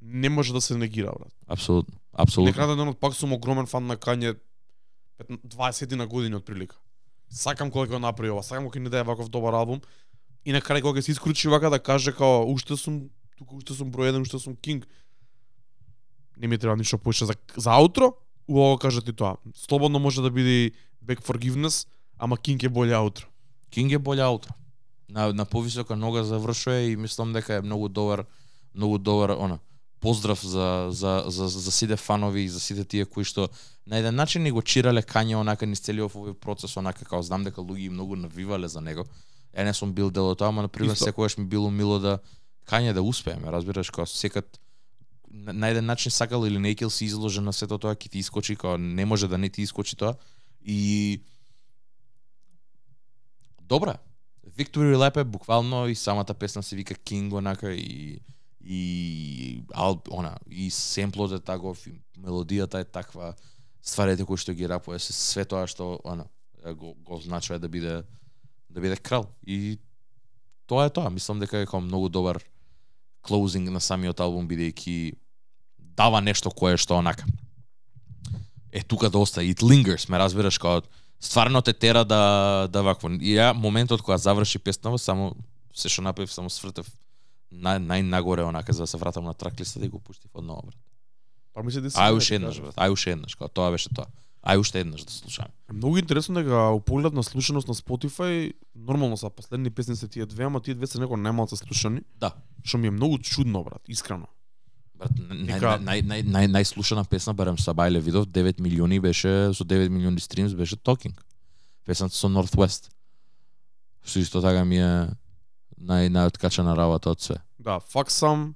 не може да се негира, брат. Апсолутно, апсолутно. Некаде денот пак сум огромен фан на Кање 20 на години отприлика. Сакам кога ќе го направи ова, сакам кога ќе ни даде ваков добар албум. И на крај кога ќе се искручи вака да каже као уште сум тука уште сум број 1, уште сум кинг. Не ми треба ништо повеќе за за аутро. Убаво кажа ти тоа. Слободно може да биде и Back Forgiveness, ама Кинг е боле аутро. Кинг е боле аутро. На на повисока нога завршува и мислам дека е многу добар многу добар она поздрав за за за за сите фанови и за сите тие кои што на еден начин ни го чирале Кање онака низ целиот овој процес онака како знам дека луѓе и многу навивале за него. Е не сум бил дел од тоа, ама на пример секогаш ми било мило да Кање да успееме, разбираш, како секад на, еден начин сакал или не си изложен на сето тоа ќе ти искочи, како не може да не ти искочи тоа. И Добра. Victory Lap е буквално и самата песна се вика King онака и и ал, она и семплот е таков и мелодијата е таква стварите кои што ги рапува се све тоа што она го, го значува да биде да биде крал и тоа е тоа мислам дека е како многу добар клоузинг на самиот албум бидејќи дава нешто кое што онака е тука доста it lingers ме разбираш како стварно те тера да да вакво и ја моментот кога заврши песнава само се што направив само свртев нај најнагоре онака за да се вратам на трак листата и го пуштив одново брат. Па мисли да си Ај уште еднаш брат, ај уште еднаш, тоа беше тоа. Ај уште еднаш да слушаме. Многу интересно дека у поглед на слушаност на Spotify, нормално са последни песни се тие две, ама тие две се некој најмалку слушани, Да. што ми е многу чудно, брат, искрено. Брат, нај, нај, нај, нај, најслушана песна барем са Бајле видов 9 милиони беше со 9 милиони стримс беше Talking. Песната со Northwest. Што исто така ми е нај најоткачана работа од све. Да, Fuck Some,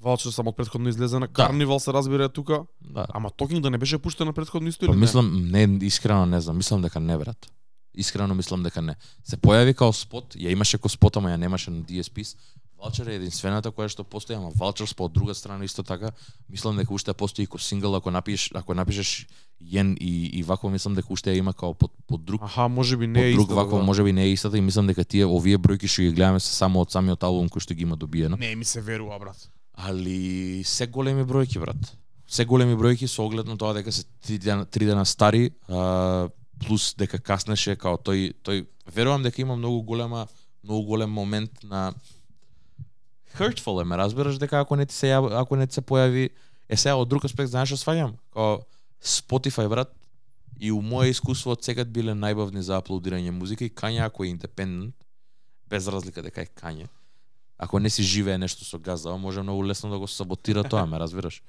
Валчер само од претходно излезе на Карнивал се разбира тука. Да. Ама Токинг да не беше пуштен на претходно исто Па мислам, не, искрено не знам, мислам дека не брат. Искрено мислам дека не. Се појави као спот, ја имаше ко спот, ама ја немаше на DSPs. Валчер е единствената која што постои, ама Валчер по од друга страна исто така, мислам дека уште постои ко сингл ако напишеш, ако напишеш Јен и и вако мислам дека уште ја има као под под друг Аха, можеби не е друг исто. вако можеби не е истата и мислам дека тие овие бројки што ги гледаме се само од самиот албум кој што ги има добиено. Не ми се верува, брат. Али се големи бројки, брат. Се големи бројки со оглед на тоа дека се три дена, три дена стари, а, плюс дека каснеше као тој тој верувам дека има многу голема многу голем момент на hurtful е, ме разбираш дека ако не ти се ако не ти се појави е сега од друг аспект знаеш што сваѓам? Као Spotify брат и у моје искуство од секад биле најбавни за аплодирање музика и Kanye ако е индепендент без разлика дека е Kanye ако не си живее нешто со газдава, може многу лесно да го саботира тоа, ме разбираш.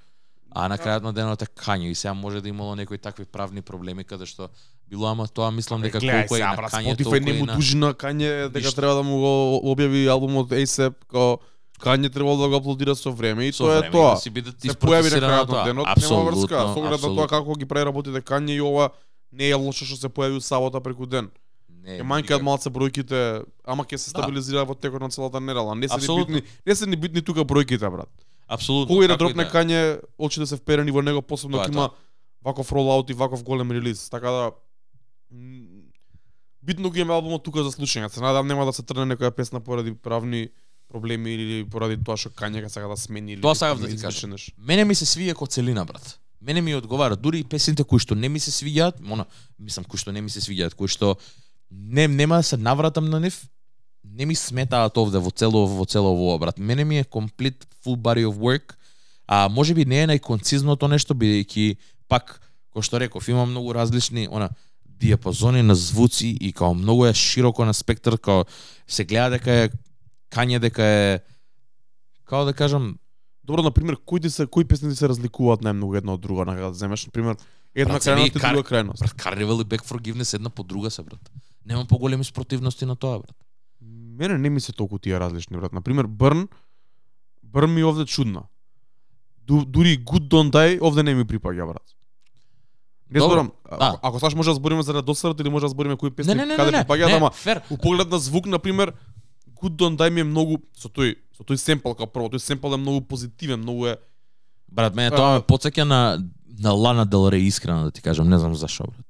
А на крајот на денот е Кање и сега може да имало некои такви правни проблеми каде што било ама тоа мислам дека колку е на Кање толку не му дужи на Кање дека треба да му го објави албумот ASAP, као Кање требало да го аплодира со време и со тоа е време, тоа. да си бидат се појави на крајот на тоа. денот, нема врска, со оглед на тоа како ги преработите Кање и ова не е лошо што се појави у сабота преку ден. Не, Е манјкаат никако. малце бројките, ама ќе се Да. стабилизира во текот на целата недела. Не се ни Апсолутно. битни, не се ни битни тука бројките, брат. Апсолутно. Кога и да како дропне е. Кање, очите се вперени во него, посебно Тоа е ако има ваков ролаут и ваков голем релиз. Така да битно ги има албумот тука за слушање. Се надам нема да се трне некоја песна поради правни проблеми или поради тоа што Кање сака да смени или Тоа сакав да ти измисли кажам. Мене ми се свија ко целина, брат. Мене ми одговара, дури и песните кои што не ми се свиѓаат, она, мислам кои што не ми се свиѓаат, кои што не нема да се навратам на нив, не ми сметаат овде во цело во цело ово, брат. Мене ми е complete full body of work, а може би не е најконцизното нешто бидејќи пак кој што реков, има многу различни она диапазони на звуци и као многу е широко на спектар, као се гледа дека е кање дека е као да кажам Добро, на пример, кои ти се кои песни ти се разликуваат најмногу една од друга, нека да земеш на пример една крајност и друга крајност. Брат, Carnival и Back Forgiveness една по друга се, брат. Нема поголеми спротивности на тоа, брат. Мене не ми се толку тие различни, брат. На пример, Burn, Burn ми овде чудна. Ду, дури Good Don't Die овде не ми припаѓа, брат. Не зборам, да. ако, ако саш може да збориме за досадот или може да збориме кои песни Не, не, каде не, припаѓаат, ама фер. у поглед на звук, на пример, Good Don't Die ми е многу со тој со тој семпл како прво, тој семпл е многу позитивен, многу е Брат, мене тоа ме потсеќа на на Лана Дел искрено да ти кажам, не знам зашо, брат.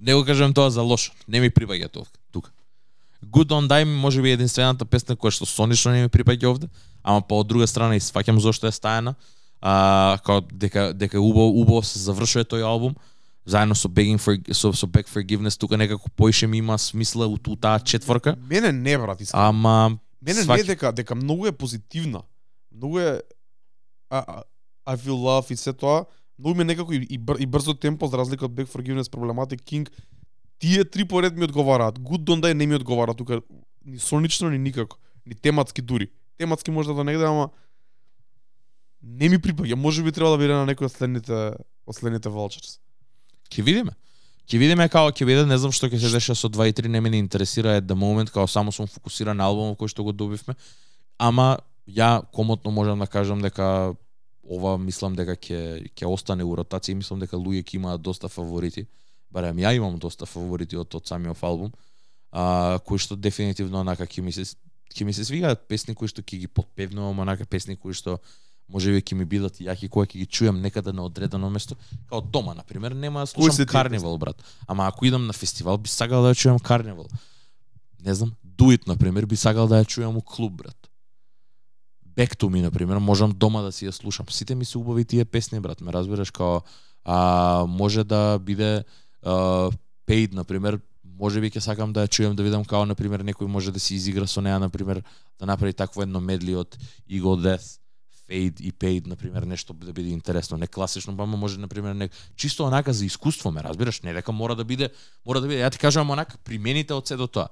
Не го кажам тоа за лошо, не ми припаѓа тоа тука. Good on Die може би е единствената песна која што сонично не ми припаѓа овде, ама по од друга страна и сваќам зошто е стајана. А као дека дека убаво убаво се завршува тој албум заедно со Begging for со со Beg Forgiveness тука некако поише ми има смисла у ту таа четворка. мене не брат, искрено. Ама Мене не сваќам- е дека дека многу е позитивна. Многу е а, а, I feel love и се тоа. Многу ми е некако и, и, бър, и брзо темпо за разлика од Back Forgiveness, Problematic King. Тие три поред ми одговараат. Good Don't Die не ми одговара тука ни сонично ни никако, ни тематски дури. Тематски може да негде, ама не ми припаѓа. Може би треба да биде на некој од следните од следните Vultures. Ќе видиме. Ќе видиме како ќе биде, не знам што ќе се деша со 2 и 3, не ме не интересира at the moment, као само сум фокусиран на албумот кој што го добивме. Ама ја комотно можам да кажам дека ова мислам дека ќе ќе остане у ротација мислам дека луѓе ќе имаат доста фаворити. Барем ја имам доста фаворити од од самиот албум. А кои што дефинитивно онака ќе ми се ќе ми се свигаат песни кои што ќе ги подпевнувам, онака песни кои што можеби ќе ми бидат јаки кога ќе ги чујам некаде на одредено место, као дома на пример, нема да слушам Карнивал брат. Ама ако идам на фестивал би сакал да ја чујам Карнивал. Не знам, Дуит на пример би сакал да ја чујам у клуб брат. Back to me на пример, можам дома да си ја слушам. Сите ми се убави тие песни брат, ме разбираш као а може да биде а, Paid на пример, може би ќе сакам да ја чујам да видам као на пример некој може да се изигра со неа на пример да направи такво едно медли од Eagle Death Fade и Paid, на пример, нешто да биде интересно, не класично, па може на пример не чисто онака за искуство, ме разбираш, не дека мора да биде, мора да биде, ја ти кажам онака примените од се до тоа.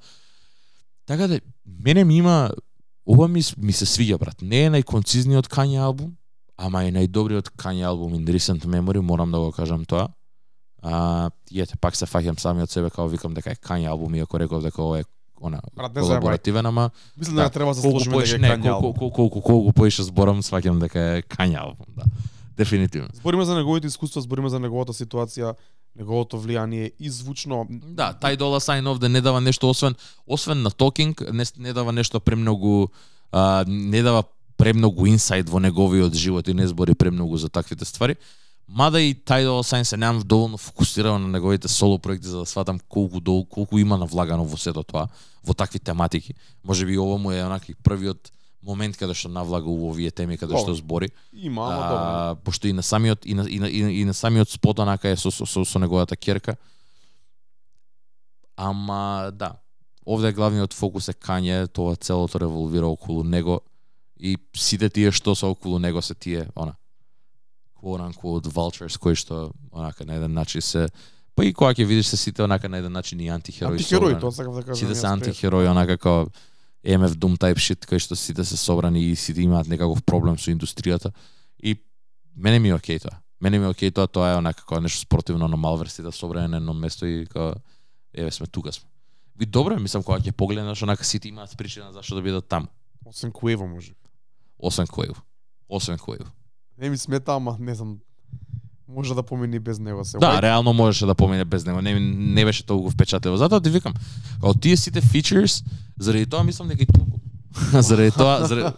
Така да мене ми има ова ми, ми се свиѓа брат. Не е најконцизниот Kanye албум, ама е најдобриот Kanye албум in recent memory, морам да го кажам тоа. А, и ете, пак се фаќам сами од себе, као викам дека е Kanye албум, иако реков дека ова е она Брат, колаборативен, ама Мислам да, Да, треба да колку дека е не, Кања колку, колку, колку, колку поише зборам, сваќам дека е Кања албум, да. Дефинитивно. Збориме за неговите искуства, збориме за неговата ситуација, неговото влијание и звучно. Да, тај дола sign овде не дава нешто освен освен на токинг, не, не дава нешто премногу а, не дава премногу инсайд во неговиот живот и не збори премногу за таквите ствари. Мада и тај дола sign се немам доволно фокусирано на неговите соло проекти за да сватам колку долу, колку има навлагано во сето тоа, во такви тематики. Може би ова му е онаки првиот момент каде што навлага у овие теми каде што збори. Има, ама добро. Пошто и на самиот и на, и на, и на, и на самиот спот онака е со, со, со, со неговата керка. Ама да, овде главниот фокус е Кање, тоа целото револвира околу него и сите тие што се околу него се тие, она, quote unquote vultures кои што онака на еден начин се па и кога ќе видиш се сите онака на еден начин и антихерои. Антихерои, тоа сакав да кажам. Сите се антихерои, онака како EMF Doom type shit, кај што сите се собрани и сите имаат некаков проблем со индустријата. И мене ми е окей тоа. Мене ми е окей тоа, тоа е онака како нешто спротивно на сите собрани на едно место и како еве сме тука сме. Ви добро, мислам кога ќе погледнеш онака сите имаат причина зашто да бидат таму. Освен Куево може. Освен Коју. Освен Коју. Не ми смета, ама не знам. Може да помини без него се. Да, White- реално можеше да помине без него. Не, не беше толку впечатливо. Затоа ти викам, од тие сите features, заради тоа мислам дека и толку заради тоа заради,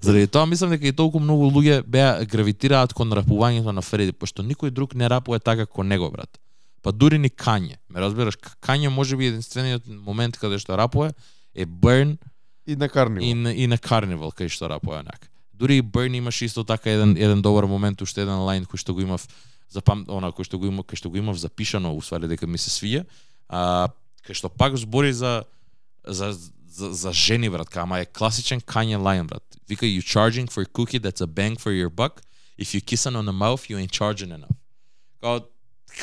заради тоа мислам дека и толку многу луѓе беа гравитираат кон рапувањето на Фреди, пошто никој друг не рапува така како него, брат. Па дури ни Кање. Ме разбираш, Кање може би единствениот момент каде што рапува е Burn И на Карниво. и, на- и на Carnival кај што рапува онака. Дури и Burn имаше исто така еден еден добар момент, уште еден лайн кој што го имав запам она кој што го имав кој што го имав запишано усвари дека ми се свија. А кај што пак збори за за за, за жени брат, ама е класичен Kanye лайн брат. Вика you charging for a cookie that's a bang for your buck. If you kiss on the mouth, you ain't charging enough. Као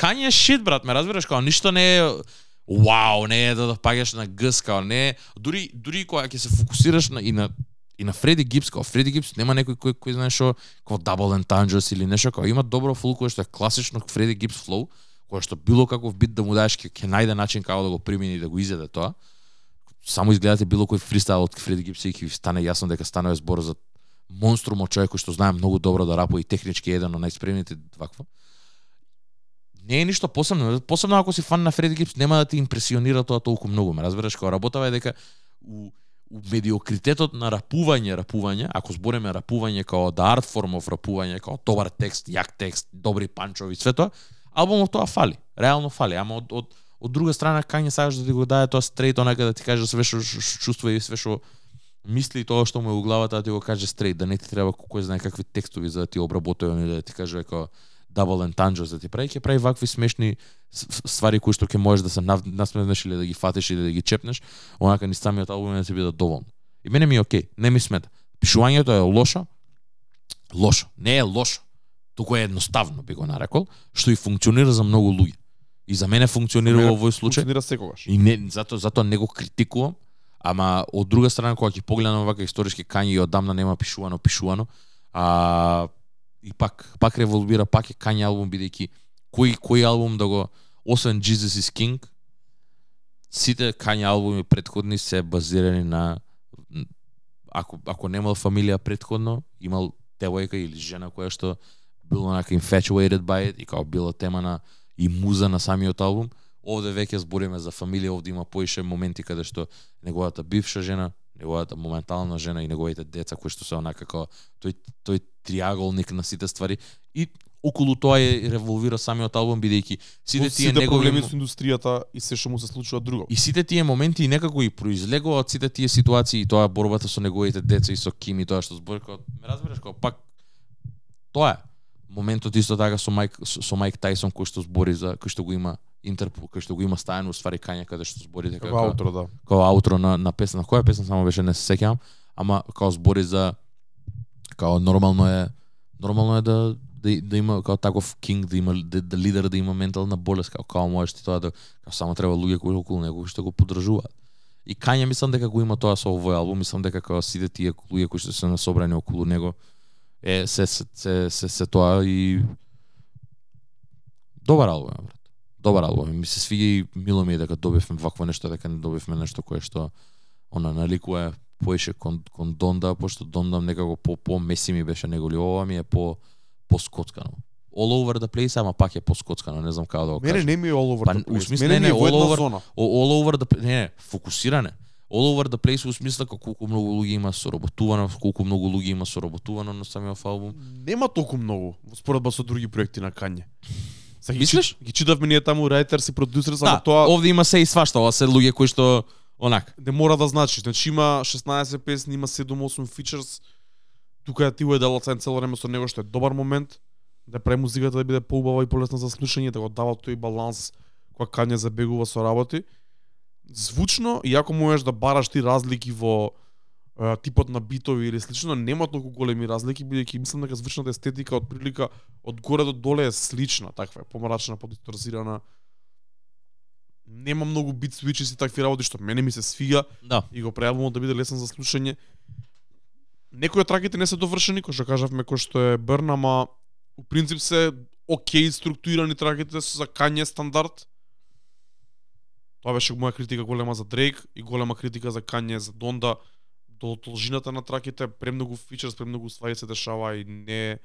Kanye shit брат, ме разбираш, као ништо не е вау, не е да да паѓаш на гс, као не е, дури дури кога ќе се фокусираш на и на и на Фреди Гипс, као Фреди Гипс нема некој кој кој знае што како Double Entendres или нешто, како има добро флоу кое што е класично Фреди Гипс флоу, кое што било каков бит да му даеш ќе ќе најде начин како да го примени и да го изеде тоа. Само изгледате било кој фристайл од Фреди Гипс и ќе стане јасно дека станува збор за монструм од човек кој што знае многу добро да рапува и технички е еден од најспремните вакво. Не е ништо посебно, посебно ако си фан на Фреди Гипс, нема да ти импресионира тоа толку многу, ме разбираш, кога работава е дека у, у медиокритетот на рапување, рапување, ако збореме рапување као да art form of рапување, као добар текст, јак текст, добри панчови, све тоа, албумот тоа фали, реално фали, ама од, од, од друга страна Кање сакаш да ти го даде тоа стрейт, онака да ти каже све што чувствува и све што мисли тоа што му е у главата да ти го каже стрейт, да не ти треба кој знае какви текстови за да ти обработува или да ти каже како double entendres да ти прави, ќе прави вакви смешни ствари кои што ќе можеш да се насмееш или да ги фатиш или да ги чепнеш, онака ни самиот албум да ти биде доволно. И мене ми е окей, не ми смета. Пишувањето е лошо, лошо, не е лошо, туку е едноставно би го нарекол, што и функционира за многу луѓе. И за мене функционира во овој случај. Функционира секогаш. И не, затоа затоа не го критикувам, ама од друга страна кога ќе погледам вака историски Кањи и одамна нема пишувано пишувано, а и пак пак револвира, пак е Кањи албум бидејќи кој кој албум да го освен Jesus is King, сите Кањи албуми предходни се базирани на ако ако немал фамилија предходно имал девојка или жена која што било онака infatuated by it и као била тема на и муза на самиот албум, овде веќе збориме за фамилија, овде има поише моменти каде што неговата бивша жена, неговата моментална жена и неговите деца кои што се онака како тој тој триаголник на сите ствари. И околу тоа е револвира самиот албум бидејќи сите тие сите негови проблеми со индустријата и се што му се случува друго. И сите тие моменти и некако и произлегува од сите тие ситуации и тоа борбата со неговите деца и со Ким и тоа што збори како ме разбираш како пак тоа е моментот исто така со Майк со, Майк Тайсон кој што збори за кој што го има интерпол кој што го има стајано уствари Кање каде што збори дека Како аутро, да. како аутро на на песна, на која песна само беше не се сеќавам, ама као збори за као нормално е нормално е да да, да има као таков кинг, да има да, да лидер да има ментална болест, као као можеш ти тоа да као само треба луѓе кои околу него што го поддржуваат. И Кање мислам дека го има тоа со овој албум, мислам дека као сите тие луѓе кои што се насобрани околу него е се се се, се, се тоа и добар албум, брат. добар албум. Ми се свиѓа и мило ми е дека добивме вакво нешто, дека не добивме нешто кое што она наликува поише кон, кон Донда, пошто Донда некако по по меси ми беше него ли ова ми е по по скоцкано. All over the place, ама пак е по скоцкано, не знам како да го Мене кажам. не ми е all over Па, the place. смисло, Мене не, не, all over- зона. All over the не, не, фокусиране. All over the place во смисла како колку многу луѓе има соработувано, колку многу луѓе има соработувано на самиот албум. Нема толку многу во споредба со други проекти на Кање. Са ги, Мислиш? ги читавме ние таму writers и продусери, само Да, тоа овде има се и свашта, ова се луѓе кои што онак. не мора да значи. Значи има 16 песни, има 7-8 features. Тука ти е дала цен цело време со него што е добар момент да прави музиката да биде поубава и полесна за слушање, да го дава тој баланс кога Кање забегува со работи. Звучно, иако можеш да бараш ти разлики во е, типот на битови или слично, нема толку големи разлики, бидејќи мислам дека звучната естетика од прилика од горе до доле е слична, таква е, помрачна, подисторзирана. Нема многу бит switches и такви работи што мене ми се свига Да. и го албумот да биде лесен за слушање. Некои од траките не се довршени, кој што кажавме, кој што е Берн, ама у принцип се окей структурирани траките со за Кање стандард. Тоа беше моја критика голема за Дрейк и голема критика за Кање за Донда до должината на траките, премногу фичерс, премногу ствари се дешава и не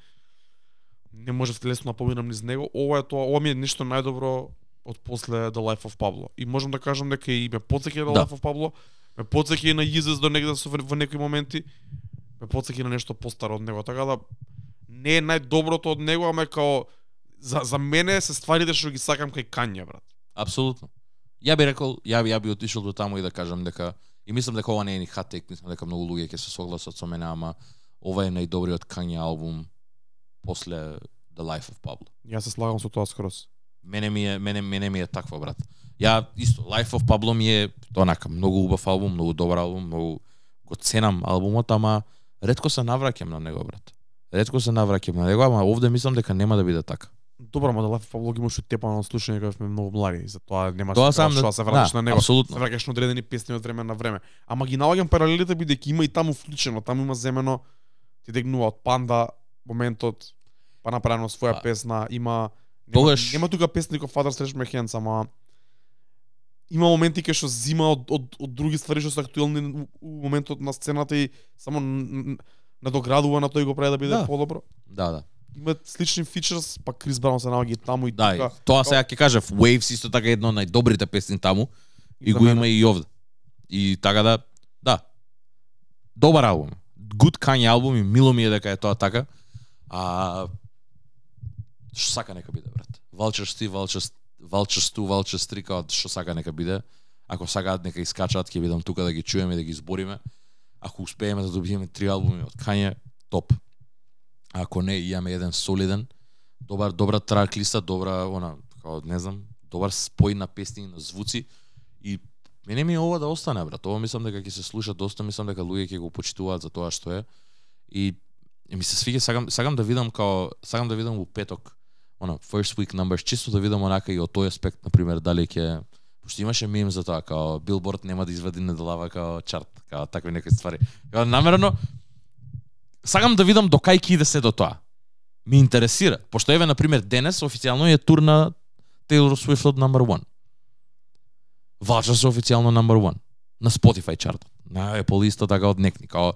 не може лесно да поминам низ него. Ова е тоа, ова ми е нешто најдобро од после The Life of Pablo. И можам да кажам дека и ме потсеќа The Да. Life of Pablo, ме потсеќа и на Yeezus до негде со во некои моменти, ме потсеќа на нешто постаро од него. Така да не е најдоброто од него, ама е као за, за мене се стварите што ги сакам кај Кање, брат. Апсолутно. Ја би рекол, ја би ја би отишол до таму и да кажам дека и мислам дека ова не е ни take, мислам дека многу луѓе ќе се согласат со мене, ама ова е најдобриот Kanye албум после The Life of Pablo. Јас се слагам со тоа скрос. Мене ми е мене мене ми е такво брат. Ја исто Life of Pablo ми е онака многу убав албум, многу добар албум, многу го ценам албумот, ама ретко се навраќам на него брат. Ретко се навраќам на него, ама овде мислам дека нема да биде така. The Life of Pablo ги имаше тепано слушање кога сме многу млади, и затоа нема Тоа што сам да се вратиш на него. Се Апсолутно. враќаш на одредени песни од време на време. Ама ги наоѓам паралелите бидејќи има и таму вклучено, таму има земено ти дегнува од Панда моментот па направено своја А, песна, има нема, тогаш- нема тука песни Father Stretch My Hands, ама има моменти кај што зима од, од, од други ствари што се актуелни у, моментот на сцената и само надоградува на тој го прави да биде Да. подобро. Да, да. Има слични фичерс, па Крис Браун се наоѓа таму и Да, тука. тоа сега ќе кажав, Waves исто така е едно од најдобрите песни таму и го има и овде. И така да, да. Добар албум. Good Kanye албум и мило ми е дека е тоа така. А што сака нека биде брат. Vultures ти, Vultures Vultures 2, Vultures 3 као што сака нека биде. Ако сакаат нека искачаат, ќе бидам тука да ги чуеме и да ги збориме. Ако успееме да добиеме три албуми од Kanye, топ. Ако не, имаме еден солиден, добар добра трак листа, добра она, како, не знам, добар спој на песни и на звуци и мене ми е ова да остане брат. Ова мислам дека ќе се слуша доста, мислам дека луѓе ќе го почитуваат за тоа што е. И, и ми се свиѓа сакам сакам да видам као сакам да видам во петок она first week numbers чисто да видам онака и од тој аспект на пример дали ќе пошто имаше мем за тоа као Билборд нема да извади неделава као чарт, као такви некои ствари. Као намерено сакам да видам до кај ќе иде се до тоа. Ми интересира, пошто еве на пример денес официјално е тур на Taylor Swift од number 1. Важа се официјално number 1 на Spotify чартот. На Apple исто да така од некни као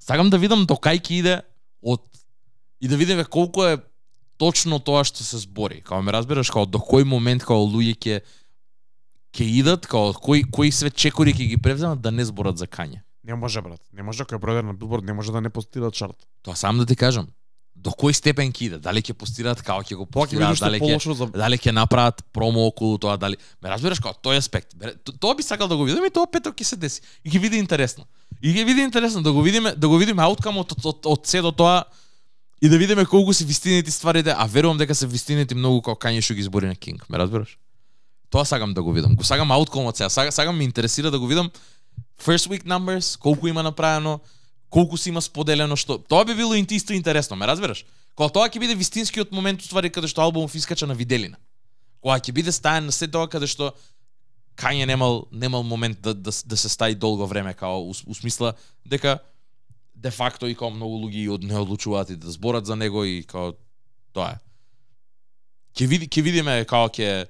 сакам да видам до кај ќе иде од и да видиме колку е точно тоа што се збори. Као ме разбираш као до кој момент као луѓе ќе ќе идат, као кои кои све чекори ќе ги превземат да не зборат за Кање. Не може брат. Не може кој е бродер на Билборд не може да не постира чарт. Тоа сам да ти кажам. До кој степен ќе иде? Дали ќе постираат како ќе го што дали ќе за дали ќе направат промо околу тоа, дали ме разбираш како тој аспект. Тоа би сакал да го видам и тоа петок ќе се деси. И ќе биде интересно. И ќе биде интересно да го видиме, да го видиме ауткамот од, од, од се до тоа и да видиме колку се вистинити стварите, а верувам дека се вистинити многу како Кање што ги збори на Кинг, ме разбираш? Тоа сакам да го видам. Го сакам ауткамот сега. Сакам, сакам ме интересира да го видам first week numbers, колку има направено, колку се има споделено што тоа би било интисто интересно, ме разбираш? Кога тоа ќе биде вистинскиот момент уствари каде што албумов искача на виделина. Кога ќе биде стаен на се тоа каде што Кање немал немал момент да, да, да се стаи долго време као у, у смисла дека де факто и као многу луѓе од не одлучуваат и да зборат за него и као тоа е. Ќе види ќе видиме као ќе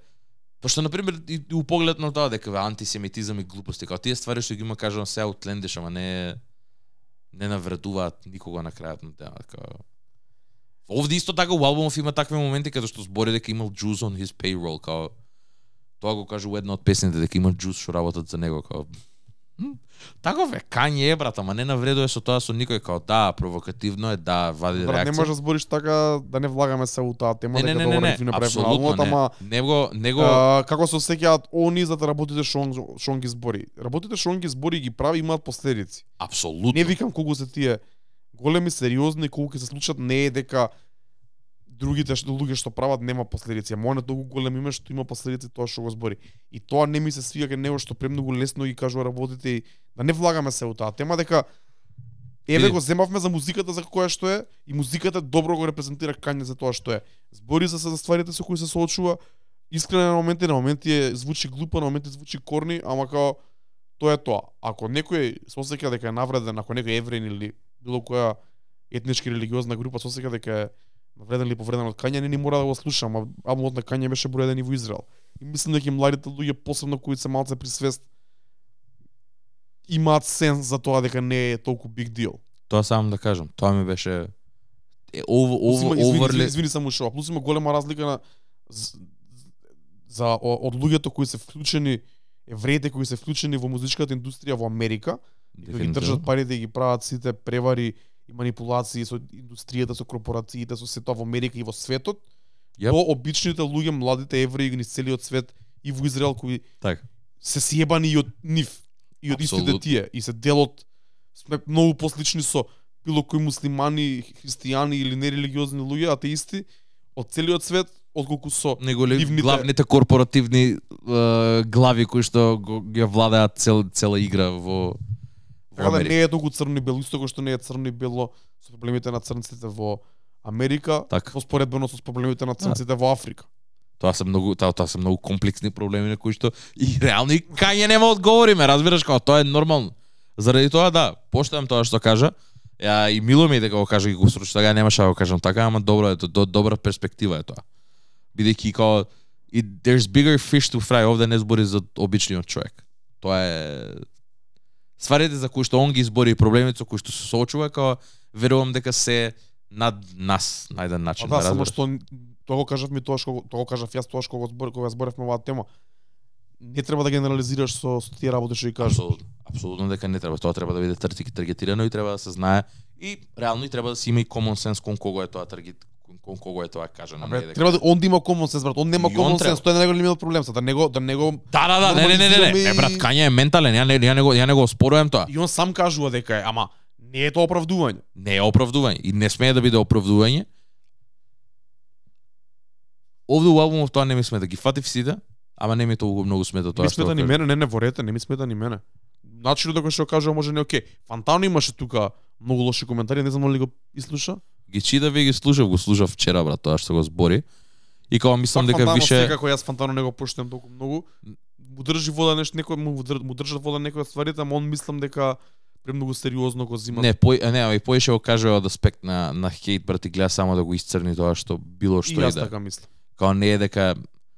Пошто што на пример и, и у поглед на тоа дека ве антисемитизам и глупости, како тие ствари што ги има кажано се outlandish, ама не не навредуваат никога на крајот на деня, како Овде исто така у албумов има такви моменти каде што збори дека имал juice on his payroll, као. Тоа го кажа у една од песните дека има juice што работат за него, као. Таков е, Кање е, брат, ама не навредува со тоа со никој, као да, провокативно е, да, вади Брат, реакција. не можеш да збориш така да не влагаме се у таа тема не, не, дека не, не, не, апсолутно албумот, не. ама Него, него, а, како се осеќаат они за да работите што он, што он ги збори. Работите што он ги збори ги прави имаат последици. апсолутно. Не викам колку се тие големи сериозни колку ќе се случат не е дека другите што луѓе што прават нема последици. Ама он е толку голем име што има последици тоа што го збори. И тоа не ми се свига кај него што премногу лесно ги кажува работите и да не влагаме се у таа тема дека Еве го земавме за музиката за која што е и музиката добро го репрезентира Кање за тоа што е. Збори се за стварите со кои се соочува, искрено на моменти, на моменти е звучи глупо, на моменти звучи корни, ама као тоа е тоа. Ако некој се осеќа дека е навреден, ако некој еврен или било која етнички религиозна група се осеќа дека е навреден или повреден од Кање, не ни мора да го слуша, ама албумот на Кање беше број и во Израел. И мислам дека младите луѓе, посебно кои се малце при свест, имаат сенс за тоа дека не е толку big deal. Тоа само да кажам, тоа ми беше е, ово, ово, извини, оверле... извини, извини само уште, плюс има голема разлика на за од луѓето кои се вклучени евреите кои се вклучени во музичката индустрија во Америка, и кои ги држат парите и ги прават сите превари и манипулации со индустријата, со корпорациите, со сето во Америка и во светот, Јап. до обичните луѓе, младите евреи низ целиот свет и во Израел кои Така. се сиебани и од нив и од истите тие и се делот сме многу послични со било кои муслимани, христијани или нерелигиозни луѓе, атеисти од целиот свет, отколку со Него ли Нивните- главните корпоративни е, глави кои што го, ги владеат цел, цела игра во Така да не е толку црно и бело, исто како што не е црно и бело со проблемите на црнците во Америка, Така. во споредбено со проблемите на црнците во Африка. Тоа се многу тоа, тоа се многу комплексни проблеми на кои што и реално и кај нема одговориме, разбираш како тоа е нормално. Заради тоа да, поштам тоа што кажа. Ја и мило ми е дека го кажа и го срочно така немаше да го кажам така, ама добро е, до, добра перспектива е тоа. Бидејќи као и there's bigger fish to fry, овде не збори за обичниот човек. Тоа е стварите за кои што он ги избори и проблемите со кои што се соочува, као верувам дека се над нас на еден А начин. да, само што тоа го кажав ми тоа што тоа го кажав јас тоа што го збор кога зборевме оваа тема. Не треба да генерализираш со, со тие работи што ги кажеш. Апсолутно. Апсолутно дека не треба. Тоа треба да биде таргетирано и треба да се знае и реално и треба да се има и common sense кон кого е тоа таргет кон кого е тоа кажано. Не е дека- треба да он да има common sense, брат. Он нема И он common треба. sense, тој на него не имал проблем, да него да него Да, да, да, не, не, не, не, не, брат, Кање е ментален, ја не, ја не го, ја не го спорувам тоа. и он сам кажува дека е, ама не е тоа оправдување. Не е оправдување и не смее да биде оправдување. Овде у албумов тоа не ми смета, ги фатив сите, ама не ми толку многу смета тоа Ми што смета го ни мене, не не ворете, не ми смета ни мене. Начинот дека што кажува може не е окей. Фантано имаше тука многу лоши коментари, не знам ли го изслуша. Ги читав и ги слушав, го слушав вчера брат, тоа што го збори. И кога мислам Пак дека Фантано више Секако јас Фантано не го поштувам толку многу. Му држи вода нешто некој му, држ- му држат вода некои од стварите, ама он мислам дека премногу сериозно го зима. Не, пој, не, ама и поише го кажува од аспект на на хейт брат и гледа само да го исцрни тоа што било и што јас и да. така мислам. Као не е дека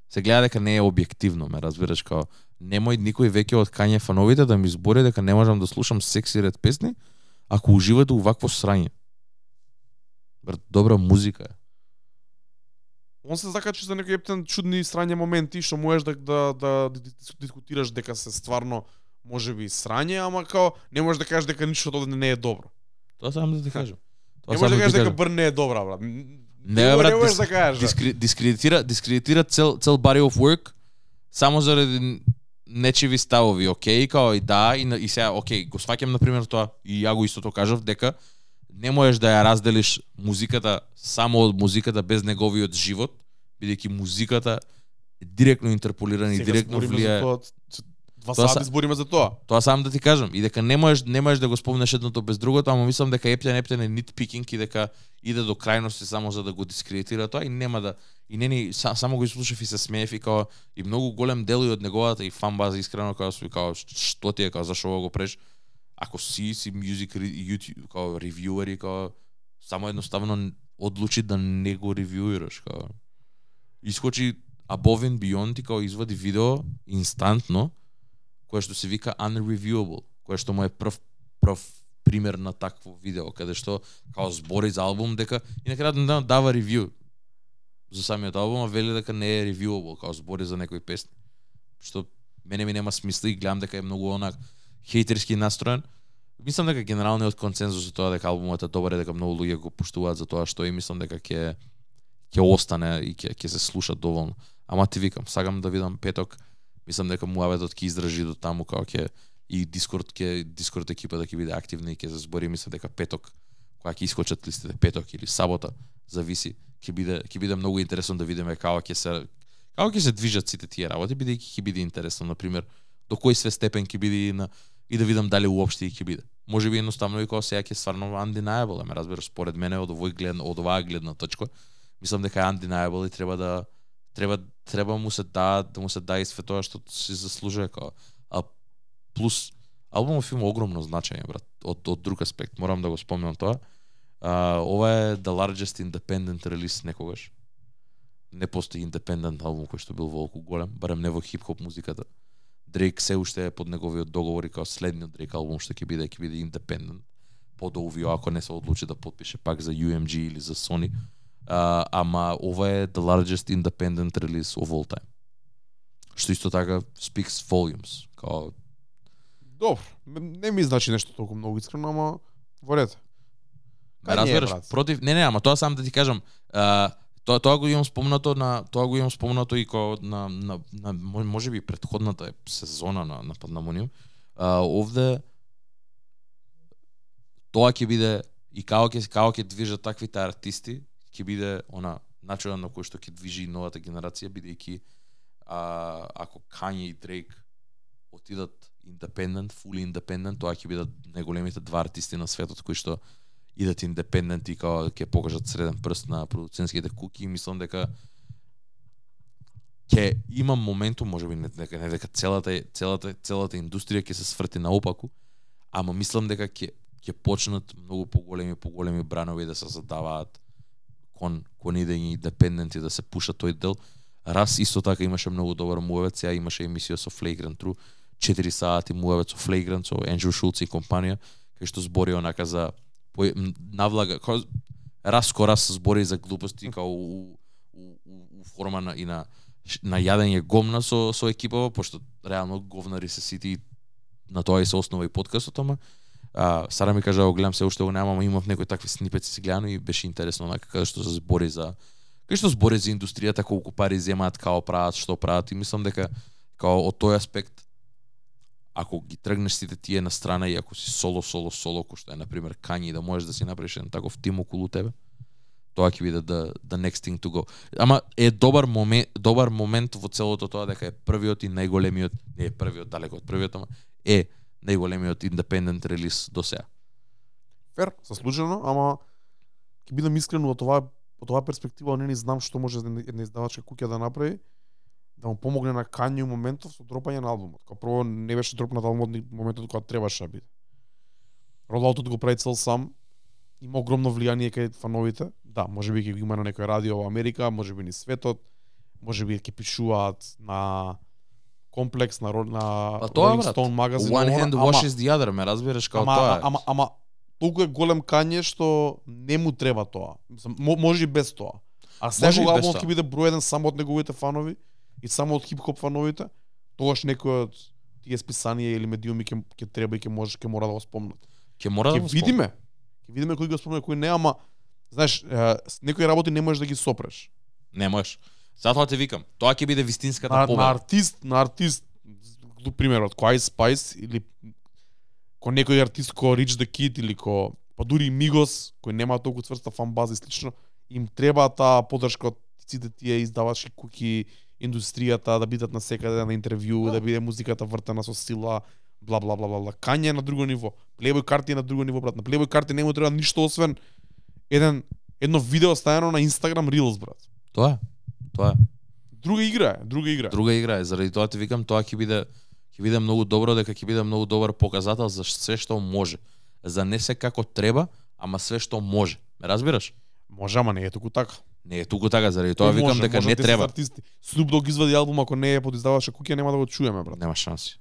се гледа дека не е објективно, ме разбираш као немој никој веќе од Кање фановите да ми збори дека не можам да слушам секси ред песни ако уживате увакво срање. Брат, добра музика е. Он се закачи за некои ептен чудни срање моменти што можеш да да да дис- дискутираш дека се стварно можеби срање, ама као не можеш да кажеш дека ништо од не е добро. Тоа сам да ти кажам. Тоа Не можеш да да кажеш дека. Брн не е добра, брат. Не, брат, не можеш дис- да кажеш. брат. Дискри, дискредитира, дискредитира цел цел body of work само заради нечиви ставови, окей, као и да, и, и сега, окей, го сваќам на пример тоа, и ја го истото кажав, дека не можеш да ја разделиш музиката само од музиката без неговиот живот, бидејќи музиката е директно интерполирана и директно влијае. тоа. Два Тоа сати са- збориме за тоа. Тоа сам да ти кажам, и дека не можеш, не можеш да го спомнеш едното без другото, ама мислам дека Ептен Ептен е нитпикинг и дека иде до крајности само за да го дискредитира тоа и нема да и не ни са, само го изслушав и се смеев и као и многу голем дел и од неговата и фан база искрено као сви као «Ш- што ти е као зашо го преш ако си си music YouTube као ревјуери и као само едноставно одлучи да не го ревјуираш као искочи Above and Beyond ти као извади видео инстантно кое што се вика unreviewable, кое што му е прв прв пример на такво видео каде што као збори за албум дека и на крајот на дава ревју за самиот албум, а вели дека не е ревјуабл као збори за некои песни. Што мене ми нема смисла и гледам дека е многу онак хейтерски настроен. Мислам дека генералниот консензус за тоа дека албумот е добар е дека многу луѓе го поштуваат за тоа што и мислам дека ќе ќе остане и ќе ќе се слуша доволно. Ама ти викам, сагам да видам петок, мислам дека муаветот ќе издржи до таму како ќе и Дискорд ќе Дискорд екипата да ќе биде активна и ќе се збори мислам дека петок кога ќе искочат листите петок или сабота, зависи, ќе биде ќе биде многу интересно да видиме како ќе се како ќе се движат сите тие работи, бидејќи ќе биде интересно на пример до кој све степен ќе биде на и да видам дали уопште и ќе биде. Може би едноставно и кога сега ќе стварно undeniable, ме разбираш, според мене од овој гледна од оваа гледна точка, мислам дека е undeniable и треба да треба треба му се да да му се да све тоа што си заслужува како а плюс албумов има огромно значење брат од од друг аспект. Морам да го спомнам тоа. А, ова е the largest independent release некогаш. Не постои independent албум кој што бил волку голем барем не во хип хоп музиката. Дрейк се уште е под неговиот договор и као следниот Дрейк албум што ќе биде ќе биде independent под OVO ако не се одлучи да подпише пак за UMG или за Sony Uh, ама ова е the largest independent release of all time. Што исто така speaks volumes. Као Добро, не ми значи нешто толку многу искрено, ама во ред. Ме разбираш, против не не, ама тоа сам да ти кажам, а, тоа тоа го имам спомнато на тоа го имам спомнато и ко на на, на можеби претходната сезона на на Пандамониум. А, овде тоа ќе биде и како ќе како ќе движат таквите артисти, ќе биде она начинот на кој што ќе движи новата генерација бидејќи а, ако Kanye и Drake отидат independent, fully independent, тоа ќе бидат најголемите два артисти на светот кои што идат индепенденти као ќе покажат среден прст на продуцентските куки и мислам дека ќе има моменту можеби не дека не дека целата целата целата индустрија ќе се сврти наопаку, ама мислам дека ќе ќе почнат многу поголеми поголеми бранови да се задаваат кон кон идење да индепенденти да се пуша тој дел. Раз исто така имаше многу добар муавет, сега имаше емисија со Flagrant True, 4 сати муавет со Flagrant со Andrew Schultz и компанија, кај што збори онака за по, навлага као, раз збори за глупости као у, у, у, у форма на и на на јадење гомна со со екипава, пошто реално говнари се сити на тоа и се основа и подкастот, ама а, Сара ми кажа, гледам се уште го немам, ама имав некои такви снипеци се гледано и беше интересно онака каде што се збори за каде што збори за индустријата, колку пари земаат, као прават, што прават и мислам дека као од тој аспект ако ги тргнеш сите тие на страна и ако си соло, соло, соло, кој што е, например, Кањи, да можеш да си направиш еден таков тим околу тебе, тоа ќе биде the, the next thing to go. Ама е добар момент, добар момент во целото тоа дека е првиот и најголемиот, не е првиот, далеко од првиот, ама е најголемиот independent релиз до сега. Фер, заслужено, ама ќе бидам искрен во тоа, во оваа перспектива не ни знам што може една една издавачка куќа да направи да му помогне на Кањи моментов со дропање на албумот. Као прво не беше дропнат албумот ни моментот кога требаше да биде. Ролаутот го прави цел сам, има огромно влијание кај фановите. Да, можеби ќе го има на некој радио во Америка, можеби ни светот, можеби ќе пишуваат на комплекс на на Па тоа, Rolling. Stone магазин. One hand ама- washes the other, ме разбираш као ама, тоа е. ама, ама, толку е голем кање што не му треба тоа. Може и без тоа. А Може секој албум ќе биде број еден само од неговите фанови и само од хип-хоп фановите, тогаш некој од тие списанија или медиуми ќе ќе треба и ќе може ќе мора да го спомнат. ќе мора да го видиме. Ќе видиме кој го спомне, кој не, ама знаеш, некои работи не можеш да ги сопреш. Не можеш. Затоа те викам, тоа ќе биде вистинската На, на артист, на артист, до примерот, кој Ice Spice или ко некој артист ко Rich the Kid или ко па дури Мигос, кој нема толку цврста фан база и слично, им треба таа поддршка од сите тие издавачки куки, индустријата, да бидат на секаде на интервју, да биде музиката вртена со сила, бла бла бла бла бла. Кање е на друго ниво. Playboy карти е на друго ниво, брат. На Playboy карти не му треба ништо освен еден едно видео ставено на Instagram Reels, брат. Тоа е. Тоа е. Друга игра е, друга игра. Друга игра е, заради тоа ти викам, тоа ќе биде ќе биде многу добро дека ќе биде многу добар показател за се што може. За не се како треба, ама све што може. Ме разбираш? Може, ама не е туку така. Не е туку така, заради тоа викам Може, дека може не 10 треба. Артисти. Snoop Dogg извади албум ако не е под издавача куќа нема да го чуеме брат. Нема шанси.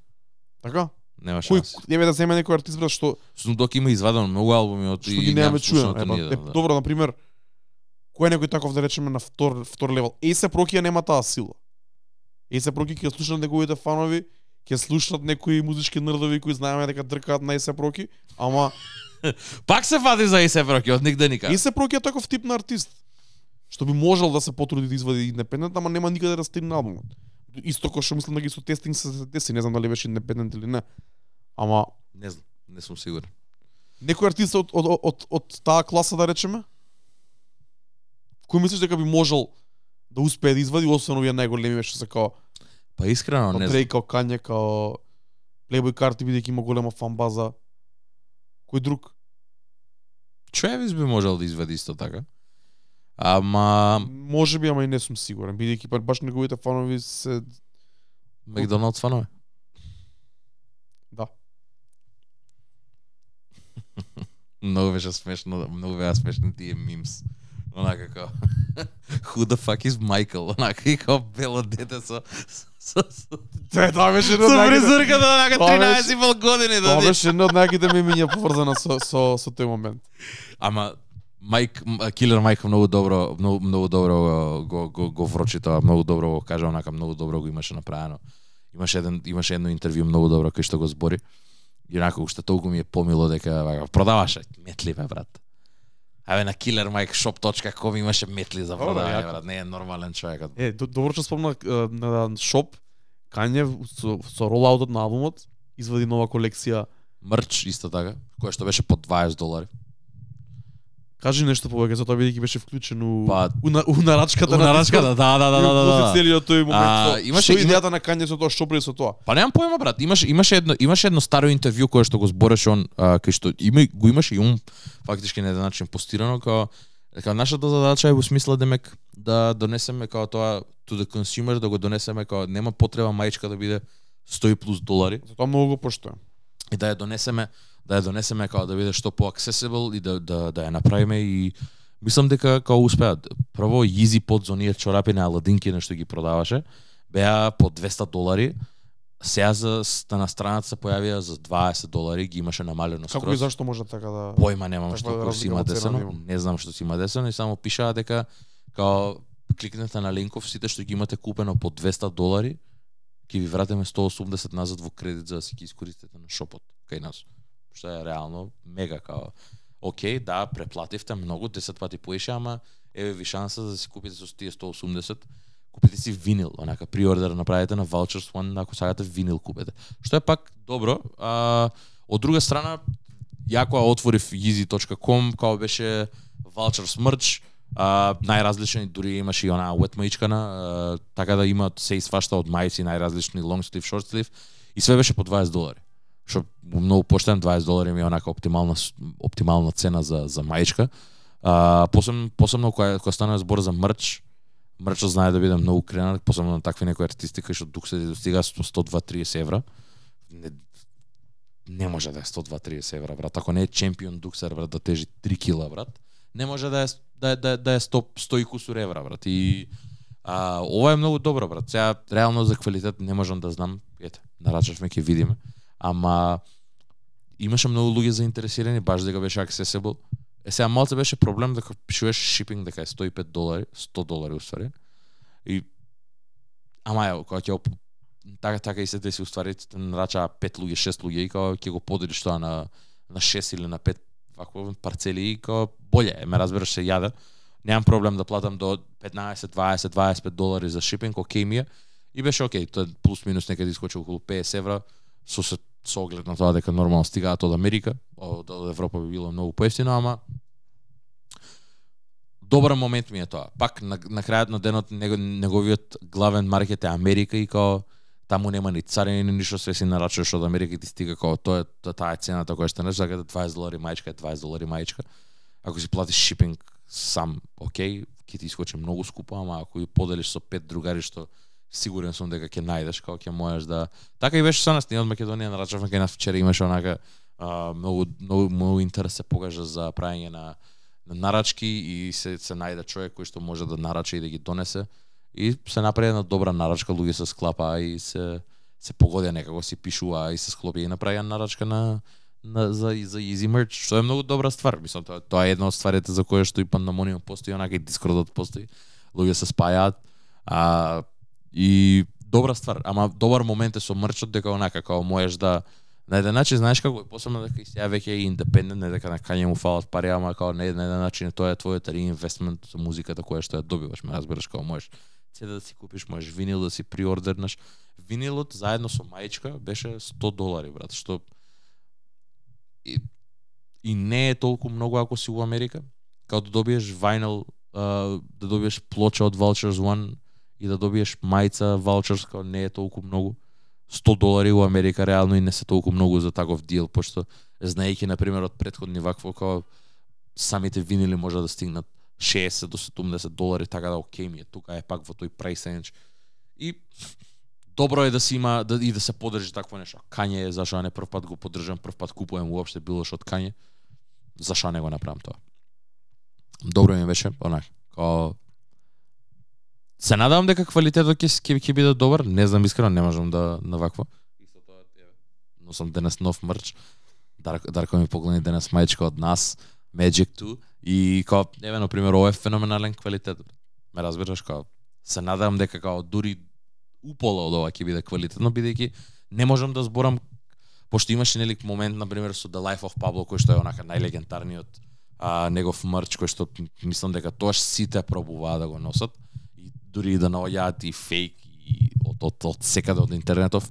Така? Нема Кој шанси. еве да земе некој артист брат што Snoop Dogg има извадено многу албуми од што ги немаме чуеме. слушнато Е, да. добро, на пример, кој е некој таков да речеме на втор втор левел. Есе Прокија нема таа сила. Есе Проки ќе слушнат неговите фанови, ќе слушнат некои музички нрдови кои знаеме дека дркаат на Есе Проки, ама Пак се фати за Есе Проки од нигде никаде. Есе Проки е таков тип на артист што би можел да се потруди да извади индепендент, ама нема никаде да стигне албумот. Исто кој што мислам дека и со тестинг се деси, не знам дали беше индепендент или не. Ама Не знам, не сум сигурен. некој артист од од од, од, од таа класа да речеме, кој мислиш дека би можел да успее да извади освен овие најголеми што се као Па искрено не знам. Као Кање, као Playboy Carti бидејќи има голема фан база. Кој друг? Чуевис би можел да извади исто така. Ама Може би, ама и не сум сигурен, бидејќи па баш неговите фанови се Макдоналдс фанове. да. Многу беше смешно, многу беа смешни тие мимс. Онака како Who the fuck is Michael? Онака и како бело дете со со, Те, тоа беше едно од фризурката онака Тоа 13 и пол години Тоа да беше едно од најгите мемиња поврзано со со со тој момент. Ама Майк Килер Майк многу добро многу многу добро го го го врочи тоа, многу добро го кажа, онака многу добро го имаше направено. Имаше еден имаше едно интервју многу добро кај што го збори. И онака уште толку ми е помило дека вака, продаваше метли бе брат. Абе на killermikeshop.com имаше метли за јако. брат, не е нормален човекот. Е, до- добро што спомна на шоп Кање со, со ролаутот на албумот извади нова колекција. Мрч исто така, која што беше по 20 долари. Кажи нешто повеќе за тоа бидејќи беше вклучен у Па- у, на, у нарачката У нарачката, да, да, да, да, да, да. Целиот тој момент. А, имаше- што идејата на Кање со тоа, што прави со тоа? Па немам појма брат, имаше имаше едно имаше едно старо интервју кое што го збореше он а, кај што има го имаше и он фактички на еден начин постирано како дека нашата задача е во смисла демек да донесеме како тоа to the consumer да го донесеме како нема потреба мајчка да биде 100 и плюс долари За тоа многу го поштојам. и да ја донесеме да ја донесеме како да биде што по accessible и да да да ја направиме и мислам дека како успеат. Прво Yeezy под за оние чорапи на Аладинки нешто ги продаваше беа по 200 долари. Сега за на страната се појавија за 20 долари, ги имаше намалено Како и скроз. зашто може така да Појма немам Каква што кој си има десено, да не знам што си има десено и само пишаа дека као кликнете на линков сите што ги имате купено по 200 долари, ќе ви вратиме 180 назад во кредит за да си ги искористите на шопот кај нас. Што е реално мега као Океј, да, преплативте многу, 10 пати поише, ама еве ви шанса да си купите со тие 180 купите си винил, онака приордер направете на Vultures One, ако сакате винил купете. Што е пак добро. А, од друга страна, ја кога отворив yeezy.com, као беше Vultures merch, а, најразлични, дури имаше и онаа wet маичкана, а, така да имаат се и свашта од мајци, најразлични long sleeve, short sleeve, и све беше по 20 долари. Што многу поштен, 20 долари ми е онака оптимална оптимална цена за за маичка. А, посебно посебно кога кога стана збор за мрч, мерчот знае да биде многу кренат, посебно на такви некои артисти кои што тук се достига 102-30 евра. Не, не може да е 102-30 евра, брат. Ако не е чемпион дуксер, брат, да тежи 3 кила, брат, не може да е да е, да да е 100, 100 и кусур евра, брат. И а, ова е многу добро, брат. Сега реално за квалитет не можам да знам. Ете, нарачавме ќе видиме. Ама имаше многу луѓе заинтересирани, баш дека беше accessible. Е сега малце беше проблем дека пишуваш шипинг дека е 105 долари, 100 долари уствари. И ама ја, кога ќе така така и се деси уствари те нарачаа 5 луѓе, 6 луѓе и кога ќе го поделиш тоа на на 6 или на 5 вакво парцели и кога боле, ме разбираш се јаде. Немам проблем да платам до 15, 20, 25 долари за шипинг, окей ми е. И беше окей, тоа плюс минус некаде искочи околу 50 евра со се со оглед на тоа дека нормално стигаат од Америка, од, од Европа би било многу поевтино, ама добар момент ми е тоа. Пак на, на крајот на денот него, неговиот главен маркет е Америка и као таму нема ни царини ни ништо се си нарачуваш од Америка и ти стига као тоа е тоа таа е цената која што нешто дека 20 долари мајчка е 20 долари мајчка. Ако си платиш шипинг сам, окей, ќе ти искочи многу скупо, ама ако ја поделиш со пет другари што сигурен сум дека ќе најдеш, како ќе можеш да Така и беше со нас, ние од Македонија нарачавме кај нас вчера имаше онака а, многу многу многу интерес се покажа за правење на на нарачки и се се најде човек кој што може да нарача и да ги донесе и се направи една добра нарачка, луѓе се склапаа и се се погодија некако си пишува и се склопи и направија нарачка на на за за Easy Merch, што е многу добра ствар. Мислам тоа тоа е една од стварите за која што и пандамониум постои, онака и Discordот постои. Луѓе се спајаат а и добра ствар, ама добар момент е со мрчот дека онака како можеш да на еден начин знаеш како посебно дека и сега веќе е индепендент, не дека на Кање му фалат пари, ама како на еден, еден начин тоа е твојот реинвестмент со музиката која што ја добиваш, ме разбираш како можеш CD да си купиш, можеш винил да си приордернаш. Винилот заедно со мајчка беше 100 долари, брат, што и, и не е толку многу ако си во Америка, као да добиеш винил, uh, да добиеш плоча од Vultures One и да добиеш мајца ваучерска не е толку многу. 100 долари у Америка реално и не се толку многу за таков дил, пошто знаејќи на пример од претходни вакво како самите винили може да стигнат 60 до 70 долари, така да окей ми е, тука е пак во тој прайс range. И добро е да се има да, и да се поддржи такво нешто. Кање е зашо не прв пат го поддржам, прв пат купувам уопште било што од Кање. Зашо не го направам тоа? Добро ми беше, онак, као Се надевам дека квалитетот ќе ќе ќе биде добар, не знам искрено, не можам да на вакво. Исто тоа е денес нов мрч. Дарко, Дарко ми погледни денес мајчка од нас, Magic 2 и као еве на пример ова е феноменален квалитет. Ме разбираш као се надевам дека као дури упола од ова ќе биде квалитетно бидејќи не можам да зборам пошто имаше нели момент на пример со The Life of Pablo кој што е онака најлегендарниот а, негов мрч кој што мислам дека тоаш сите пробуваа да го носат дури и да наоѓаат и фейк и од, од, од секаде од интернетов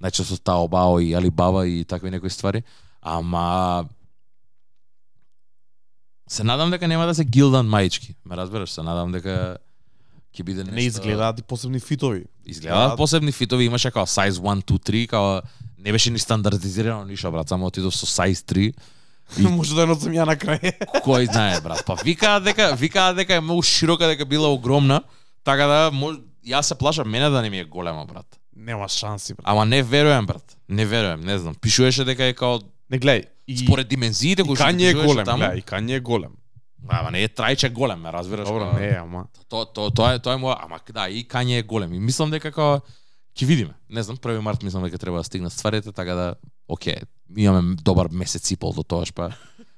најчесто Taobao и Alibaba и такви некои ствари ама се надам дека нема да се гилдан маички. Ме разбираш, се надам дека ќе биде нешто Не изгледаат и посебни фитови. Изгледаат посебни фитови, имаше као size 1 2 3, као не беше ни стандардизирано ништо брат, само отидов со size 3. И... Може да носам ја на крај. Кој знае брат, па викаат дека викаат дека е многу широка, дека била огромна, така да мож... јас се плашам мене да не ми е голема брат. Нема шанси, брат. Ама не верувам брат. Не верувам, не знам. Пишуваше дека е као Не гледај. И, според димензиите кои што е голем, таму. гледај, и Кање е голем. Ама не е трајче голем, ме разбираш? Добро, не е, ама. То, то, тоа е тоа е моја, ама да, и Кање е голем. И мислам дека како ќе видиме. Не знам, 1 март мислам дека треба да стигнат стварите, така да оке, имаме добар месец и пол до тоаш, па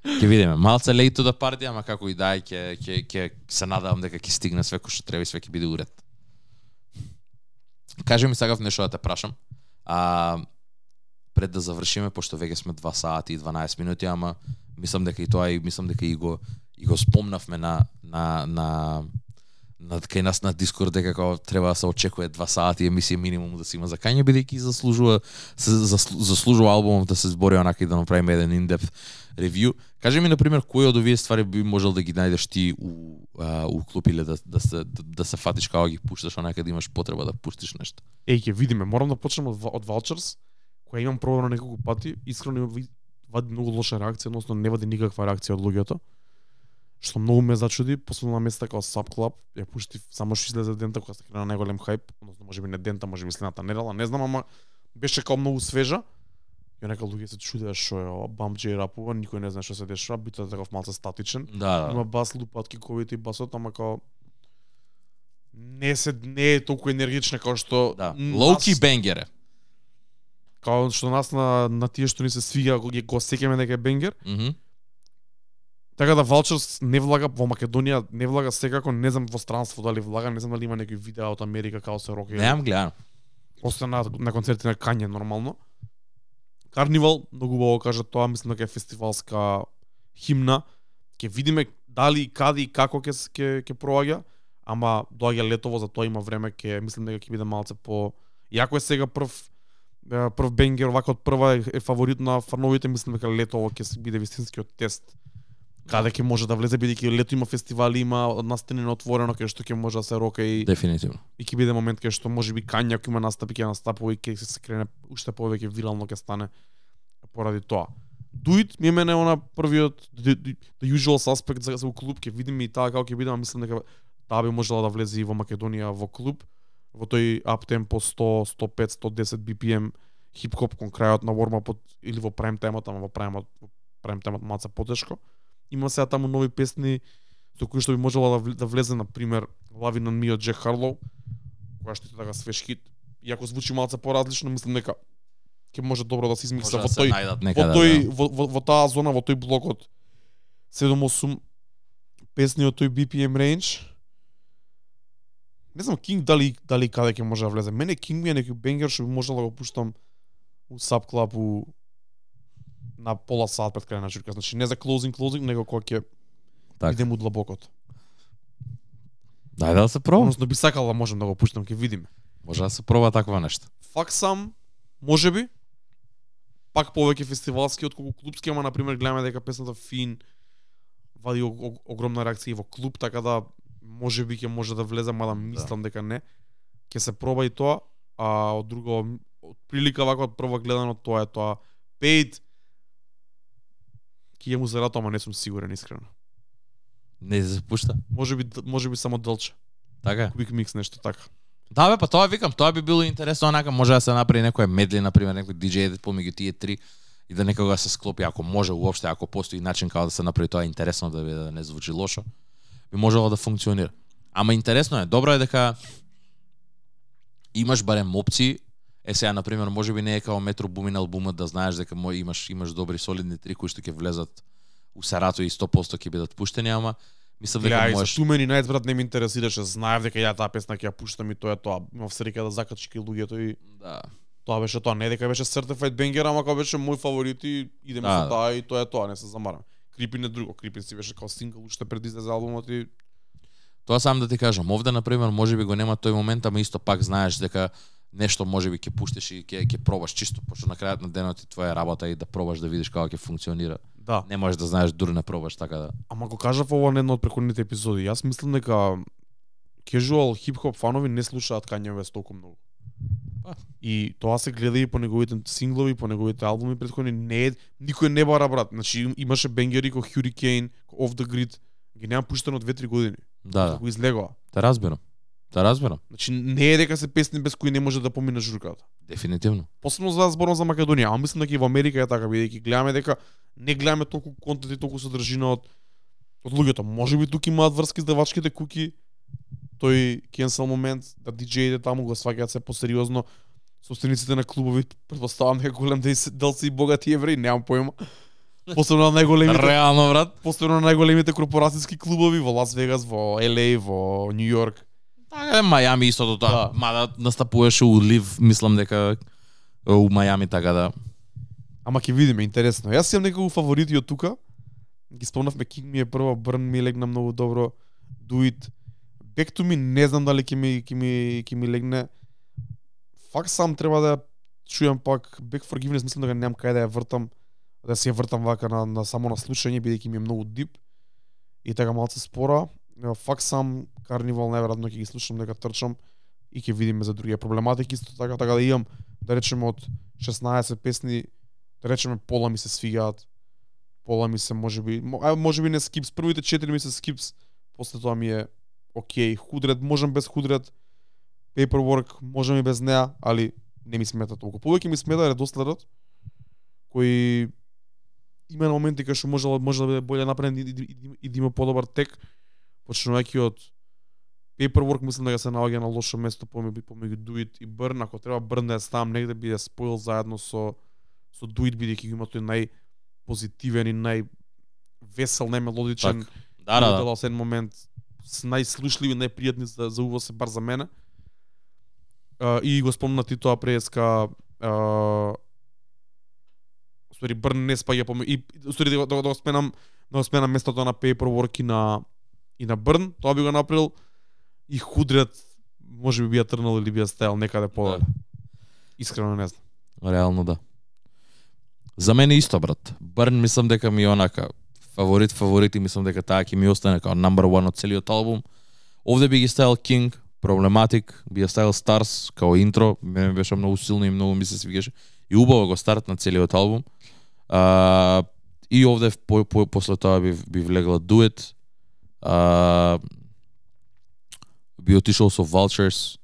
ќе видиме. Малце late to the party, ама како и да, ќе ќе ќе се надевам дека ќе стигне све што треба и све ќе биде уред. Кажи ми сакав нешто да те прашам. А пред да завршиме, пошто веќе сме 2 сати и 12 минути, ама мислам дека и тоа и мислам дека и го и го спомнавме на на на на кај нас на Дискорд дека како треба да се очекува 2 сати емисија минимум да се има за Кање бидејќи заслужува се заслужува албумот да се збори онака и да направиме еден индепт ревју. Кажи ми на пример кои од овие ствари би можел да ги најдеш ти у а, у клуб или да да се да, да се фатиш како ги пушташ онака да имаш потреба да пуштиш нешто. Еј, ќе видиме. Морам да почнам од, од Vultures, која имам пробано неколку пати. Искрено има вади многу лоша реакција, односно не вади никаква реакција од луѓето. Што многу ме зачуди, последно на места како Sub Club, ја пушти само што излезе дента кога се крена најголем хајп, односно можеби не дента, можеби следната недела, не знам, ама беше како многу свежа. И нека луѓе се чудеа што е ова, Bump J рапува, никој не знае што се дешава, битот е таков малце статичен. Да, Има бас лупат киковите и басот, ама као не се не е толку енергична како што да. нас- бенгер е. Као што нас на, на тие што ни се свига, кога ги го сеќаме дека е бенгер. Мгм. Така да Vultures не влага во Македонија, не влага секако, не знам во странство дали влага, не знам дали има некои видеа од Америка како се роки. Немам гледано. Освен на, на концерти на Кање нормално. Карнивал, многу убаво кажа тоа, мислам дека е фестивалска химна. Ќе видиме дали, каде и како ќе ќе ќе проаѓа, ама доаѓа летово, за тоа има време, ќе мислам дека ќе биде малце по јако е сега прв прв бенгер вака од прва е, е фаворит на фановите, мислам дека летово ќе се биде вистинскиот тест. Каде ќе може да влезе бидејќи лето има фестивали, има настани отворено кај што ќе може да се рока и Дефинитивно. и ќе биде момент кај што може би Кања ако има настапи ќе настапува и ќе се крене уште повеќе вирално ќе стане поради тоа. Дуит ми е мене она првиот the, the, the usual suspect за, за у клуб ќе видиме и таа како ќе биде, мислам дека таа би можела да влезе и во Македонија во клуб во тој up tempo 100, 105, 110 BPM хип-хоп кон крајот на warm или во прайм таймот, ама во прайм во прайм малку потешко. Има сега таму нови песни со кои што би можела да, да влезе на пример Lovin on Me од Джек Харлоу, која што е така свеж хит. Иако звучи малце поразлично, мислам дека ќе може добро да се измикса во да се тој во некаде. тој да. во, во, во таа зона, во тој блок од 7-8 песни од тој BPM range. Не знам King дали дали каде ќе може да влезе. Мене King ми е некој бенгер што би можел да го пуштам у Sub Club у на пола сат пред крај на журка. Значи не за closing closing, него кога ќе Така. идем у длабокот. Дај да се проба. Односно би сакал да можем да го пуштам, ќе видиме. Може да се проба таква нешто. Фак сам, може би, пак повеќе фестивалски отколку клубски, ама на пример гледаме дека песната Фин вади огромна реакција и во клуб, така да може би ќе може да влезе, мада мислам дека не. Ќе се проба и тоа, а од друго од прилика вака од прва гледано тоа е тоа. Paid ќе му зарато, ама не сум сигурен искрено. Не се пушта. Може би може би само Дълче. Така. Quick mix нешто така. Да бе, па тоа викам, тоа би било интересно, онака може да се направи некоја медли, на пример, некој DJ едит помеѓу тие три и да некога се склопи, ако може уопште, ако постои начин како да се направи тоа интересно да биде да не звучи лошо, би можело да функционира. Ама интересно е, добро е дека имаш барем опции. Е сега на пример, можеби не е како Метро Бумин албумот да знаеш дека мо имаш имаш добри солидни три кои што ќе влезат у Сарато и 100% ќе бидат пуштени, ама мислам дека можеш Too Many Nights, брат, не ме интересираше. Знаев дека ја таа песна ќе ја пуштам и тоа е тоа. Имав среќа да закачи ки луѓето и да тоа беше тоа. Не дека беше Certified Banger, ама кога беше мој фаворит и идеме Да, со да. таа и тоа е тоа, не се замарам. Крипин е друго, Крипин си беше као сингл уште пред излезе албумот и Тоа сам да ти кажам, овде на пример можеби го нема тој момент, ама исто пак знаеш дека нешто можеби ќе пуштиш и ќе ќе пробаш чисто, пошто на крајот на денот и твоја работа и да пробаш да видиш како ќе функционира. да. Не можеш да знаеш дури не пробаш така да. Ама го кажав ова на една од претходните епизоди. Јас мислам дека casual хип-хоп фанови не слушаат Kanye West толку многу. Па. И тоа се гледа и по неговите синглови, по неговите албуми претходни не е никој не бара брат. Значи им- имаше бенгери како Hurricane, Off the Grid, ги нема пуштено 2-3 години. Да, да. Како излегоа. Те разбирам. Те разбирам. Значи не е дека се песни без кои не може да помине журката. Дефинитивно. Посебно за зборам за Македонија, ама мислам дека и во Америка е така, бидејќи гледаме дека не гледаме толку контент и толку содржина од од луѓето. Може би тука имаат врски издавачките куки, тој кенсел момент, да диџеите таму го сваќаат се посериозно. Собствениците на клубови, предпоставам дека голем дел се- и богати евреи, немам појма. Посебно на најголемите, Реално брат. посебно на најголемите корпорацијски клубови во Лас Вегас, во LA, во Йорк. Така е Мајами истото тоа. Да. Мада настапуваше у Лив, мислам дека у Мајами така да. Ама ќе видиме, интересно. Јас имам неколку фаворити од тука. Ги спомнавме King ми е прва, Burn ми легна многу добро. It. Back to Me не знам дали ќе ми ќе ми ќе ми легне. Фак сам треба да ја чујам пак Back Forgiveness, мислам дека немам кај да ја вртам, да се ја вртам вака на, на само на слушање бидејќи ми е многу дип и така малце спора. Нема Фак сам Карнивал најверојатно ќе ги слушам дека трчам и ќе видиме за други. проблематики исто така. Така да имам да речеме од 16 песни да речеме пола ми се свигаат пола ми се можеби ај можеби не скипс. Првите 4 ми се скипс после тоа ми е окей. Худред можам без худред paperwork можам и без неа али не ми смета толку. Повеќе ми смета редоследот кој има на моменти кај што може може да биде боле направен и, и, и, и да има подобар тек почнувајќи од paperwork мислам дека се наоѓа на лошо место помеѓу помеѓу Duit и Burn ако треба Burn да ја ставам негде би ја споил заедно со со Duit бидејќи го има тој нај позитивен и нај весел, најмелодичен Така. Да, да, да. еден момент с најслушливи, најпријатни за, за уво се бар за мене. А, и го спомна ти тоа преска а, Устори Брн не спаѓа поме и устори да, да, да го спменам да го спменам местото на Paperwork и на и на Брн, тоа би го направил и Худрет може би би ја трнал или би ја стајал некаде подале. Да. Искрено не знам. Реално да. За мене исто брат. Burn мислам дека ми е онака фаворит фаворит и мислам дека таа ќе ми остане како number one од целиот албум. Овде би ги ставил King, Problematic, би ја ставил Stars као интро, мене беше многу силно и многу ми се свигаше. И убаво го старт на целиот албум. А, и овде по, по, после тоа би, би влегла Duet. А, би отишол со Vultures.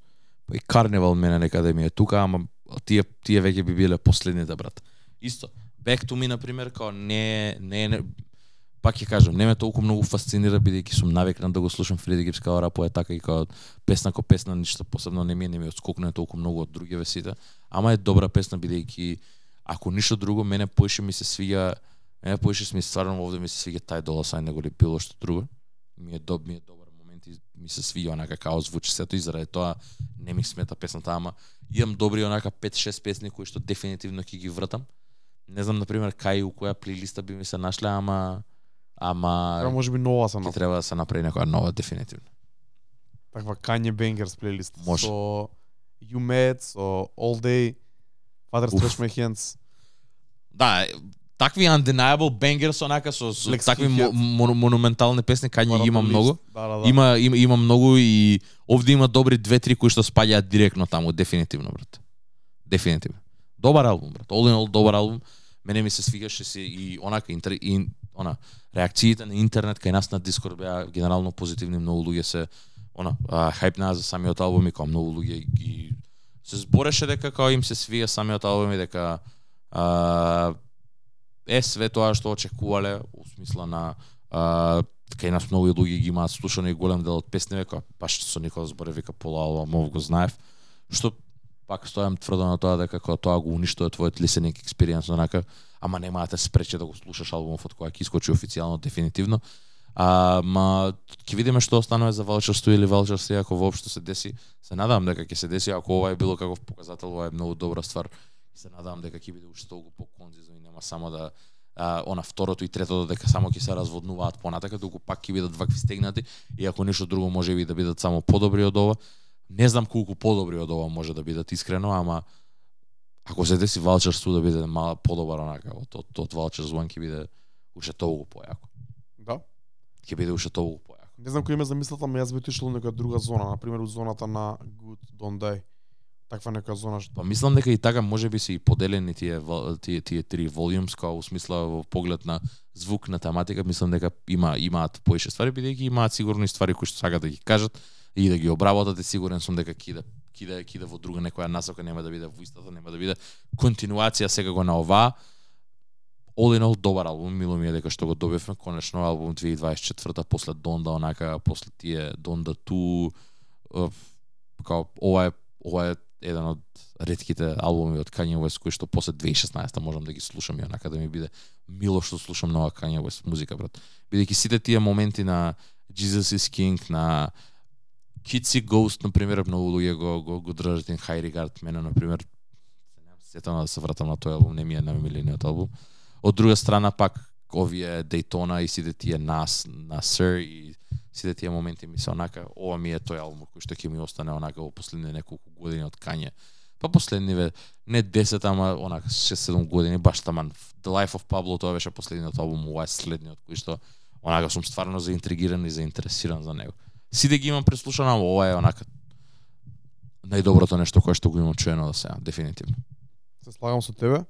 Па и Carnival мене некаде да ми е тука, ама тие тие веќе би биле последните брат. Исто. Back to me например, као не не, не пак ќе кажам, не ме толку многу фасцинира бидејќи сум навикнат да го слушам Фреди Гипс као е така и као песна ко песна ништо посебно не ми е, не ми отскокнува толку многу од други весите, ама е добра песна бидејќи ако ништо друго мене поише ми се свиѓа мене поише ми се стварно овде ми се свиѓа тај доласај него ли било што друго. Ми е доб ми е добар момент и ми се свиѓа онака као звучи сето и заради тоа не ми смета песната, ама имам добри онака 5-6 песни кои што дефинитивно ќе ги вратам. Не знам на пример кај у која плейлиста би ми се нашле, ама ама Треба може би нова се ќе на треба да се направи некоја нова дефинитивно. таква Kanye Bangers плейлист Може. со You Mad, со All Day, Father. Stretch My Hands. Да, такви undeniable bangers онака со, со Black такви мо, монументални песни кај има Marathon многу. Да, да, да. Има, има има многу и овде има добри две-три кои што спаѓаат директно таму, дефинитивно брат. Дефинитивно. Добар албум брат. All in all добар албум. Мене ми се свигаше се и онака интер, и, она реакциите на интернет кај нас на Дискорд беа генерално позитивни, многу луѓе се она а, хајпнаа за самиот албум и као многу луѓе ги се збореше дека као им се свија самиот албум и дека а, е све тоа што очекувале у смисла на а, кај нас многу луѓе ги имаат слушано и голем дел од песниве кои баш со Никола зборе вика пола албумов го знаев што пак стојам тврдо на тоа дека кога тоа го уништува твојот listening experience онака ама нема да те спрече да го слушаш албумот од која ќе искочи официјално дефинитивно А, ма ќе видиме што останува за Валчерство или Валчерство ако воопшто се деси. Се надавам дека ќе се деси ако ова е било каков показател, ова е многу добра ствар. Се надавам дека ќе биде уште толку поконзи нема само да а, она второто и третото дека само ќе се разводнуваат понатака, туку пак ќе бидат вакви стегнати и ако ништо друго може би да бидат само подобри од ова. Не знам колку подобри од ова може да бидат искрено, ама ако се деси Валчерство да биде мала подобар онака од од, од Валчерс 1 ќе биде уште толку појако. Да. Ќе биде уште толку појако. Не знам кој ме замислата, ама јас би отишол во нека друга зона, на пример од зоната на Good Don't Die. Таква нека зона што Па мислам дека и така може би се и поделени тие тие тие три волјумс као у смисла во поглед на звук на тематика, мислам дека има имаат поише ствари бидејќи имаат сигурно и ствари кои што сакаат да ги кажат и да ги обработат и сигурен сум дека кида кида кида во друга некоја насока нема да биде во истата, нема да биде континуација секако на ова. All in all добар албум, мило ми е дека што го добивме конечно албум 2024 после Донда онака после тие Донда ту е, као ова е ова е еден од ретките албуми од Kanye West кои што после 2016 можам да ги слушам и онака да ми биде мило што слушам нова Kanye West музика брат. Бидејќи сите тие моменти на Jesus is King на Kitsy Ghost на пример многу луѓе го го, го држат in high regard мене на пример се немам сетано да се вратам на тој албум, не ми е на милениот албум. Од друга страна пак овие Daytona и сите тие нас на Sir и сите тие моменти ми се онака ова ми е тој албум кој што ќе ми остане онака во последните неколку години од кање. Па последниве не 10 ама онака 6-7 години баш таман The Life of Pablo тоа беше последниот албум, ова е следниот кој што онака сум стварно заинтригиран и заинтересиран за него. Сите ги имам преслушано, ама ова е онака најдоброто нешто кое што го имам чуено до сега, дефинитивно. се слагам со тебе.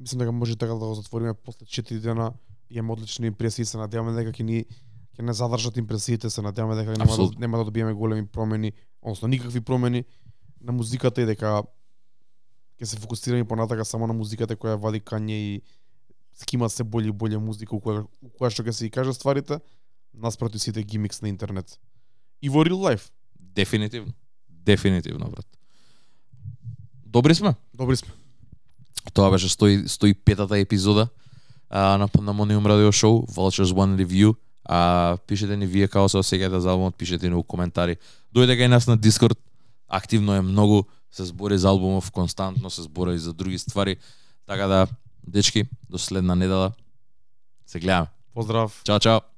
Мислам дека може така да го затвориме после 4 дена. Имаме одлични импресии, се надеваме дека ќе ни ќе не задржат импресиите, се надеваме дека нема да, нема да добиеме големи промени, односно никакви промени на музиката и дека ќе се фокусираме понатака само на музиката која вади Кање и скима се боле и музика у која, у која што ќе се и каже стварите, наспроти сите гимикс на интернет. И во real life. Дефинитивно. Дефинитивно, брат. Добри сме. Добри сме. Тоа беше 100 105-та епизода а, на Pandemonium Radio Show, Vultures One Review. А, пишете ни вие како се осеќате за албумот, пишете ни у коментари. Дојде кај нас на Дискорд, активно е многу, се збори за албумов константно, се збори и за други ствари. Така да, дечки, до следна недела. Се гледаме. Поздрав. Чао, чао.